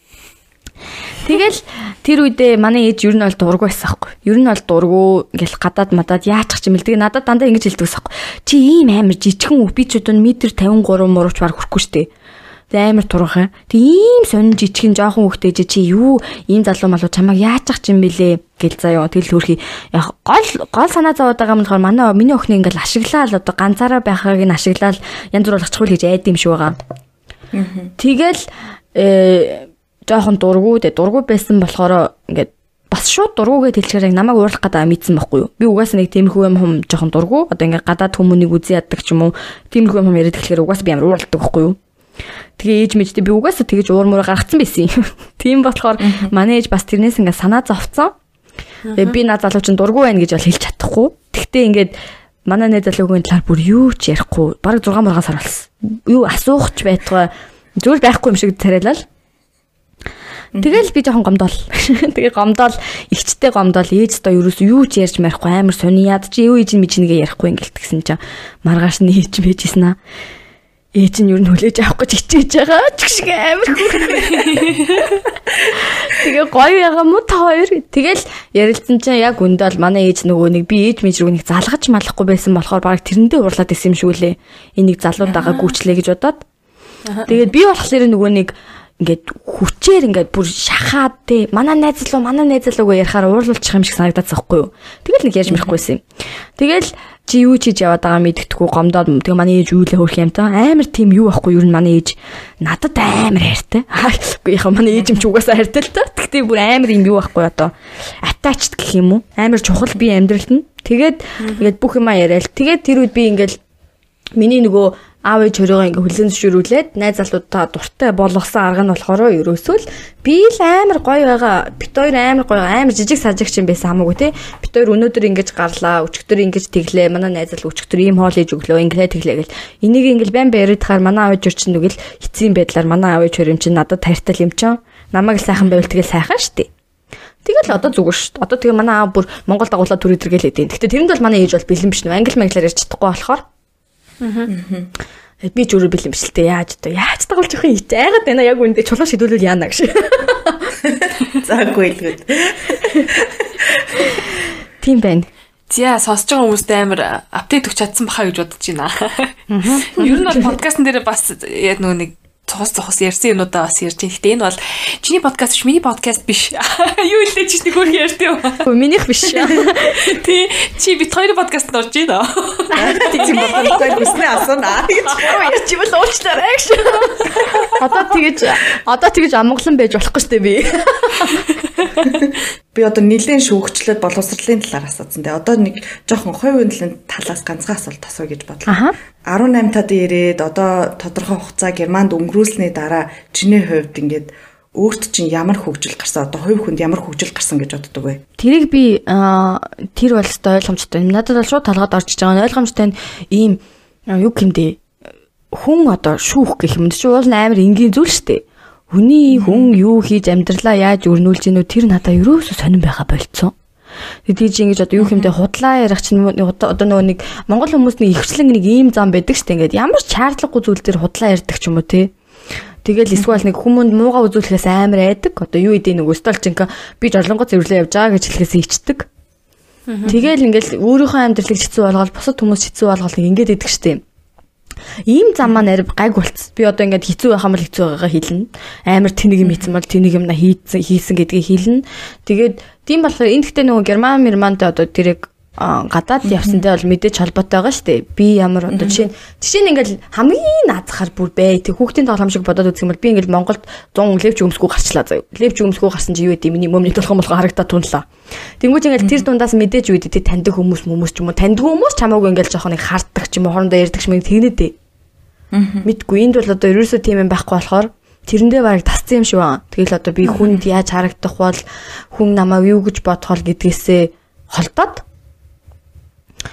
Тэгэл тэр үедээ манай ээж ер нь бол дургу байсан байхгүй. Ер нь бол дургу ингээл гадаад мадаад яачих ч юм бэл. Тэгээ надад дандаа ингэж хэлдэг байсан байхгүй. Чи ийм амар жижигхэн ч өдөө метр 53 мурууч баг хүрхгүй штэ. Тэгээ амар турхан. Тэг ийм сонин жижигхэн жоохон хөхтэй чи юу ийм залуу малуу чамайг яачих ч юм бэлээ гэл заяа. Тэгэл хөрхи яг гол гол санаа зовоод байгаа юм болохоор манай миний охин ингээл ашиглаад одоо ганцаараа байхааг нь ашиглаад янз бүр болгочихгүй гэж айд юм шиг байгаа. Тэгэл э жоохон дургу тэ дургу байсан болохоор ингээд бас шууд дургугээ тэлчээр яг намайг уурлах гэдэг мэдсэн байхгүй юу. Би угаасаа нэг тиймэрхүү юм хум жоохон дургу одоо ингээд гадаад хүмүүнийг үзий яддаг ч юм уу тиймэрхүү юм яриад тэгэхээр угаасаа би амар уурладаг байхгүй юу. Тэгээ ээж мэжтэй би угаасаа тэгэж уурмуур гаргацсан байсан юм. Тийм болохоор манай ээж бас тэрнээс ингээд санаа зовцсон. Тэгээ би наа залуу чинь дургу байна гэж бол хэлж чадахгүй. Тэгтээ ингээд манай найз залуугийн талаар бүр юу ч ярихгүй. Бараг 6 мургаас харуулсан. Юу асуух ч байтугай зүйл байхгүй юм шиг царайлал. Тэгэл би жоохон гомдол. Тэгээ гомдол, ихчтэй гомдол, ээж та ерөөс юу ч ярьж марихгүй амар сони яд чи юу ээж нь мэж нэгэ ярихгүй ингээл тэгсэн чинь маргааш нь ээж мэжсэн аа. Ээж нь юу нь хүлээж авах гэж хичээж байгаа ч шиг амар. Тэгээ гоё яга муу та хоёр. Тэгэл ярилцсан чинь яг үндэ бол манай ээж нөгөө нэг би ээж мэж рүү нэг залгаж малахгүй байсан болохоор баг тэрэндээ урлаад исэн юм шүү лээ. Энийг залуудаага гүйчлээ гэж бодоод. Тэгээд би болохоор нөгөө нэг ингээд хүчээр ингээд бүр шахаад те манай найз луу манай найз луугаа ярихаар уурлуулчих юм шиг санагдаад захгүй юу. Тэгэл нэг ярьж мэрэхгүйсэн. Тэгэл чи юу чиж яваад байгаа мэддэхгүй гомдоод тэгээ манай ээж юулээ хөрх юм та. Амар тийм юу ахгүй юу манай ээж? Надад амар хайртай. Үгүй яхаа манай ээж юм ч угаасаа хайртай л та. Тэгтээ бүр амар юм юу ахгүй одоо. Attached гэх юм уу? Амар чухал би амьдралд нь. Тэгээд ингээд бүх юма яриад. Тэгээд тэр үед би ингээд миний нөгөө аав ээж өөрийгөө ингээ хүлэн зөвшөөрүүлээд найз залуудаа дуртай болгосон арга нь болохоор ерөөсөө л би л амар гоё байгаа. Бит хоёр амар гоё амар жижиг сажигч юм байсан хамаагүй те. Бит хоёр өнөөдөр ингэж гарлаа, өчигдөр ингэж теглээ. Манай найз зал өчигдөр ийм хоол хийж өглөө. Ингээ теглээ гэл. Энийг ингээл байн бариад хаар манай аав ээж чинь нүгэл эцсийн байдлаар манай аав ээж хоёр юм чинь надад тарьтал юм чинь. Намайг сайхан байвал тэгэл сайхан штий. Тэгэл одоо зүгээр шүү дээ. Одоо тэгээ манай аав бүр Монгол дагуулаа төр идэргээл хэдийн. Гэхдээ тэрэнд бол манай ээж бол бэлэн биш нэ. Англи манглаар ярьж чадахгүй болохоор. Аа. Би ч өөрөө бэлэн биш л дээ. Яаж одоо яаж дагуулж явах юм айгаад байна яг үндэ чулуу шидүүлвэл яана гэж. Заагүй л гээд. Тийм байна. Зя сонсож байгаа хүмүүст амар апдейт өгч чадсан баха гэж бодож байна. Ер нь бол подкастн дээр бас яг нөгөө нэг цогц цогц ярьсан юмудаа бас ярьж байна. Гэтэ энэ бол чиний подкаст биш, миний подкаст биш. Юу илээ чи нэг өөр ярьд юм. Минийх биш. Тий, чи бит хоёр подкастт орж байна. Тийм болохгүй бүснээ асуунаа гэж. Ярьж ивэл уучлаарай гэж. Одоо тэгэж одоо тэгэж амглан байж болохгүй дээ би. Би одоо нэлийн шүүгчлээд боловсролын талаар асуусан. Тэгээ одоо нэг жоохон хувийн талаас ганцхан асуулт асуу гэж бодлоо. 18 тад ирээд одоо тодорхой хугацаа Германд өнгөрүүлсний дараа чиний хувьд ингээд өөрт чинь ямар хөгжил гарсан одоо хувь хүнд ямар хөгжил гарсан гэж боддог вэ? Тэрийг би тэр бол өстой ойлгомжтой. Надад бол шууд талгаад орчиж байгаа. Ойлгомжтой нь ийм юу гэмдэ хүн одоо шүүх гэх юм чи уул амар энгийн зүйл шүү дээ Хүний хүн юу хийж амьдралаа яаж өрнүүлж гинөө тэр надаа ерөөсө сонирн байха болцсон. Чи ингэж одоо юу хэмдэ худлаа ярих чинь одоо нөгөө нэг монгол хүмүүс нэг ихчлэн нэг ийм зам байдаг штэ ингээд ямар ч шаардлагагүй зүйл дээр худлаа ярьдаг ч юм уу те. Тэгэл эсвэл нэг хүмүүнд мууга үзүүлэхээс амар айдаг. Одоо юу идэ нэг өстөлчинка би жорлонгоо цэвэрлээ явж байгаа гэж хэлэхээс ичдэг. Тэгэл ингээл өөрийнхөө амьдралыг хэцүү болгоод бусад хүмүүс хэцүү болгоод ингээд идэг штэ. Ийм зам маань арив гайг болц. Би одоо ингээд хэцүү байх юм бол хэцүү байгаагаа хэлнэ. Амар тэнийг юм хийсэн бол тэнийг юм хийсэн хийсэн гэдгийг хэлнэ. Тэгээд тийм болохоор энэ гэхдээ нөгөө герман мэрмант одоо тэрийг гадаад явсантай бол мэдээж холбоотой байгаа шүү дээ. Би ямар одоо жишээ нь жишээ нь ингээл хамгийн наазахаар бүр бай. Тэг хүүхдийн тоглоом шиг бодоод үзэх юм бол би ингээл Монголд 100 левч өмсгөө гарчлаа заяа. Левч өмсгөө гарсан чи юу гэдэг миний мөмний толгой молгоо харагдаад тунлаа. Тэнгүүч ингээл тэр дундаас мэдээж үйд тэг таньдаг хүмүүс хүмүүс ч юм уу таньдаг хүмүүс чамаагүй ингээл жоохон нэг харддаг ч юм уу хоорондоо ярьдаг ч мэг тэгнэ дээ. Мэдгүй энд бол одоо ерөөсөө тийм юм байхгүй болохоор тэрэндээ бараг тасцсан юм шиг байна. Тэгэл одоо би хүнд яаж харагдах бол хүн намайг юу гэж бодох вэ гэдгээсээ холдоод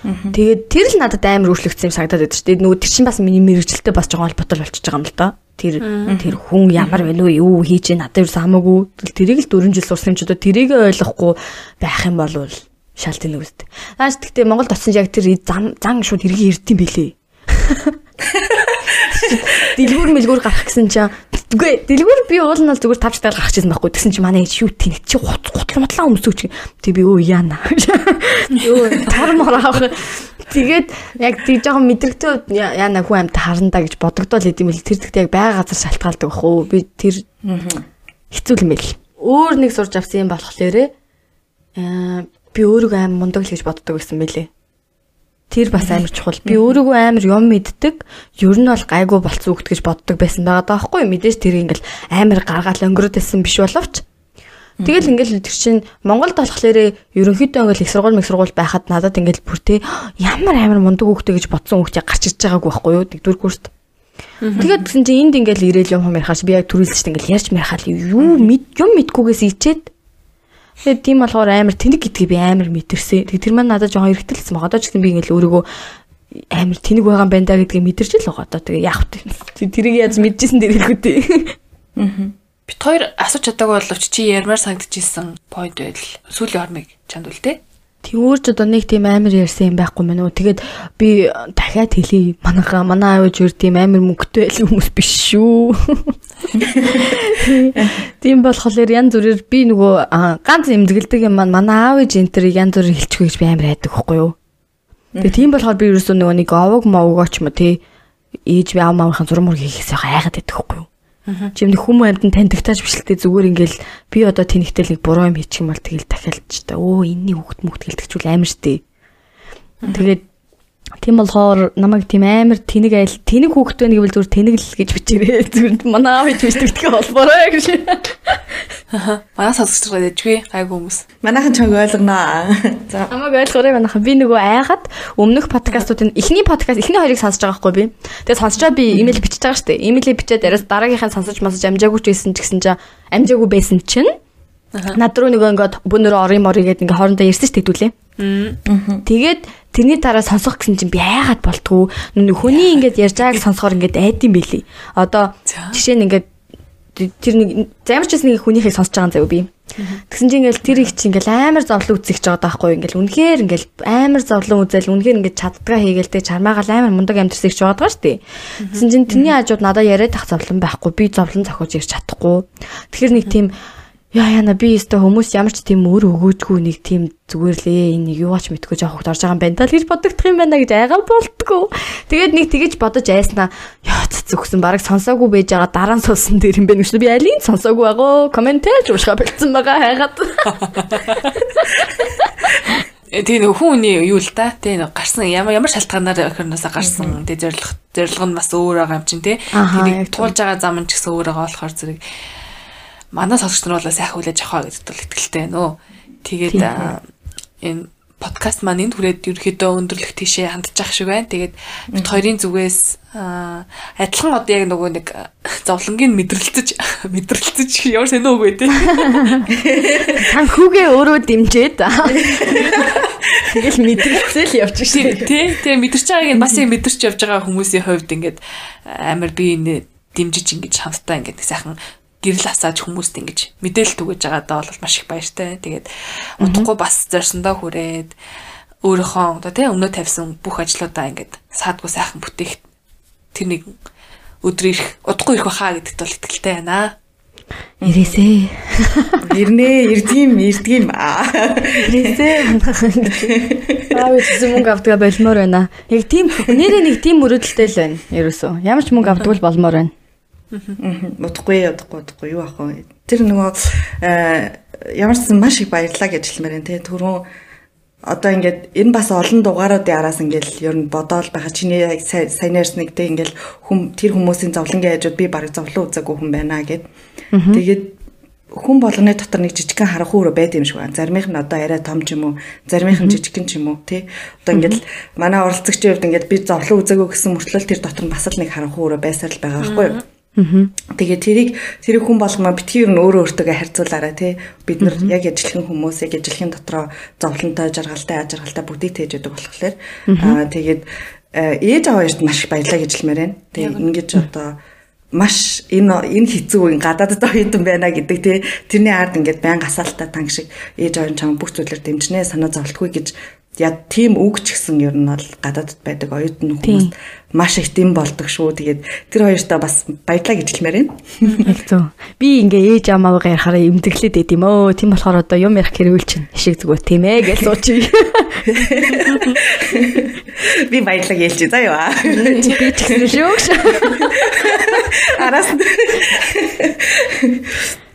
Тэгээд тэр л надад амар өөрчлөгдсөн юм санагдаад байдаг шүү дээ. Нөгөө тэр чинь бас миний мэрэгжилтэй бас жоохон холбоотой болчихж байгаа юм л да. Тэр тэр хүн ямар байна вэ? Юу хийж надад юу хамаагүй. Тэрийг л 4 жил сурсан юм ч одоо тэрийг ойлгохгүй байх юм бол шал тэнэ үст. Нааш тэгтээ Монголд очсон яг тэр зам зан шууд хэрэг эрдэм билээ. Дэлгүүр мэлгүүр гарах гэсэн чинь Үгүй дэлгүүр би уул нь бол зүгээр тавч тал гарах гэсэн байхгүй. Тэгсэн чи манай шүү тийм чи гутал мутлаа өмсөөч. Тэг би өө яана. Юу тар мор авах. Тэгээд яг тий жоохон мэдрэгтэй яана хүн амт харандаа гэж бодогдоод идэм бил тэр тэгтээ яг байга газар шалтгаалдаг бах уу. Би тэр хэцүү юм байл. Өөр нэг сурж авсан юм болохоор аа би өөрийгөө аим мундаг л гэж боддог байсан байлээ. Тэр бас амар чухал. Би өөрийгөө амар юм мэддэг. Ер нь бол гайгүй болцсон үг гэж боддог байсан байгаа даахгүй мэдээж тэр ингээл амар гаргаал өнгөрөөд байсан биш боловч Тэгэл ингээл тэр чинь Монголд болохоор ерөнхийдөө ингээл их сургууль мэг сургууль байхад надад ингээл бүр те ямар амар мундаг хүүхдээ гэж бодсон хүүхдээ гарч иж байгаагүй байхгүй юу? Дөрөв курст. Тэгээд гэсэн чинь энд ингээл ирээл юм хам ярихаш би яг төрүүлсэн чинь ингээл ярьж мэрхаал юу мэд юм мэдгүйгээс ичээд Тэгээд тийм болохоор амар тэнэг гэдгийг би амар мэдэрсэн. Тэгээд тэр маань надад жоохон эргэтэлсэн байгаа. Одоо ч гэсэн би ингээл өөрийгөө амар тэнэг байгаа юм байна да гэдгийг мэдэрч л байгаа. Одоо тэгээ яах вэ? Тэрийг яаж мэдчихсэн дээр хэлэхгүй дээ. Аа. Бит хоёр асууж чадаагүй боловч чи ярмаар санагдчихсэн point байл. Сүүлийн хормыг чанд үлдээ. Тэгвэр ч одоо нэг тийм амар ярьсан юм байхгүй мэн үү. Тэгээд би дахиад хэлье. Манайха манай аавч өөр тийм амар мөнгөтэй байл хүмүүс биш шүү. Тийм болохоор янз бүрээр би нөгөө ганц эмзэгэлдэг юм маань манай аав ээж энэ төрийг янз бүрээр хэлчихгүй гэж би амар хайдаг байхгүй юу. Тэгээ тийм болохоор би ерөөсөө нөгөө нэг овог мовгооч мо тий ээж би аав маавынхаа зураг мөр хийхээс хайгаад байдаг байхгүй юу. Чим нэг хүмүүс амьд таньдагтааж бишлээ зүгээр ингээл би одоо тэнэгтэл нэг буруу юм хийчих юм бол тэгэл дахиад ч та. Өө энэний хөвгт мөхт гэлдэгчүүл амар штэ. Тэгээд Тийм болохоор намайг тийм амар тэнэг айл тэнэг хүүхэд байна гэвэл зүгээр тэнэг л гэж бичээрэй. Зүгээр манай аав хийж бичдэгтэй холбоорой гэж. Аа. Манай сонсогчдод дэжгүй гайг хүмүүс. Манайхан чанга ойлгоноо. За. Намайг ойлгоорой манайхан би нөгөө айгаад өмнөх подкастуудын эхний подкаст эхний хоёрыг сонсож байгаа хгүй би. Тэгээд сонсчоод би имэйл бичиж байгаа штэ. Имэйлээ бичээд араас дараагийнхаа сонсож масаж амжаагүй ч байсан ч гэсэн чинь амжаагүй байсан чинь Над руу нөгөө ингээд бүүнөр ори мори гэдэг ингээд хоорондоо ирсэн ч тэгдүүлээ. Тэгээд тэрний дараа сонсох гэсэн чинь би айгаад болтгоо. Нүг хүний ингээд ярьж байгааг сонсохоор ингээд айдсан билий. Одоо жишээ нь ингээд тэр нэг замар ч нэг хүнийхээ сонсож байгаа заяа би. Тэгсэн чинь ингээл тэр их чи ингээл амар зовлон үзэгч байгаа байхгүй ингээл үнэхээр ингээл амар зовлон үзэл үнэхээр ингээд чаддгаа хийгээл тэг чармаагаал амар мундаг амьдэрсэгч байгаа шүү дээ. Тэгсэн чинь тэрний хажууд надад яриад ах зовлон байхгүй би зовлон зохиож ирч чадахгүй. Тэгэхээр нэг тийм Яа яна би өстө хүмүүс ямар ч тийм өөр өгөөжгүй нэг тийм зүгээр лээ энэ юугаач мэдгүй жоох хогт орж байгаа юм байна даа гэж бодогдох юм байна гэж айгаа болтгоо. Тэгээд нэг тэгэж бодож айснаа. Яа зүгсэн бараг сонсоогүй байж байгаа дараа нь суусан дээр юм байна гэж би алийг сонсоогүй байгаа комментэж уушгаа бэлдсэн байгаа хайгаад. Тэгээ нэг хүний юу л та? Тий нэг гарсан ямар ямар шалтгаанаар охирноосоо гарсан? Тий зорилго зорилго нь бас өөр байгаа юм чинь тий. Тэнийг туулж байгаа зам нь ч гэсэн өөр байгаа болохоор зэрэг манай сонсогч нар бол сайхан хүлээж авах гэдэгт бол итгэлтэй нөө. Тэгээд энэ подкаст маань энд хүрээд ерөөхдөө өндөрлөх тийшээ хандж ах шиг байна. Тэгээд бид хоёрын зүгээс адилхан одоо яг нөгөө нэг зовлонгийн мэдрэлцэж мэдрэлцэж ямар сайн үг вэ те. Санхүүгээ өөрөө дэмжээд тэгэл мэдрэлцэл явж шээ. Тий. Тэгээ мэдэрч байгааг бас юм мэдэрч явж байгаа хүмүүсийн хувьд ингээд амар би дэмжиж ингэж хамтдаа ингээд сайхан гэрэл асааж хүмүүст ингэж мэдээлэл түгэж байгаадаа бол маш их баяртай. Тэгээд удахгүй бас зорсондоо хүрээд өөрийнхөө одоо тийм өмнө тавьсан бүх ажлуудаа ингэж саадгүй сайхан бүтээх тэр нэг өдөр ирэх удахгүй ирэх баха гэдэгт бол итгэлтэй байна. Ирээсээ. Ирнэ, ирдгийм, ирдгийм. Ирээсээ. Аа үгүй мөнгө авдгаа болмоор байна. Яг тийм нэрээ нэг тийм мөрөдөлтэй л байна. Ерөөсөө. Ямар ч мөнгө авдггүй болмоор байна. Удахгүй удахгүй удахгүй юу ах вэ? Тэр нөгөө э, ямар ч маш их баярлаа гэж хэлмээр энэ түрүүн одоо ингээд энэ бас олон дугааруудын араас ингээд ер нь бодоол байгаа чиний ярьсныг тэг ингээд хүм тэр хүмүүсийн зовлонгийн хажууд би бараг зовлон үзээгүй хүн байна гэд. Тэгээд хүн болгоны дотор нэг жижигхэн харанхуй өрөө байд юм шиг байна. Заримийнх нь одоо арай том ч юм уу, заримийнх нь жижигхэн ч юм уу, тий. Одоо ингээд манай оролцогчийн хувьд ингээд би зовлон үзээгүй гэсэн мөртлөө тэр дотор бас л нэг харанхуй өрөө байсаар л байгаа байхгүй юу? Тэгээ тэрийг тэрийг хүн болгоно битгий юу өөрөө өөртөө харьцуулаарай тий. Бид нар яг ажилхэн хүмүүс яг ажилхэн дотроо зовлонтой, жаргалтай, ажиргалтай бүгдийг тээж өгдөг болохоор. Аа тэгээд э, ээж аваа эрт маш их баярлаа гэж хэлмээр байна. Тэгээ ингэж одоо маш энэ энэ хэцүү гадаадд оюутан байна гэдэг тий тэрний ард ингээд баян гасаалтаа танг шиг ээж аваа чам бүх зүйлээр дэмжнэ санаа зовлтгүй гэж яг тийм үг ч гэсэн ер нь бол гадаадд байдаг оюутан хүмүүс маш их дэм болдог шүү. Тэгээд тэр хоёртаа бас баярлаа гэж хэлмээр байна. Зөв. Би ингээ ээж амаагаа ярахаараа эмдэглээд байд юм өө. Тийм болохоор одоо юм ярих хэрүүл чинь шиг зүгээр тийм ээ гэж суучих. Би баярлаа гэлж заа юу. Би ч гэсэн шүү. Араас.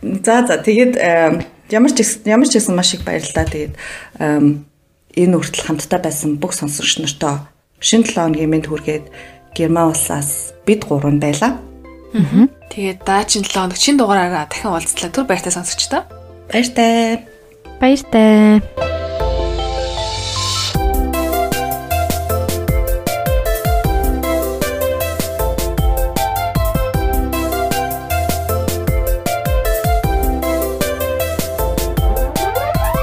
За за тэгээд ямар ч ямар ч гэсэн маш их баярлалаа. Тэгээд энэ үртэл хамтдаа байсан бүх сонсогч нартаа шинэ 7 хоногийн мэнд хүргээд Герман улсаас бид гурван байлаа. Аа. Тэгээд даачин 7 хоног шинэ дугаараараа дахин уулзлаа. Түр баяртай сонсогчдоо. Баяртай. Баяртай.